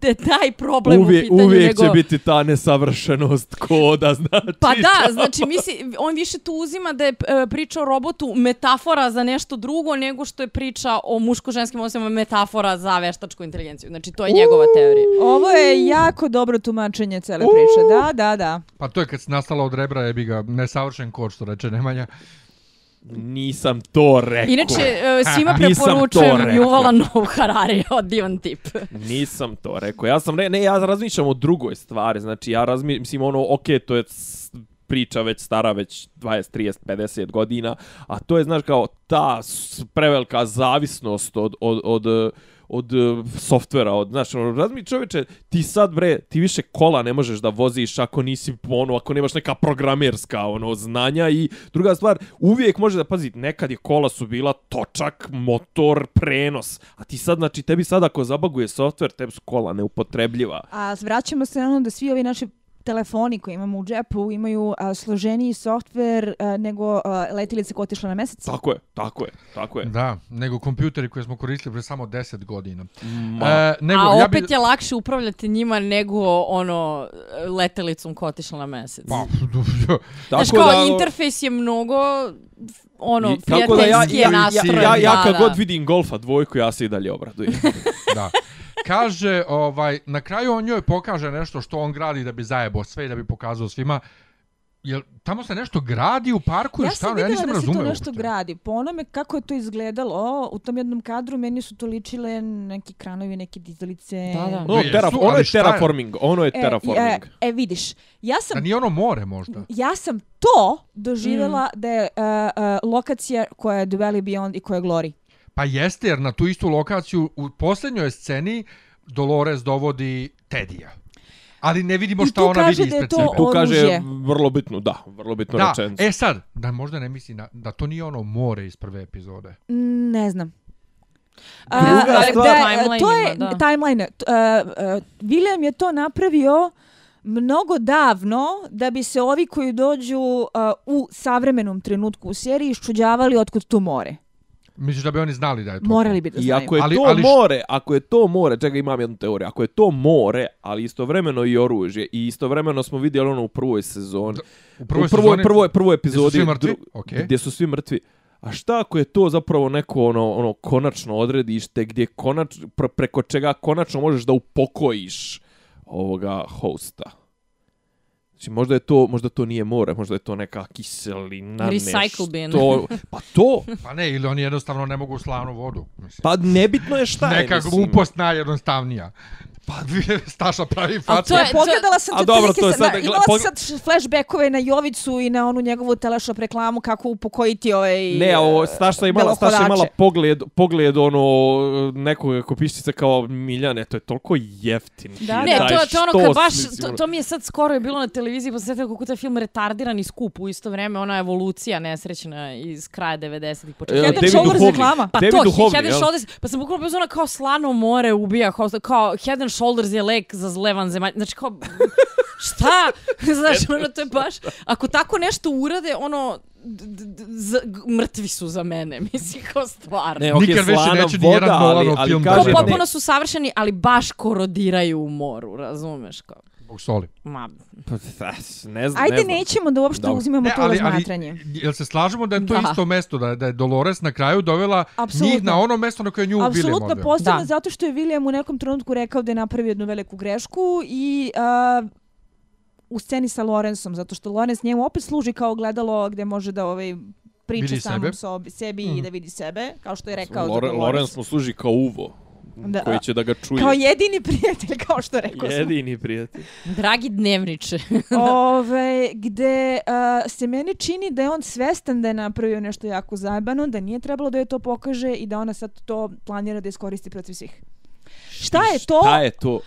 te, taj problem Uvijek, u pitanju uvijek nego... će biti ta nesavršenost koda, znači. Pa da, znači misli, on više tu uzima da je e, priča o robotu metafora za nešto drugo nego što je priča o muško-ženskim osobama metafora za veštačku inteligenciju. Znači to je njegova teorija. Ovo je jako dobro tumačenje cele priče. Da, da, da. Pa to je kad si nastala od rebra, jebi ga, nesavršen kod, što reče Nemanja. Nisam to rekao. Inače, e, svima preporučujem. Yuvala Noah Harari od divan tip. Nisam to rekao. Ja sam, ne, ne, ja razmišljam o drugoj stvari. Znači, ja razmišljam, mislim, ono, okej, to je priča već stara, već 20, 30, 50 godina, a to je, znaš, kao ta prevelika zavisnost od, od, od, od, e, softvera, od, znaš, ono, razmi čoveče, ti sad, bre, ti više kola ne možeš da voziš ako nisi, ono, ako nemaš neka programerska, ono, znanja i druga stvar, uvijek može da, pazi, nekad je kola su bila točak, motor, prenos, a ti sad, znači, tebi sad ako zabaguje softver, tebi su kola neupotrebljiva. A vraćamo se na ono da svi ovi naši telefoni koje imamo u džepu imaju a, složeniji softver a, nego a, letilice koja otišla na mesec. Tako je, tako je, tako je. Da, nego kompjuteri koje smo koristili pre samo 10 godina. Ma, E, nego, A ja opet bi... je lakše upravljati njima nego ono letelicom koja otišla na mesec. Pa, Znaš, kao interfejs je mnogo ono, I- tako da ja, ja, je ja, ja, ja da, kad da. god vidim golfa dvojku, ja se i dalje obradujem. da. Kaže, ovaj, na kraju on njoj pokaže nešto što on gradi da bi zajebo sve i da bi pokazao svima. Jel, tamo se nešto gradi u parku Ja ili šta? sam ja vidjela nisam da se to nešto uopšte. gradi. Po onome kako je to izgledalo, u tom jednom kadru meni su to ličile neki kranovi, neke dizalice. Da, da. Ono, Jesu, terra, ono je terraforming, ono je E, terraforming. e, e, vidiš, ja sam Da nije ono more možda. ja sam to doživjela da je uh, uh, lokacija koja je Dwelly Beyond i koja je Glory. Pa jeste, jer na tu istu lokaciju u posljednjoj sceni Dolores dovodi Tedija. Ali ne vidimo šta ona vidi ispred to sebe. Tu kaže vrlo bitno, da, vrlo bitno Da, rečenicu. e sad, da možda ne misli na, da to nije ono more iz prve epizode. Ne znam. Druga A, stvar- da, to je da. timeline. Uh, uh, William je to napravio mnogo davno da bi se ovi koji dođu uh, u savremenom trenutku u seriji iščuđavali otkud tu more. Misliš da bi oni znali da je to? Morali bi da I znaju. ako je Ali- to ali š- more, ako je to more, čekaj imam jednu teoriju, ako je to more, ali istovremeno i oružje, i istovremeno smo vidjeli ono u prvoj sezoni, U prvoj, u prvoj, sezoni, prvoj, prvoj gdje su epizodi, svi mrtvi? dru- Okej. gdje su svi mrtvi, A šta ako je to zapravo neko ono ono konačno odredište gdje konač, pre, preko čega konačno možeš da upokojiš ovoga hosta? Znači možda je to, možda to nije more, možda je to neka kiselina, Recycle bin. nešto. Pa to, Pa ne, ili oni jednostavno ne mogu u slavnu vodu. Mislim. pa nebitno je šta je. Neka mislim. glupost najjednostavnija. Pa Staša pravi facu. to je- Pogledala sam A te dobro, prilike to je sad- na- imala pog- sad flashbackove na Jovicu i na onu njegovu teleshop reklamu kako upokojiti ovaj Ne, ovo Staša je imala, Staša je imala pogled, pogled ono nekoga ko piše se kao Miljane, to je toliko jeftin. Da, Ne, to, to je ono kad baš, to, to mi je sad skoro je bilo na televiziji, pa sam setila kako taj film retardiran i skup u isto vreme, ona evolucija nesrećna iz kraja 90-ih E, početka. Head and David Shoulders reklama. Pa David to, Head jel? Shoulders, pa sam bukvalno bila kao slano more ubija, kao, kao Head and Shoulders je lek za zlevan zemalj, znači kao, šta? Znaš, ono, to je baš, ako tako nešto urade, ono, z, mrtvi su za mene, mislim, kao stvarno. Ne, okej, Nikad više slana neće ni voda, jedan ali, Nolanov ali film da Kao potpuno su savršeni, ali baš korodiraju u moru, razumeš? Kao, Zbog soli. ma, Pa, ne znam, Ajde, ne znam. nećemo da uopšte Dobro. uzimamo Ne, to ali, ali, razmatranje. jel se slažemo da je to Da. isto mesto, da, da je Dolores na kraju dovela Apsolutno. njih na ono mesto na koje je nju William Apsolutno posebno Da. zato što je William u nekom trenutku rekao da je napravio jednu veliku grešku i uh, u sceni sa Lorenzom, zato što Lorenz njemu opet služi kao gledalo gdje može da ovaj, priča Vidi samom sebe. sobi, sebi Mhm. i da vidi sebe, kao što je rekao Lore. Lorenz mu služi kao uvo, Da. koji će da ga čuje. Kao jedini prijatelj, kao što je rekao sam. Jedini prijatelj. dragi dnevniče. Ove, gde uh, se meni čini da je on svestan da je napravio nešto jako zajebano, da nije trebalo da je to pokaže i da ona sad to planira da iskoristi protiv svih. Šta je to? Šta je to?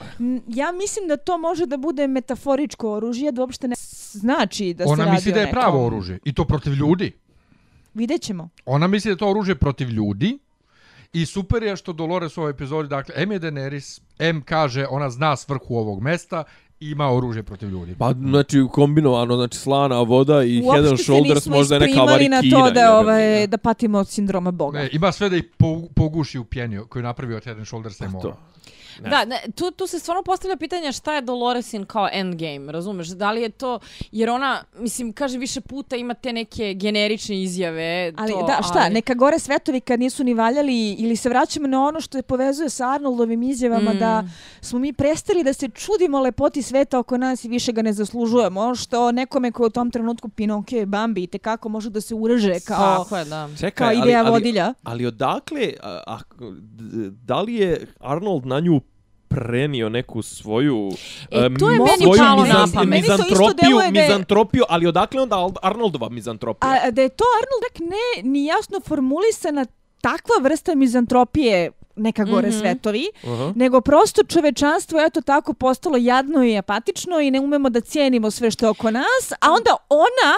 Ja mislim da to može da bude metaforičko oružje, da uopšte ne znači da se Ona radi misli da je nekom. pravo oružje. I to protiv ljudi. Vidjet ćemo. Ona misli da je to oružje protiv ljudi I super je što Dolores u ovoj epizodi, dakle, M je Daenerys, M kaže ona zna svrhu ovog mesta, i ima oružje protiv ljudi. Pa, znači, kombinovano, znači, slana voda i Uopšte Head and se Shoulders nismo možda je neka isprimali na varikina. to da, ovaj, da patimo od sindroma Boga. Ne, ima sve da ih po, poguši u pjenju koju je napravio od Head and Shoulders i mora. To. Ne. Da, ne, tu, tu se stvarno postavlja pitanje šta je Doloresin kao endgame, razumeš? Da li je to, jer ona, mislim, kaže više puta ima te neke generične izjave. Ali to, da, šta, ali... neka gore svetovi kad nisu ni valjali ili se vraćamo na ono što je povezuje sa Arnoldovim izjavama Mm. da smo mi prestali da se čudimo lepoti sveta oko nas i više ga ne zaslužujemo. Ono što nekome koji u tom trenutku Pinokio i Bambi i kako može da se ureže kao, Tako je, da. Čekaj, kao ideja vodilja. Ali odakle, a, a, da li je Arnold na nju prenio neku svoju E, to je meni svoju palo na mizan- pamet. To isto mizantropiju, je- mizantropiju, ali odakle onda Arnoldova mizantropija? A da je to Arnold tak ne ni jasno formulisana takva vrsta mizantropije neka gore Mhm. svetovi, Aha. nego prosto čovečanstvo je eto tako postalo jadno i apatično i ne umemo da cijenimo sve što je oko nas, a onda ona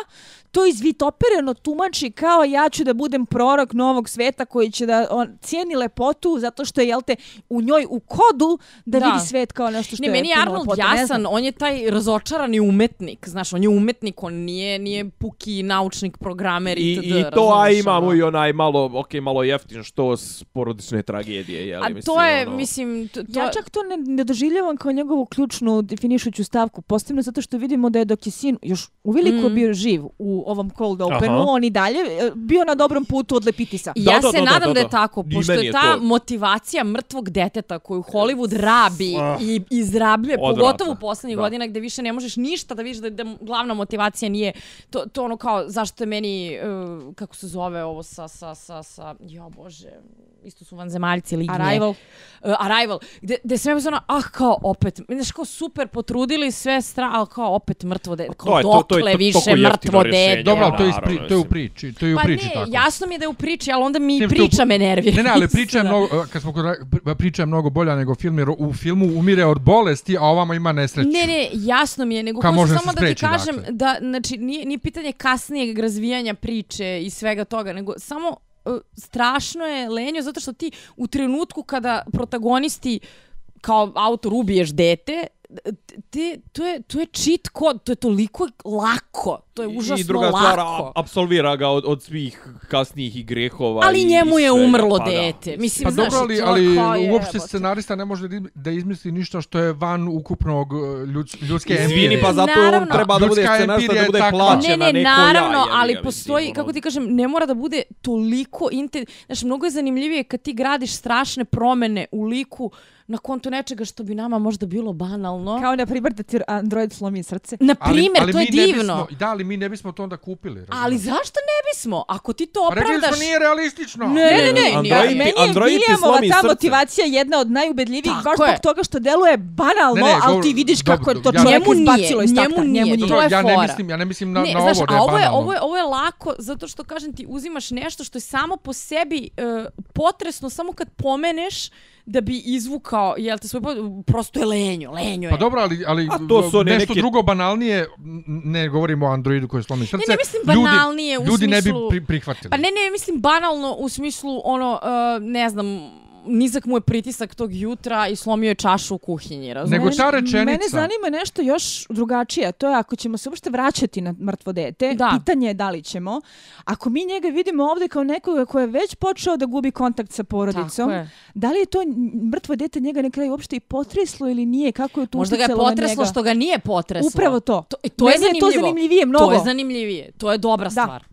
to izvitopereno tumači kao ja ću da budem prorok novog sveta koji će da on cijeni lepotu zato što je jel te u njoj u kodu da, Da. vidi svet kao nešto što Ne, je meni je Arnold lepote. Ne jasan, on je taj razočarani umetnik, znaš, on je umetnik, on nije, nije puki naučnik, programer I, itd. I to, a imamo ono. i onaj malo, ok, malo jeftin što s porodične tragedije, jel? A mislim, to je, ono... mislim, to, to, Ja čak to ne, ne doživljavam kao njegovu ključnu definišuću stavku, posebno zato što vidimo da je dok je sin još uveliko Mm. bio živ u ovom cold openu, Aha. on i dalje e, bio na dobrom putu od Lepitisa. Ja Da, da, se da, da, nadam da, da, je da. tako, I pošto je je ta to- motivacija mrtvog deteta koju Hollywood rabi Ah. i izrabljuje, Odvratno. pogotovo u poslednjih Da. godina gde više ne možeš ništa da vidiš da, da glavna motivacija nije to, to ono kao zašto je meni, uh, kako se zove ovo sa, sa, sa, sa, jo bože, isto su vanzemaljci lignje. Arrival. Uh, Arrival, gde, gde je ono, ah, kao opet, znaš, kao super potrudili sve stra, ali kao opet mrtvo dete, kao To je to- to je dokle to- više toliko jeftino mrtvo rješenje, dete. Dobro, to je, ispri, to je u priči, to je u Pa priči ne, tako. jasno mi je da je u priči, ali onda mi Tim što u- priča me nervira. Ne, ne, ali priča je mnogo, e, kad smo kod priča je mnogo bolja nego film, jer u filmu umire od bolesti, a ovamo ima nesreću. Ne, ne, jasno mi je, nego hoću samo da ti kažem dakle. da, znači, nije, nije pitanje kasnijeg razvijanja priče i svega toga, nego samo uh, strašno je lenjo zato što ti u trenutku kada protagonisti kao autor ubiješ dete, te, to, je, to je cheat kod, to je toliko lako, to je užasno I druga lako. stvar, a- apsolvira ga od, od svih kasnijih i grehova. ali i, njemu je umrlo Pa da. dete. Mislim, Pa znaš, dobro, ali, ali je, uopšte jebote. scenarista ne može da iz- da izmisli ništa što je van ukupnog uh, ljuds, ljudske Izvini, empirije. pa zato on Naravno. treba da bude scenarista, da je bude takva. plaćen Ne, na ne, neko naravno, ja, jebi ali postoji, mislim, kako ono. ti kažem, ne mora da bude toliko inte... Znaš, mnogo je zanimljivije kad ti gradiš strašne promene u liku na konto nečega što bi nama možda bilo banalno. Kao na primjer da ti Android slomi srce. Na primjer, to je mi ne divno. Bismo, da, ali mi ne bismo to onda kupili. Razumiješ? Ali zašto ne bismo? Ako ti to Pa rekli opravdaš... smo nije realistično. Ne, Ne, ne, ne, Android ja, ti- meni je Android ti slomi ta srce. motivacija jedna od najubedljivijih, baš zbog toga što deluje banalno, Ne, ne, ali ti vidiš dobro, kako je to čovjek Njemu nije, izbacilo iz njemu takta. nije, Njemu to nije. je ja ne fora. mislim, ja ne mislim na, ne, na znaš, ovo da a je ovo je, banalno. ovo, je, ovo je lako zato što, kažem ti, uzimaš nešto što je samo po sebi e, potresno, samo kad pomeneš da bi izvukao, jel te svoj, prosto je lenjo, lenjo je. Pa dobro, ali, ali A to su nešto neke- drugo banalnije, ne govorimo o Androidu koji slomi srce. ne mislim ljudi- banalnije u Ljudi ne bi smislu- pri, prihvatili. Pa ne, ne, mislim banalno u smislu ono, uh, ne znam, nizak mu je pritisak tog jutra i slomio je čašu u kuhinji, razumiješ? Nego ta rečenica... Mene zanima nešto još drugačije, to je ako ćemo se uopšte vraćati na mrtvo dete, Da. pitanje je da li ćemo. Ako mi njega vidimo ovdje kao nekoga ko je već počeo da gubi kontakt sa porodicom, da li je to mrtvo dete njega na kraju uopšte i potreslo ili nije? Kako je to Možda ga je potreslo njega? što ga nije potreslo. Upravo to. To, to je je to zanimljivo. zanimljivije mnogo. To je zanimljivije. To je dobra Da. stvar.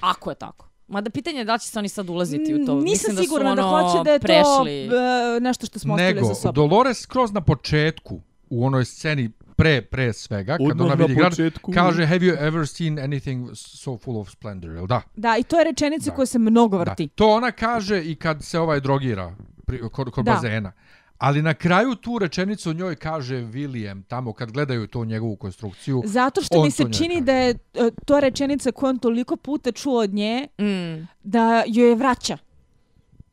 Ako je tako. Mada pitanje je da li će se oni sad ulaziti u to. Nisam Mislim sigurna da, da, su, ono, hoće da je prešli. to e, nešto što smo ostavili Nego, za sobom. Dolores skroz na početku, u onoj sceni pre, pre svega, kad Odmah ona na vidi grad, početku. kaže Have you ever seen anything so full of splendor, jel da? Da, i to je rečenica Da. koja se mnogo Da. vrti. To ona kaže i kad se ovaj drogira pri, kod, kod Da. bazena. Ali na kraju tu rečenicu njoj kaže William, tamo kad gledaju to njegovu konstrukciju. Zato što mi se čini kaže. da je e, to rečenica koju on toliko puta čuo od nje, Mm. da joj je vraća.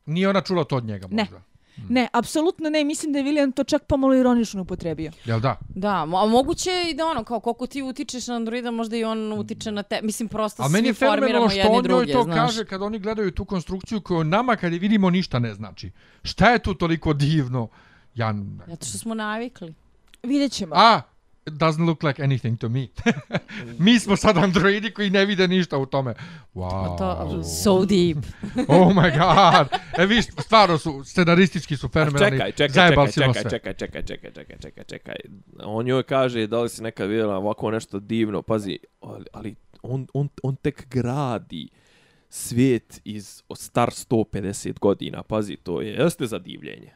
Nije ona čula to od njega Ne. Možda. Ne, apsolutno ne. Mislim da je William to čak pomalo ironično upotrebio. Jel da? Da, a moguće je i da ono, kao koliko ti utičeš na androida, možda i on utiče na te. Mislim, prosto A meni svi je fenomenalno formiramo što jedni on njoj druge, to znaš. kaže kad oni gledaju tu konstrukciju koju nama kad je vidimo ništa ne znači. Šta je tu toliko divno? Ja... Zato što smo navikli. Vidjet ćemo. A, it doesn't look like anything to me. Mi smo sad androidi koji ne vide ništa u tome. Wow. A to, so deep. Oh my god. E vi stvarno su, scenaristički su A fenomenalni. čekaj, čekaj, čekaj, čekaj, sve. čekaj, čekaj, čekaj, čekaj, čekaj, čekaj. On joj kaže da li si nekad vidjela ovako nešto divno, pazi, ali, ali on, on, on tek gradi svijet iz od star 150 godina, pazi, to je, jeste za divljenje.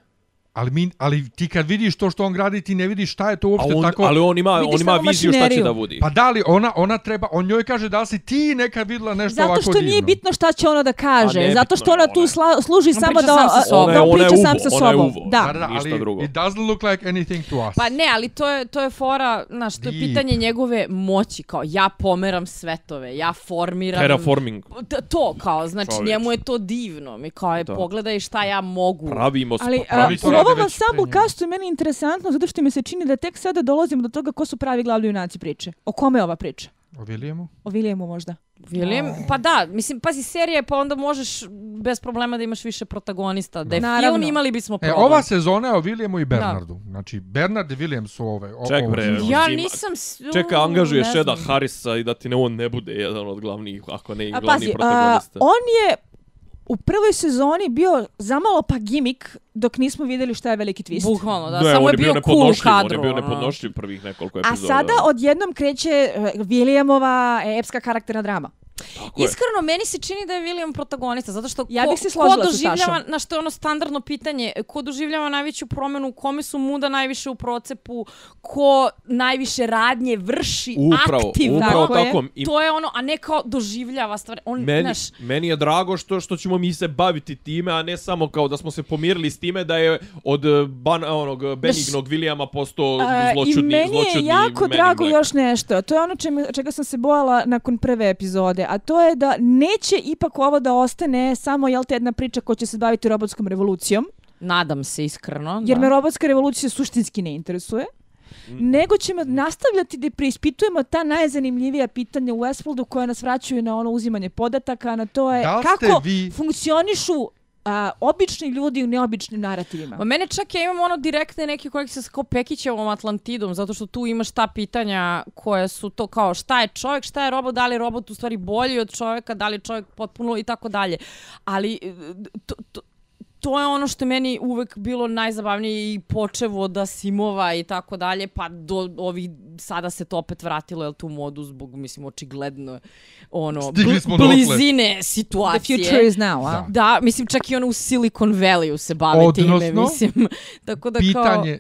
Ali, mi, ali ti kad vidiš to što on gradi, ti ne vidiš šta je to A uopšte on, tako... ali on ima, Vidiš on ima viziju šta će mašineriju. da vudi. Pa da li ona, ona treba, on njoj kaže da li si ti nekad videla nešto Zato ovako što divno. nije bitno šta će ona da kaže, zato što je, ona ona tu je- sla, služi On samo priča da, sam sa sobom. Ona je- on ona je priča uvo, sam sa ona je sobom. uvo. Da. Da, da, Ništa ali drugo. it doesn't look like anything to us. Pa ne, ali to je, to je fora, znaš, to je Deep. pitanje njegove moći, kao ja pomeram svetove, ja formiram... Terraforming. T- to kao, znači njemu je to divno. Mi kao je, Da. pogledaj šta ja mogu. Pravimo sp- Ali a, pravi to u ansamblu pre njega. kastu je meni interesantno zato što mi se čini da tek sada dolazimo do toga ko su pravi glavni junaci priče. O kome je ova priča? O Williamu? O Williamu možda. William, pa da, mislim, pazi, serija je, pa onda možeš bez problema da imaš više protagonista. Da je Naravno. film, imali bismo E, problem. ova sezona je o Williamu i Bernardu. Znači, Bernard i William su ove. O, Ček, ovo bre, sezone. Ja nisam... s- Čeka, u, angažuje ne Šeda znam. Harrisa i da ti ne on ne bude jedan od glavnih, ako ne i A glavni pazi, a, protagonista. on je u prvoj sezoni bio zamalo pa gimik dok nismo vidjeli šta je veliki twist. Bukvalno, da. Ne, Samo je bio cool u nepodnošljiv, kadru. On je bio ono. nepodnošljiv prvih nekoliko A epizoda. sada odjednom kreće eh, Williamova epska karakterna drama. Tako je. Iskreno, meni se čini da je William protagonista, zato što Ja ko, bih se složila ko doživljava, na što je ono standardno pitanje, ko doživljava najveću promenu, kome su muda najviše u procepu, ko najviše radnje vrši Upravo, aktivno. upravo Tako je. tako. I To je ono, a ne kao doživljava stvari. On, meni, znaš, meni je drago što što ćemo mi se baviti time, a ne samo kao da smo se pomirili s time da je od eh, ban, onog eh, benignog Williama postao A, zločudni, I meni zločudni je jako drago Black. još nešto. To je ono čega sam se bojala nakon prve epizode. A to je da neće ipak ovo da ostane samo jel te jedna priča koja će se baviti robotskom revolucijom. nadam se iskreno. Jer da. me robotska revolucija suštinski ne interesuje. Nego ćemo nastavljati da preispitujemo ta najzanimljivija pitanja u Westworldu koja nas vraćaju na ono uzimanje podataka, na to je Da kako vi- funkcionišu a, obični ljudi u neobičnim narativima. Ma mene čak ja imam ono direktne neke koje se kao Pekićevom Atlantidom, zato što tu imaš ta pitanja koje su to kao šta je čovjek, šta je robot, da li je robot u stvari bolji od čovjeka, da li je čovjek potpuno i tako dalje. Ali e, to, to, to je ono što je meni uvek bilo najzabavnije i počevo od Asimova i tako dalje, pa do ovih, sada se to opet vratilo, jel, tu modu zbog, mislim, očigledno, ono, bl- blizine The situacije. future is now, a? Da. Da, mislim čak i ono u Silicon Valley se bave time, Odnosno, mislim. Tako da kao, Pitanje,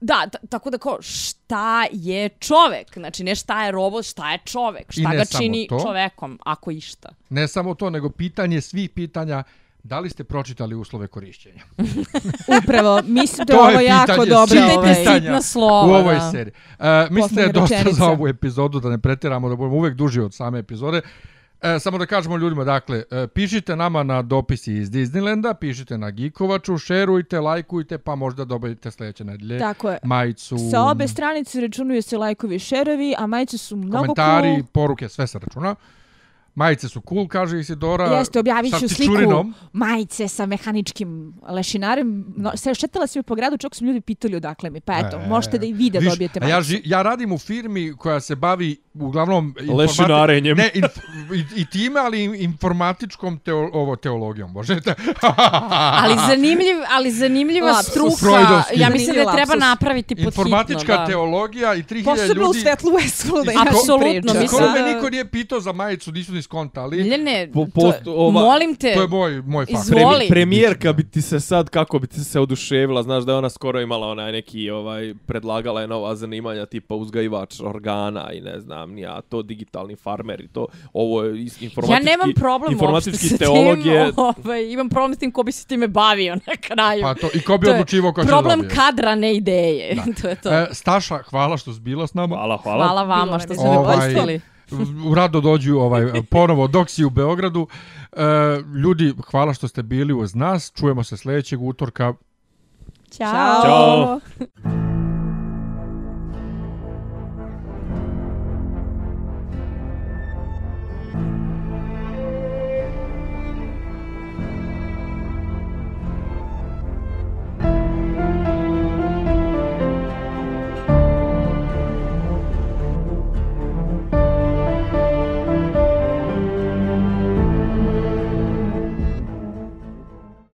da, ta- tako da kao šta je čovek? Znači ne šta je robot, šta je čovek? Šta ga čini to. čovekom, ako išta? ne samo to, nego pitanje svih pitanja, da li ste pročitali uslove korišćenja? Upravo, mislim da je ovo jako dobro. Čitajte sitna slova. u ovoj seriji. Uh, mislim da je dosta rečenica. za ovu epizodu, da ne pretiramo, da budemo uvek duži od same epizode. E, samo da kažemo ljudima, dakle, e, pišite nama na dopisi iz Disneylanda, pišite na Geekovaču, šerujte, lajkujte, pa možda dobijete sljedeće nedelje Tako je. majicu, Sa obe stranice računuju se lajkovi i šerovi, a majice su mnogo komentari, cool. poruke, sve se računa. Majice su cool, kaže Isidora. Jeste, objavit ću sliku tičurinom. majice sa mehaničkim lešinarem. No, se šetala sam po gradu, čak su ljudi pitali odakle mi. Pa eto, E, možete da i vi da Viš, dobijete a ja, ži, ja radim u firmi koja se bavi uglavnom Lešinarenjem. Ne, inf, i, i time, ali i informatičkom teo, ovo, teologijom, možete. Ali zanimljiv, ali zanimljiva Lapsus. struka. Freudovski. Ja mislim da treba lapsus. napraviti pod Informatička hitno, teologija i 3000 Posebno u ljudi. svetlu Westworlda. Skoro- Apsolutno, Skoro me niko nije pitao za majicu, nisu ni skontali. Ljeljane, Po- to, post- ova- molim te, To je moj, moj fakt. Izvoli. Voli. Premijerka bi ti se sad, kako bi ti se oduševila, znaš da je ona skoro imala onaj neki, ovaj, predlagala je nova zanimanja tipa uzgajivač organa i ne znam, ni ja, to digitalni farmer i to, ovo je is- ja informatički, nemam problem uopšte informatički sa teologije, tim, ovaj, imam problem s tim ko bi se time bavio na kraju. Pa to, I ko bi To odlučivo ko će Problem dobije. kadra, ne ideje. to je to. E, Staša, hvala što si bila s nama. hvala, hvala. Hvala vama što nam ste me Ovaj, pustili. U rado dođu ovaj ponovo dok si u Beogradu. E, ljudi, hvala što ste bili uz nas. Čujemo se sljedećeg utorka. Ćao! Ćao!